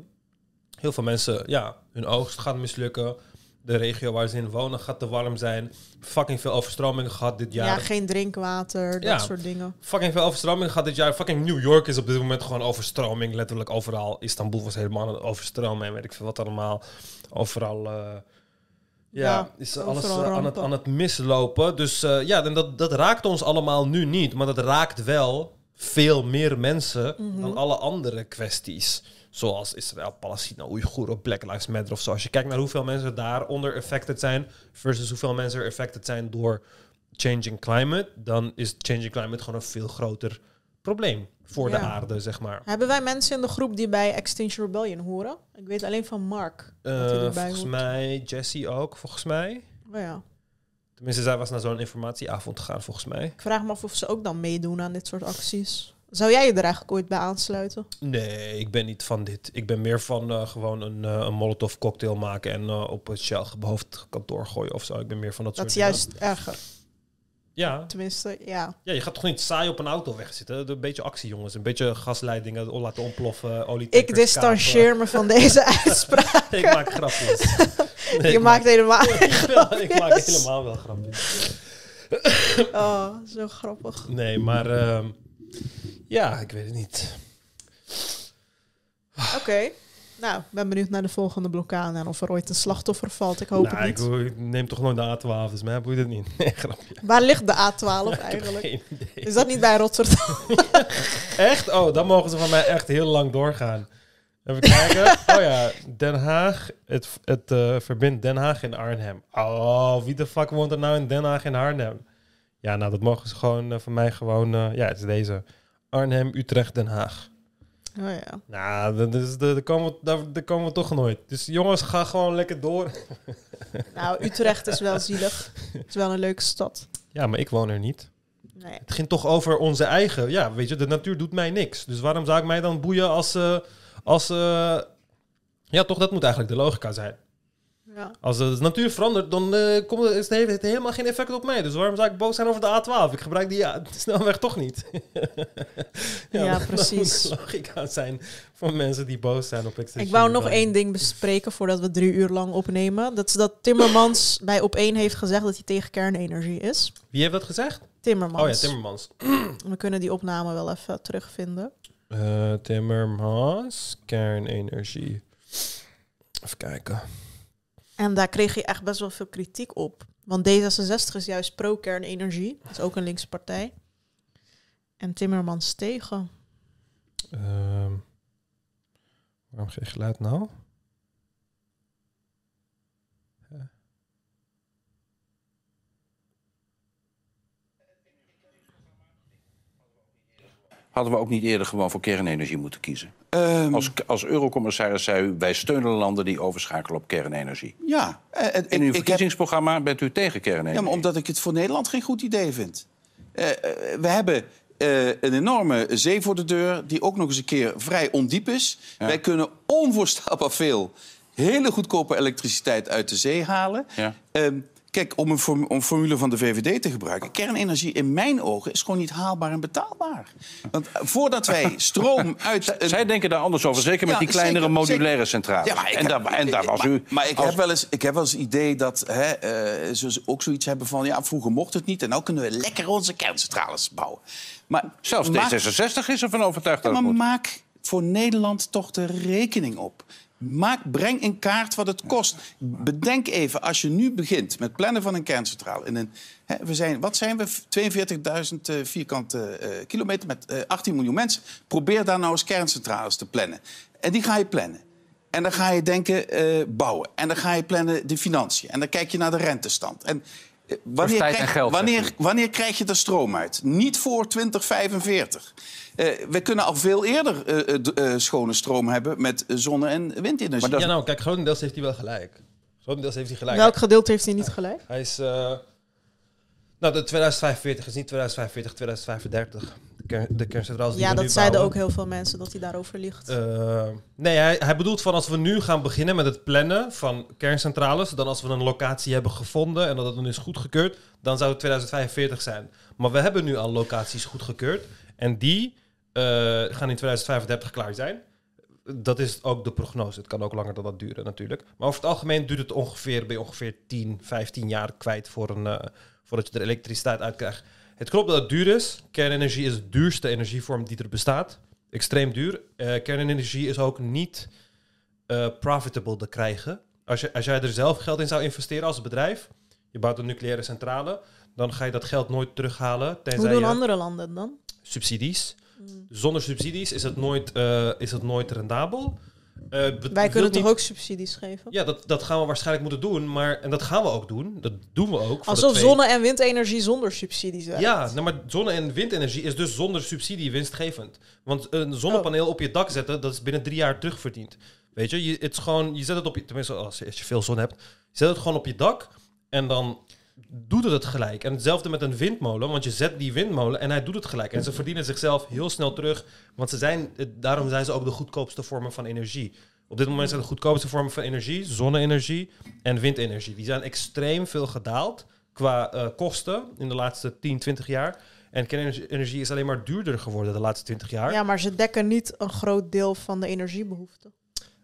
heel veel mensen ja, hun oogst gaat mislukken. de regio waar ze in wonen gaat te warm zijn. Fucking veel overstromingen gehad dit Ja, jaar. geen drinkwater, dat Ja. soort dingen. Fucking veel overstromingen gehad dit jaar. Fucking New York is op dit moment gewoon overstroming. Letterlijk overal. Istanbul was helemaal aan het overstromen en weet ik veel wat allemaal. Overal... eh, ja, Ja, is alles eh, aan, het, aan het mislopen. Dus eh, ja, en dat, dat raakt ons allemaal nu niet. Maar dat raakt wel veel meer mensen Mhm. dan alle andere kwesties. Zoals Israël, Palestina, Oeigoeren, Black Lives Matter of zo. Als je kijkt naar hoeveel mensen daaronder affected zijn... versus hoeveel mensen er affected zijn door changing climate... dan is changing climate gewoon een veel groter probleem voor de aarde, zeg maar. Hebben wij mensen in de groep die bij Extinction Rebellion horen? Ik weet alleen van Mark dat Eh, volgens hoort. mij Jesse ook, volgens mij. Oh ja. Tenminste, zij was naar zo'n informatieavond gegaan, volgens mij. Ik vraag me af of ze ook dan meedoen aan dit soort acties. Zou jij je er eigenlijk ooit bij aansluiten? Nee, ik ben niet van dit. Ik ben meer van eh, gewoon een, eh, een molotov cocktail maken en op het Shell hoofdkantoor gooien of zo. Ik ben meer van dat, Dat is soort juist erger. Ja. Tenminste, ja. ja, je gaat toch niet saai op een auto wegzitten? Een beetje actie, jongens. Een beetje gasleidingen laten ontploffen, olie. Ik distancieer me van deze uitspraak. ik maak grapjes. Nee, je ik maakt helemaal maak, ik maak grapjes. helemaal wel grapjes. Oh, zo grappig. Nee, maar ehm, ja, ik weet het niet. Oké. Nou, ik ben benieuwd naar de volgende blokkade en of er ooit een slachtoffer valt. Ik hoop nou, het ik, niet. ik neem toch nooit de A12, dus mij boeit het niet. Nee, grapje. Waar ligt de A12 Ik heb eigenlijk? geen idee. Is dat niet bij Rotterdam? Echt? Oh, dan mogen ze van mij echt heel lang doorgaan. Even kijken. Oh ja, Den Haag. Het, het eh, verbindt Den Haag en Arnhem. Oh, wie de fuck woont er nou in Den Haag en Arnhem? Ja, nou, dat mogen ze gewoon eh, van mij gewoon... eh, ja, het is deze. Arnhem, Utrecht, Den Haag. Oh ja. Nou, dat is, komen we, daar, daar komen we toch nooit. Dus jongens, ga gewoon lekker door. Nou, Utrecht is wel zielig. Het is wel een leuke stad. Ja, maar ik woon er niet. Nee. Het ging toch over onze eigen... Ja, weet je, de natuur doet mij niks. Dus waarom zou ik mij dan boeien als... eh, als eh, ja, toch, dat moet eigenlijk de logica zijn. Ja. Als de natuur verandert, dan eh, komt het, is het, heeft het helemaal geen effect op mij. Dus waarom zou ik boos zijn over de A12? Ik gebruik die ja, snelweg toch niet. Ja, dat- dat precies. de logica zijn van mensen die boos zijn op Ik wou nog één ding bespreken voordat we drie uur lang opnemen. Dat is dat Timmermans bij op één heeft gezegd dat hij tegen kernenergie is. Wie heeft dat gezegd? Timmermans. Oh ja, Timmermans. We kunnen die opname wel even terugvinden. Eh, Timmermans, kernenergie. Even kijken. En daar kreeg je echt best wel veel kritiek op. Want D66 is juist pro-kernenergie. Dat is ook een linkse partij. En Timmermans tegen. Ehm, waarom geen geluid nou? Hadden we ook niet eerder gewoon voor kernenergie moeten kiezen? Ehm, Als, als eurocommissaris zei u, wij steunen landen die overschakelen op kernenergie. ja, eh, eh, In uw ik heb- verkiezingsprogramma bent u tegen kernenergie. ja, maar omdat ik het voor Nederland geen goed idee vind. Eh, we hebben een enorme zee voor de deur, die ook nog eens een keer vrij ondiep is. Ja. Wij kunnen onvoorstelbaar veel hele goedkope elektriciteit uit de zee halen. Ja. Ehm, kijk, om een, om formule van de VVD te gebruiken... kernenergie in mijn ogen is gewoon niet haalbaar en betaalbaar. Want eh, voordat wij stroom uit... een- Zij denken daar anders over, zeker met Ja, die kleinere zeker, modulaire zeker. centrales. Ja, maar ik en, heb- daar, en daar was maar, u... Maar ik, als- heb wel eens, ik heb wel eens het idee dat hè, eh, ze ook zoiets hebben van... ja, vroeger mocht het niet en nu kunnen we lekker onze kerncentrales bouwen. Maar Zelfs maak, D66 is ervan overtuigd ja, dat maar moet. maak voor Nederland toch de rekening op. Maak, breng in kaart wat het kost. Bedenk even, als je nu begint met plannen van een kerncentrale... In een, hè, we zijn, wat zijn we? 42.000 eh, vierkante eh, kilometer met eh, 18 miljoen mensen. Probeer daar nou eens kerncentrales te plannen. En die ga je plannen. En dan ga je denken eh, bouwen. En dan ga je plannen de financiën. En dan kijk je naar de rentestand. En eh, wanneer, tijd en krijg, geld, zegt wanneer, wanneer krijg je de stroom uit? Niet voor 2045. Eh, we kunnen al veel eerder eh, eh, schone stroom hebben met zonne- en windenergie. Maar dat- Ja, nou, kijk, grotendeels heeft hij wel gelijk. Grotendeels heeft hij gelijk. Welk gedeelte heeft hij niet gelijk? Hij is... eh, nou, de 2045 is niet 2045, 2035. De, kern, de kerncentrales Ja, dat zeiden bouwen. ook heel veel mensen dat hij daarover ligt. Eh, nee, hij, hij bedoelt van als we nu gaan beginnen met het plannen van kerncentrales, dan als we een locatie hebben gevonden en dat het dan is goedgekeurd, dan zou het 2045 zijn. Maar we hebben nu al locaties goedgekeurd en die eh, gaan in 2035 klaar zijn. dat is ook de prognose. Het kan ook langer dan dat duren natuurlijk. Maar over het algemeen duurt het ongeveer, je ongeveer 10, 15 jaar kwijt voor een, eh, voordat je er elektriciteit uit krijgt. Het klopt dat het duur is. Kernenergie is de duurste energievorm die er bestaat. Extreem duur. Eh, kernenergie is ook niet eh, profitable te krijgen. Als, je, als jij er zelf geld in zou investeren als bedrijf, je bouwt een nucleaire centrale, dan ga je dat geld nooit terughalen. Hoe doen andere landen dan? subsidies. Zonder subsidies is het nooit, eh, is het nooit rendabel. Eh, Wij kunnen toch niet- ook subsidies geven? Ja, dat, dat gaan we waarschijnlijk moeten doen. Maar, en dat gaan we ook doen. Dat doen we ook. Alsof twee- zonne- en windenergie zonder subsidies werkt. Ja, nou, maar zonne- en windenergie is dus zonder subsidie winstgevend. Want een zonnepaneel op je dak zetten, dat is binnen drie jaar terugverdiend. Weet je, je, het is gewoon, je zet het op je, tenminste als, je- als je veel zon hebt, je zet het gewoon op je dak en dan doet het het gelijk. En hetzelfde met een windmolen, want je zet die windmolen en hij doet het gelijk. En ze verdienen zichzelf heel snel terug, want ze zijn, daarom zijn ze ook de goedkoopste vormen van energie. Op dit moment zijn de goedkoopste vormen van energie zonne-energie en windenergie. Die zijn extreem veel gedaald qua eh, kosten in de laatste 10, 20 jaar. En kernenergie is alleen maar duurder geworden de laatste 20 jaar. Ja, maar ze dekken niet een groot deel van de energiebehoefte.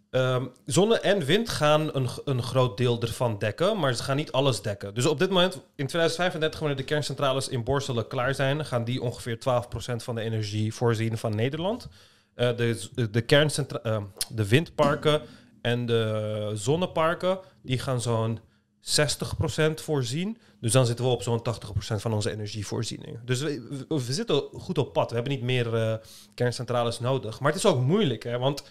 Ehm, zonne en wind gaan een, een groot deel ervan dekken, maar ze gaan niet alles dekken. Dus op dit moment, in 2035, wanneer de kerncentrales in Borselen klaar zijn, gaan die ongeveer 12% van de energie voorzien van Nederland. Eh, de, de, kerncentra- ehm, de windparken en de zonneparken, die gaan zo'n 60% voorzien. Dus dan zitten we op zo'n 80% van onze energievoorziening. Dus we zitten goed op pad. We hebben niet meer eh, kerncentrales nodig. Maar het is ook moeilijk, hè, want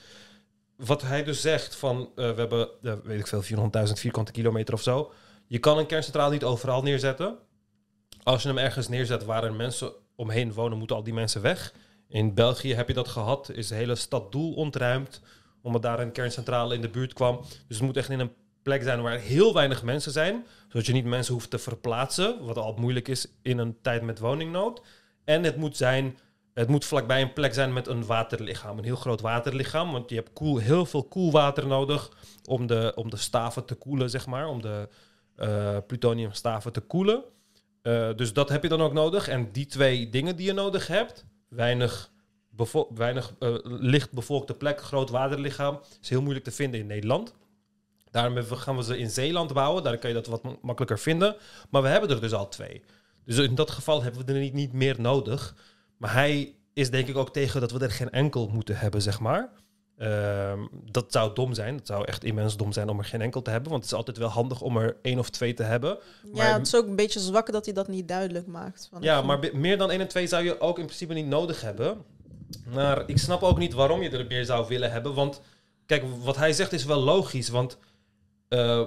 wat hij dus zegt van eh, we hebben, eh, weet ik veel, 400.000 vierkante kilometer of zo. Je kan een kerncentrale niet overal neerzetten. Als je hem ergens neerzet waar er mensen omheen wonen, moeten al die mensen weg. In België heb je dat gehad, is de hele stad Doel ontruimd, omdat daar een kerncentrale in de buurt kwam. Dus het moet echt in een plek zijn waar heel weinig mensen zijn, zodat je niet mensen hoeft te verplaatsen, wat al moeilijk is in een tijd met woningnood. En het moet zijn het moet vlakbij een plek zijn met een waterlichaam, een heel groot waterlichaam. Want je hebt koel, heel veel koelwater nodig om de, om de staven te koelen, zeg maar. Om de eh, plutoniumstaven te koelen. Eh, dus dat heb je dan ook nodig. En die twee dingen die je nodig hebt, weinig, bevo- weinig eh, licht bevolkte plek, groot waterlichaam, is heel moeilijk te vinden in Nederland. Daarom gaan we ze in Zeeland bouwen. Daar kan je dat wat ma- makkelijker vinden. Maar we hebben er dus al twee. Dus in dat geval hebben we er niet, niet meer nodig. Maar hij is denk ik ook tegen dat we er geen enkel moeten hebben, zeg maar. Ehm, dat zou dom zijn. Dat zou echt immens dom zijn om er geen enkel te hebben. Want het is altijd wel handig om er één of twee te hebben. Ja, Maar- het is ook een beetje zwak dat hij dat niet duidelijk maakt. Van, Ja, maar meer dan één en twee zou je ook in principe niet nodig hebben. Maar ik snap ook niet waarom je er meer zou willen hebben. Want kijk, wat hij zegt is wel logisch. Want eh,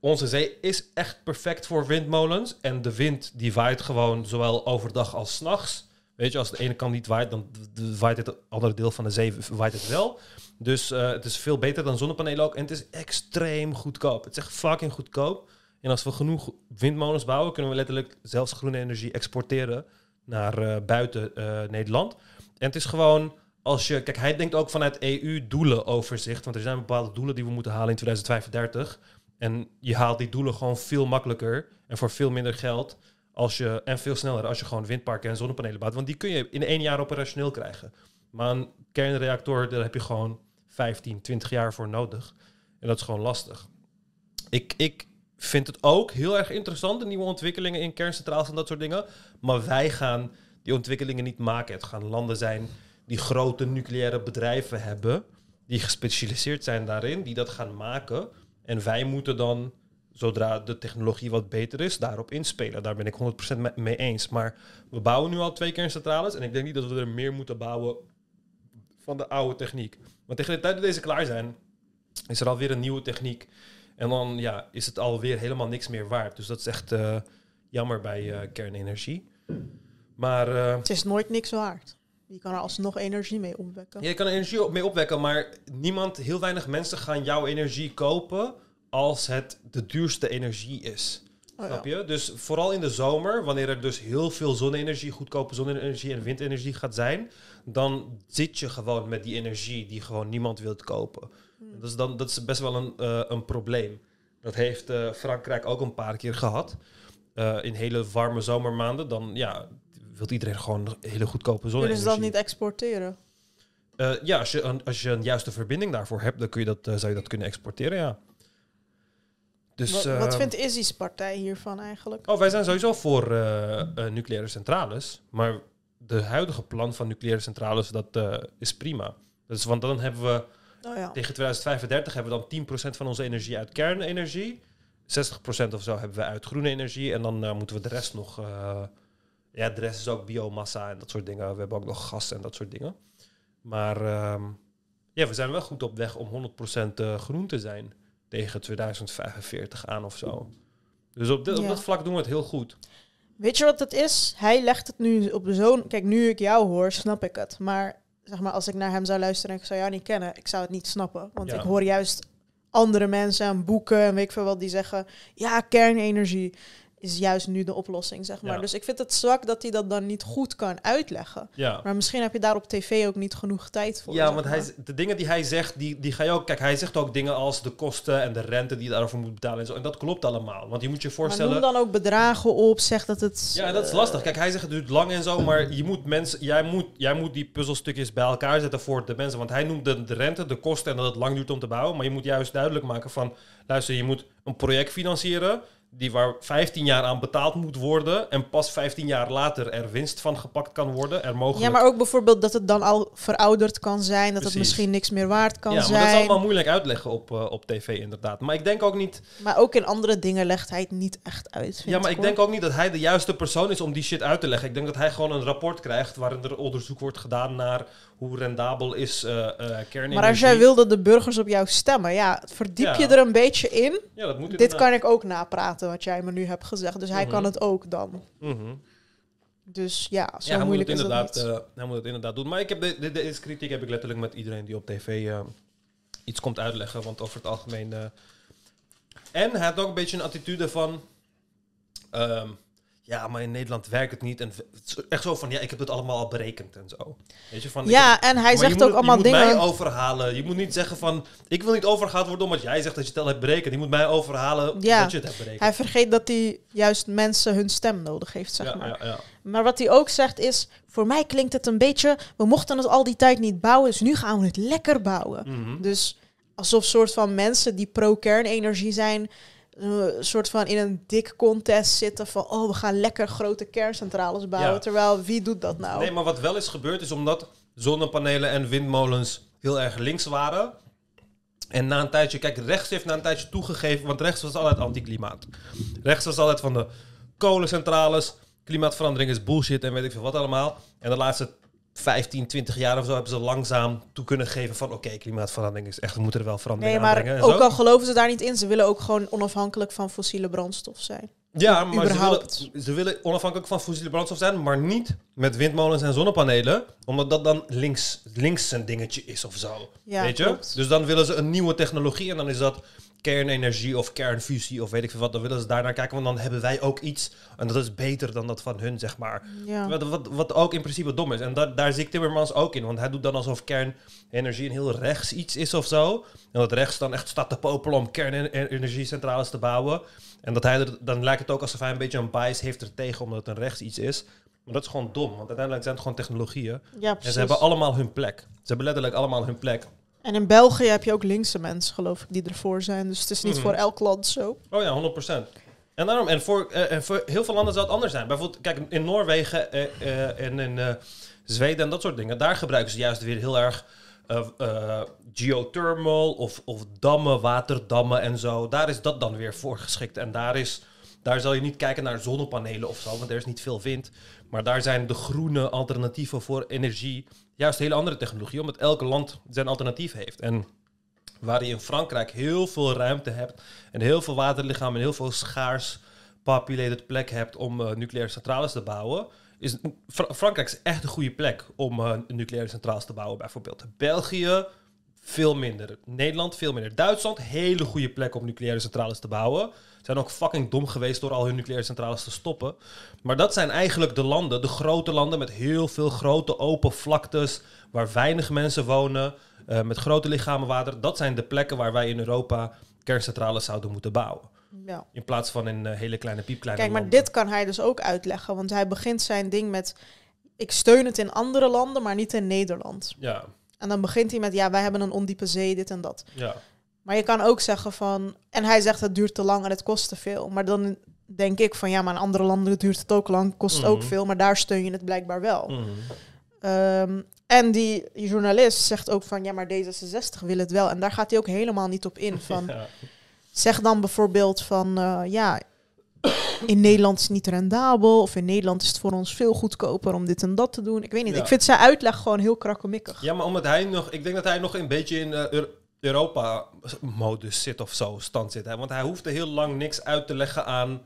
onze zee is echt perfect voor windmolens. En de wind die waait gewoon zowel overdag als 's nachts. Weet je, als de ene kant niet waait, dan waait het andere deel van de zee waait het wel. Dus eh, het is veel beter dan zonnepanelen ook. En het is extreem goedkoop. Het is echt fucking goedkoop. En als we genoeg windmolens bouwen, kunnen we letterlijk zelfs groene energie exporteren naar eh, buiten eh, Nederland. En het is gewoon, als je, kijk, hij denkt ook vanuit EU-doelenoverzicht, want er zijn bepaalde doelen die we moeten halen in 2035. En je haalt die doelen gewoon veel makkelijker en voor veel minder geld als je, en veel sneller als je gewoon windparken en zonnepanelen bouwt. Want die kun je in één jaar operationeel krijgen. Maar een kernreactor, daar heb je gewoon 15, 20 jaar voor nodig. En dat is gewoon lastig. Ik, ik vind het ook heel erg interessant, de nieuwe ontwikkelingen in kerncentrales en dat soort dingen. Maar wij gaan die ontwikkelingen niet maken. Het gaan landen zijn die grote nucleaire bedrijven hebben, die gespecialiseerd zijn daarin, die dat gaan maken. En wij moeten dan, zodra de technologie wat beter is, daarop inspelen. Daar ben ik 100% me- mee eens. Maar we bouwen nu al twee kerncentrales en ik denk niet dat we er meer moeten bouwen van de oude techniek. Want tegen de tijd dat deze klaar zijn, is er alweer een nieuwe techniek. En dan ja, is het alweer helemaal niks meer waard. Dus dat is echt eh, jammer bij eh, kernenergie. Maar eh, Het is nooit niks waard. Je kan er alsnog energie mee opwekken. ja, je kan er energie mee opwekken, maar niemand, heel weinig mensen gaan jouw energie kopen als het de duurste energie is. Oh. Snap je? Dus vooral in de zomer, wanneer er dus heel veel zonne-energie, goedkope zonne-energie en windenergie gaat zijn, dan zit je gewoon met die energie die gewoon niemand wilt kopen. Hmm. Dat, is dan, dat is best wel een, eh, een probleem. Dat heeft eh, Frankrijk ook een paar keer gehad. Eh, in hele warme zomermaanden, dan ja, wil iedereen gewoon hele goedkope Kunnen zonne-energie. ze dat niet exporteren? Ja, als je, een, als je een juiste verbinding daarvoor hebt, dan kun je dat, zou je dat kunnen exporteren, ja. Dus, wat, wat vindt Izzy's partij hiervan eigenlijk? Oh, wij zijn sowieso voor eh, eh, nucleaire centrales. Maar de huidige plan van nucleaire centrales, dat eh, is prima. Dus, want dan hebben we Oh ja. tegen 2035 hebben we dan 10% van onze energie uit kernenergie. 60% of zo hebben we uit groene energie. En dan moeten we de rest nog... ja, de rest is ook biomassa en dat soort dingen. We hebben ook nog gas en dat soort dingen. Maar ehm, ja, we zijn wel goed op weg om 100% eh, groen te zijn. Tegen 2045 aan of zo. Dus op, dit, op Ja. dat vlak doen we het heel goed. Weet je wat het is? Hij legt het nu op zo'n... Kijk, nu ik jou hoor, snap ik het. Maar zeg maar, als ik naar hem zou luisteren en ik zou jou niet kennen, ik zou het niet snappen. Want Ja. ik hoor juist andere mensen en boeken en weet ik veel wat die zeggen... Ja, kernenergie is juist nu de oplossing, zeg maar. Ja. Dus ik vind het zwak dat hij dat dan niet goed kan uitleggen. Ja. Maar misschien heb je daar op tv ook niet genoeg tijd voor. Ja, want maar. hij, de dingen die hij zegt, die, die ga je ook... Kijk, hij zegt ook dingen als de kosten en de rente die je daarvoor moet betalen en zo. En dat klopt allemaal. Want je moet je Maar voorstellen... noem dan ook bedragen op, zeg dat het... Ja, dat is lastig. Kijk, hij zegt het duurt lang en zo, maar je moet mensen, jij, moet, jij moet die puzzelstukjes bij elkaar zetten voor de mensen. Want hij noemt de, de rente, de kosten en dat het lang duurt om te bouwen. Maar je moet juist duidelijk maken van, luister, je moet een project financieren die waar 15 jaar aan betaald moet worden en pas 15 jaar later er winst van gepakt kan worden. Er mogelijk... Ja, maar ook bijvoorbeeld dat het dan al verouderd kan zijn, dat Precies. het misschien niks meer waard kan ja, maar zijn. dat is allemaal moeilijk uitleggen op, eh, op tv inderdaad. Maar ik denk ook niet... Maar ook in andere dingen legt hij het niet echt uit. Ja, maar ik denk ook niet dat hij de juiste persoon is om die shit uit te leggen. Ik denk dat hij gewoon een rapport krijgt waarin er onderzoek wordt gedaan naar hoe rendabel is eh kernenergie. Maar als jij wil dat de burgers op jou stemmen, ja, verdiep Ja. je er een beetje in. Ja, dat moet Dit inderdaad. kan ik ook napraten, wat jij me nu hebt gezegd. Dus hij Mhm. kan het ook dan. Mhm. Dus ja, zo Ja, hij moet, moeilijk het is dat inderdaad, niet. eh, hij moet het inderdaad doen. Maar ik heb de, de, deze kritiek heb ik letterlijk met iedereen die op tv iets komt uitleggen. Want over het algemeen... en hij had ook een beetje een attitude van... ehm, ja, maar in Nederland werkt het niet. En echt zo van, ja, ik heb het allemaal al berekend en zo. Weet je, van, ja, en hij je zegt moet- ook allemaal je dingen... moet mij overhalen. Je moet niet zeggen van... Ik wil niet overgehaald worden omdat jij zegt dat je het al hebt berekend. Je moet mij overhalen Ja. dat je het hebt berekend. Hij vergeet dat hij juist mensen hun stem nodig heeft, zeg ja, maar. ja, ja. Maar wat hij ook zegt is, voor mij klinkt het een beetje, we mochten het al die tijd niet bouwen, dus nu gaan we het lekker bouwen. Mhm. Dus alsof soort van mensen die pro-kernenergie zijn, een soort van in een dik contest zitten van, oh, we gaan lekker grote kerncentrales bouwen. Ja. Terwijl, wie doet dat nou? Nee, maar wat wel is gebeurd is omdat zonnepanelen en windmolens heel erg links waren. En na een tijdje, kijk, rechts heeft na een tijdje toegegeven, want rechts was altijd anti-klimaat. Rechts was altijd van de kolencentrales, klimaatverandering is bullshit en weet ik veel wat allemaal. En de laatste 15, 20 jaar of zo hebben ze langzaam toe kunnen geven van oké, klimaatverandering is echt, we moeten er wel verandering Nee, maar en ook al geloven ze daar niet in, ze willen ook gewoon onafhankelijk van fossiele brandstof zijn. Ja, maar ze willen, überhaupt. ze willen onafhankelijk van fossiele brandstof zijn, maar niet met windmolens en zonnepanelen, omdat dat dan links, links een dingetje is of zo. Ja, weet je? klopt. Dus dan willen ze een nieuwe technologie en dan is dat kernenergie of kernfusie of weet ik veel wat. Dan willen ze daar naar kijken, want dan hebben wij ook iets en dat is beter dan dat van hun, zeg maar. Ja. Wat, wat, wat ook in principe dom is. En da- daar zie ik Timmermans ook in. Want hij doet dan alsof kernenergie een heel rechts iets is of zo. En dat rechts dan echt staat te popelen om kernenergiecentrales te bouwen. En dat hij er, dan lijkt het ook alsof hij een beetje een bias heeft er tegen omdat het een rechts iets is. Maar dat is gewoon dom. Want uiteindelijk zijn het gewoon technologieën. ja, En ze hebben allemaal hun plek. Ze hebben letterlijk allemaal hun plek. En in België heb je ook linkse mensen, geloof ik, die ervoor zijn. Dus het is niet Mhm. voor elk land zo. Oh ja, 100%. En daarom, en voor, eh, en voor heel veel landen zou het anders zijn. Bijvoorbeeld, kijk, in Noorwegen eh, eh, en in Zweden en dat soort dingen, daar gebruiken ze juist weer heel erg geothermal of, of dammen, waterdammen en zo. Daar is dat dan weer voor geschikt. En daar, is, daar zal je niet kijken naar zonnepanelen of zo, want er is niet veel wind. Maar daar zijn de groene alternatieven voor energie juist hele andere technologie, omdat elke land zijn alternatief heeft. En waar je in Frankrijk heel veel ruimte hebt en heel veel waterlichamen en heel veel schaars populated plek hebt om eh, nucleaire centrales te bouwen, is Fra- Frankrijk is echt een goede plek om eh, nucleaire centrales te bouwen, bijvoorbeeld. België veel minder. Nederland veel minder. Duitsland hele goede plek om nucleaire centrales te bouwen. Zijn ook fucking dom geweest door al hun nucleaire centrales te stoppen. Maar dat zijn eigenlijk de landen, de grote landen met heel veel grote open vlaktes, waar weinig mensen wonen, eh, met grote lichamen water. Dat zijn de plekken waar wij in Europa kerncentrales zouden moeten bouwen. Ja. In plaats van in eh, hele kleine piepkleine Kijk, maar landen. dit kan hij dus ook uitleggen. Want hij begint zijn ding met... Ik steun het in andere landen, maar niet in Nederland. Ja. En dan begint hij met, ja, wij hebben een ondiepe zee, dit en dat. Ja. Maar je kan ook zeggen van... En hij zegt het duurt te lang en het kost te veel. Maar dan denk ik van ja, maar in andere landen duurt het ook lang, kost ook Mhm. veel. Maar daar steun je het blijkbaar wel. Mhm. Ehm, en die journalist zegt ook van ja, maar D66 wil het wel. En daar gaat hij ook helemaal niet op in. Van, Ja. Zeg dan bijvoorbeeld van eh, ja, in Nederland is het niet rendabel. Of in Nederland is het voor ons veel goedkoper om dit en dat te doen. Ik weet niet. Ja. Ik vind zijn uitleg gewoon heel krakkemikkig. Ja, maar omdat hij nog... Ik denk dat hij nog een beetje in eh, Europa-modus zit of zo, stand zit. Hè? Want hij hoefde heel lang niks uit te leggen aan,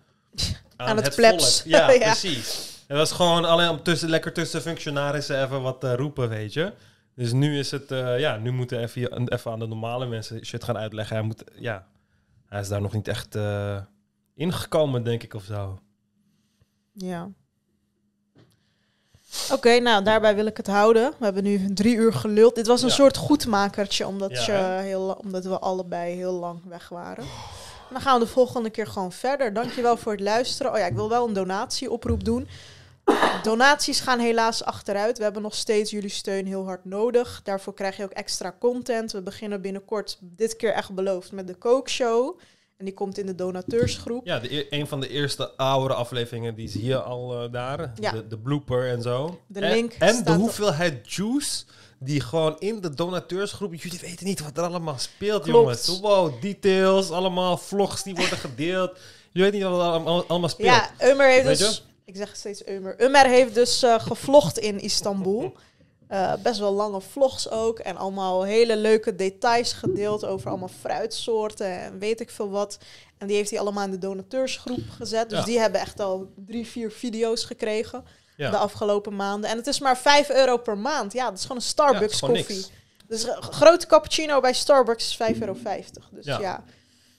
aan, Aan het het, plebs. Ja, Ja. precies. Het was gewoon alleen om tussen, lekker tussen functionarissen even wat eh, roepen, weet je. Dus nu is het... eh, ja, nu moeten even, even aan de normale mensen shit gaan uitleggen. Hij moet... Ja, hij is daar nog niet echt eh, ingekomen, denk ik, of zo. Ja. Oké, nou daarbij wil ik het houden. We hebben nu drie uur geluld. Dit was een Ja. soort goedmakertje, omdat, je heel, omdat we allebei heel lang weg waren. En dan gaan we de volgende keer gewoon verder. Dankjewel voor het luisteren. Oh ja, ik wil wel een donatieoproep doen. Donaties gaan helaas achteruit. We hebben nog steeds jullie steun heel hard nodig. Daarvoor krijg je ook extra content. We beginnen binnenkort, dit keer echt beloofd, met de kookshow. En die komt in de donateursgroep. Ja, de, een van de eerste oudere afleveringen, die is hier al eh, daar. Ja. De, de blooper en zo. De En- link En, de op- hoeveelheid juice die gewoon in de donateursgroep... Jullie weten niet wat er allemaal speelt, Klopt. jongens. Wow, details, allemaal vlogs die worden gedeeld. Je weet niet wat er allemaal, allemaal speelt. Ja, Umer heeft Weet dus... Ik zeg steeds Umer. Umer heeft dus gevlogd in Istanbul. Eh, best wel lange vlogs ook. En allemaal hele leuke details gedeeld over allemaal fruitsoorten en weet ik veel wat. En die heeft hij allemaal in de donateursgroep gezet. Dus Ja. die hebben echt al drie, vier video's gekregen Ja. de afgelopen maanden. En het is maar 5 euro per maand. Ja, dat is gewoon een Starbucks Ja, gewoon koffie. niks. Dus een grote cappuccino bij Starbucks is 5,50 euro. Dus. Ja.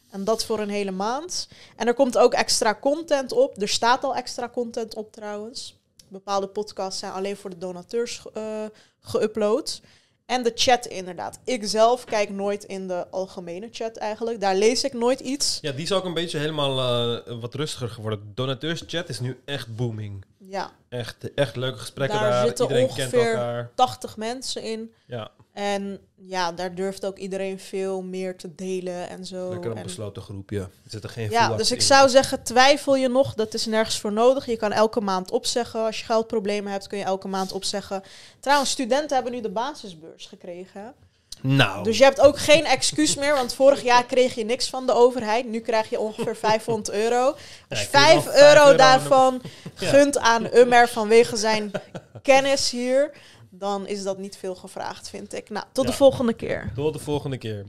En dat voor een hele maand. En er komt ook extra content op. Er staat al extra content op trouwens. Bepaalde podcasts zijn alleen voor de donateurs eh geüpload. En de chat inderdaad. Ik zelf kijk nooit in de algemene chat eigenlijk. Daar lees ik nooit iets. Ja, die is ook een beetje helemaal eh, wat rustiger geworden. De donateurschat is nu echt booming. Ja, Echt, echt leuke gesprekken Daar daar. zitten Iedereen kent ongeveer- elkaar. 80 mensen in. Ja, En ja, daar durft ook iedereen veel meer te delen en zo. lekker een En- besloten groepje. Er zitten geen Ja, dus ik in. zou zeggen, twijfel je nog, dat is nergens voor nodig. Je kan elke maand opzeggen. Als je geldproblemen hebt, kun je elke maand opzeggen. Trouwens, studenten hebben nu de basisbeurs gekregen. Nou, Dus je hebt ook geen excuus meer, want vorig jaar kreeg je niks van de overheid. Nu krijg je ongeveer 500 euro. Als Ja, je ik vind 5 wel euro, 5 euro daarvan Ja. gunt aan Ummer vanwege zijn kennis hier, dan is dat niet veel gevraagd, vind ik. Nou, tot de volgende keer. tot de volgende keer.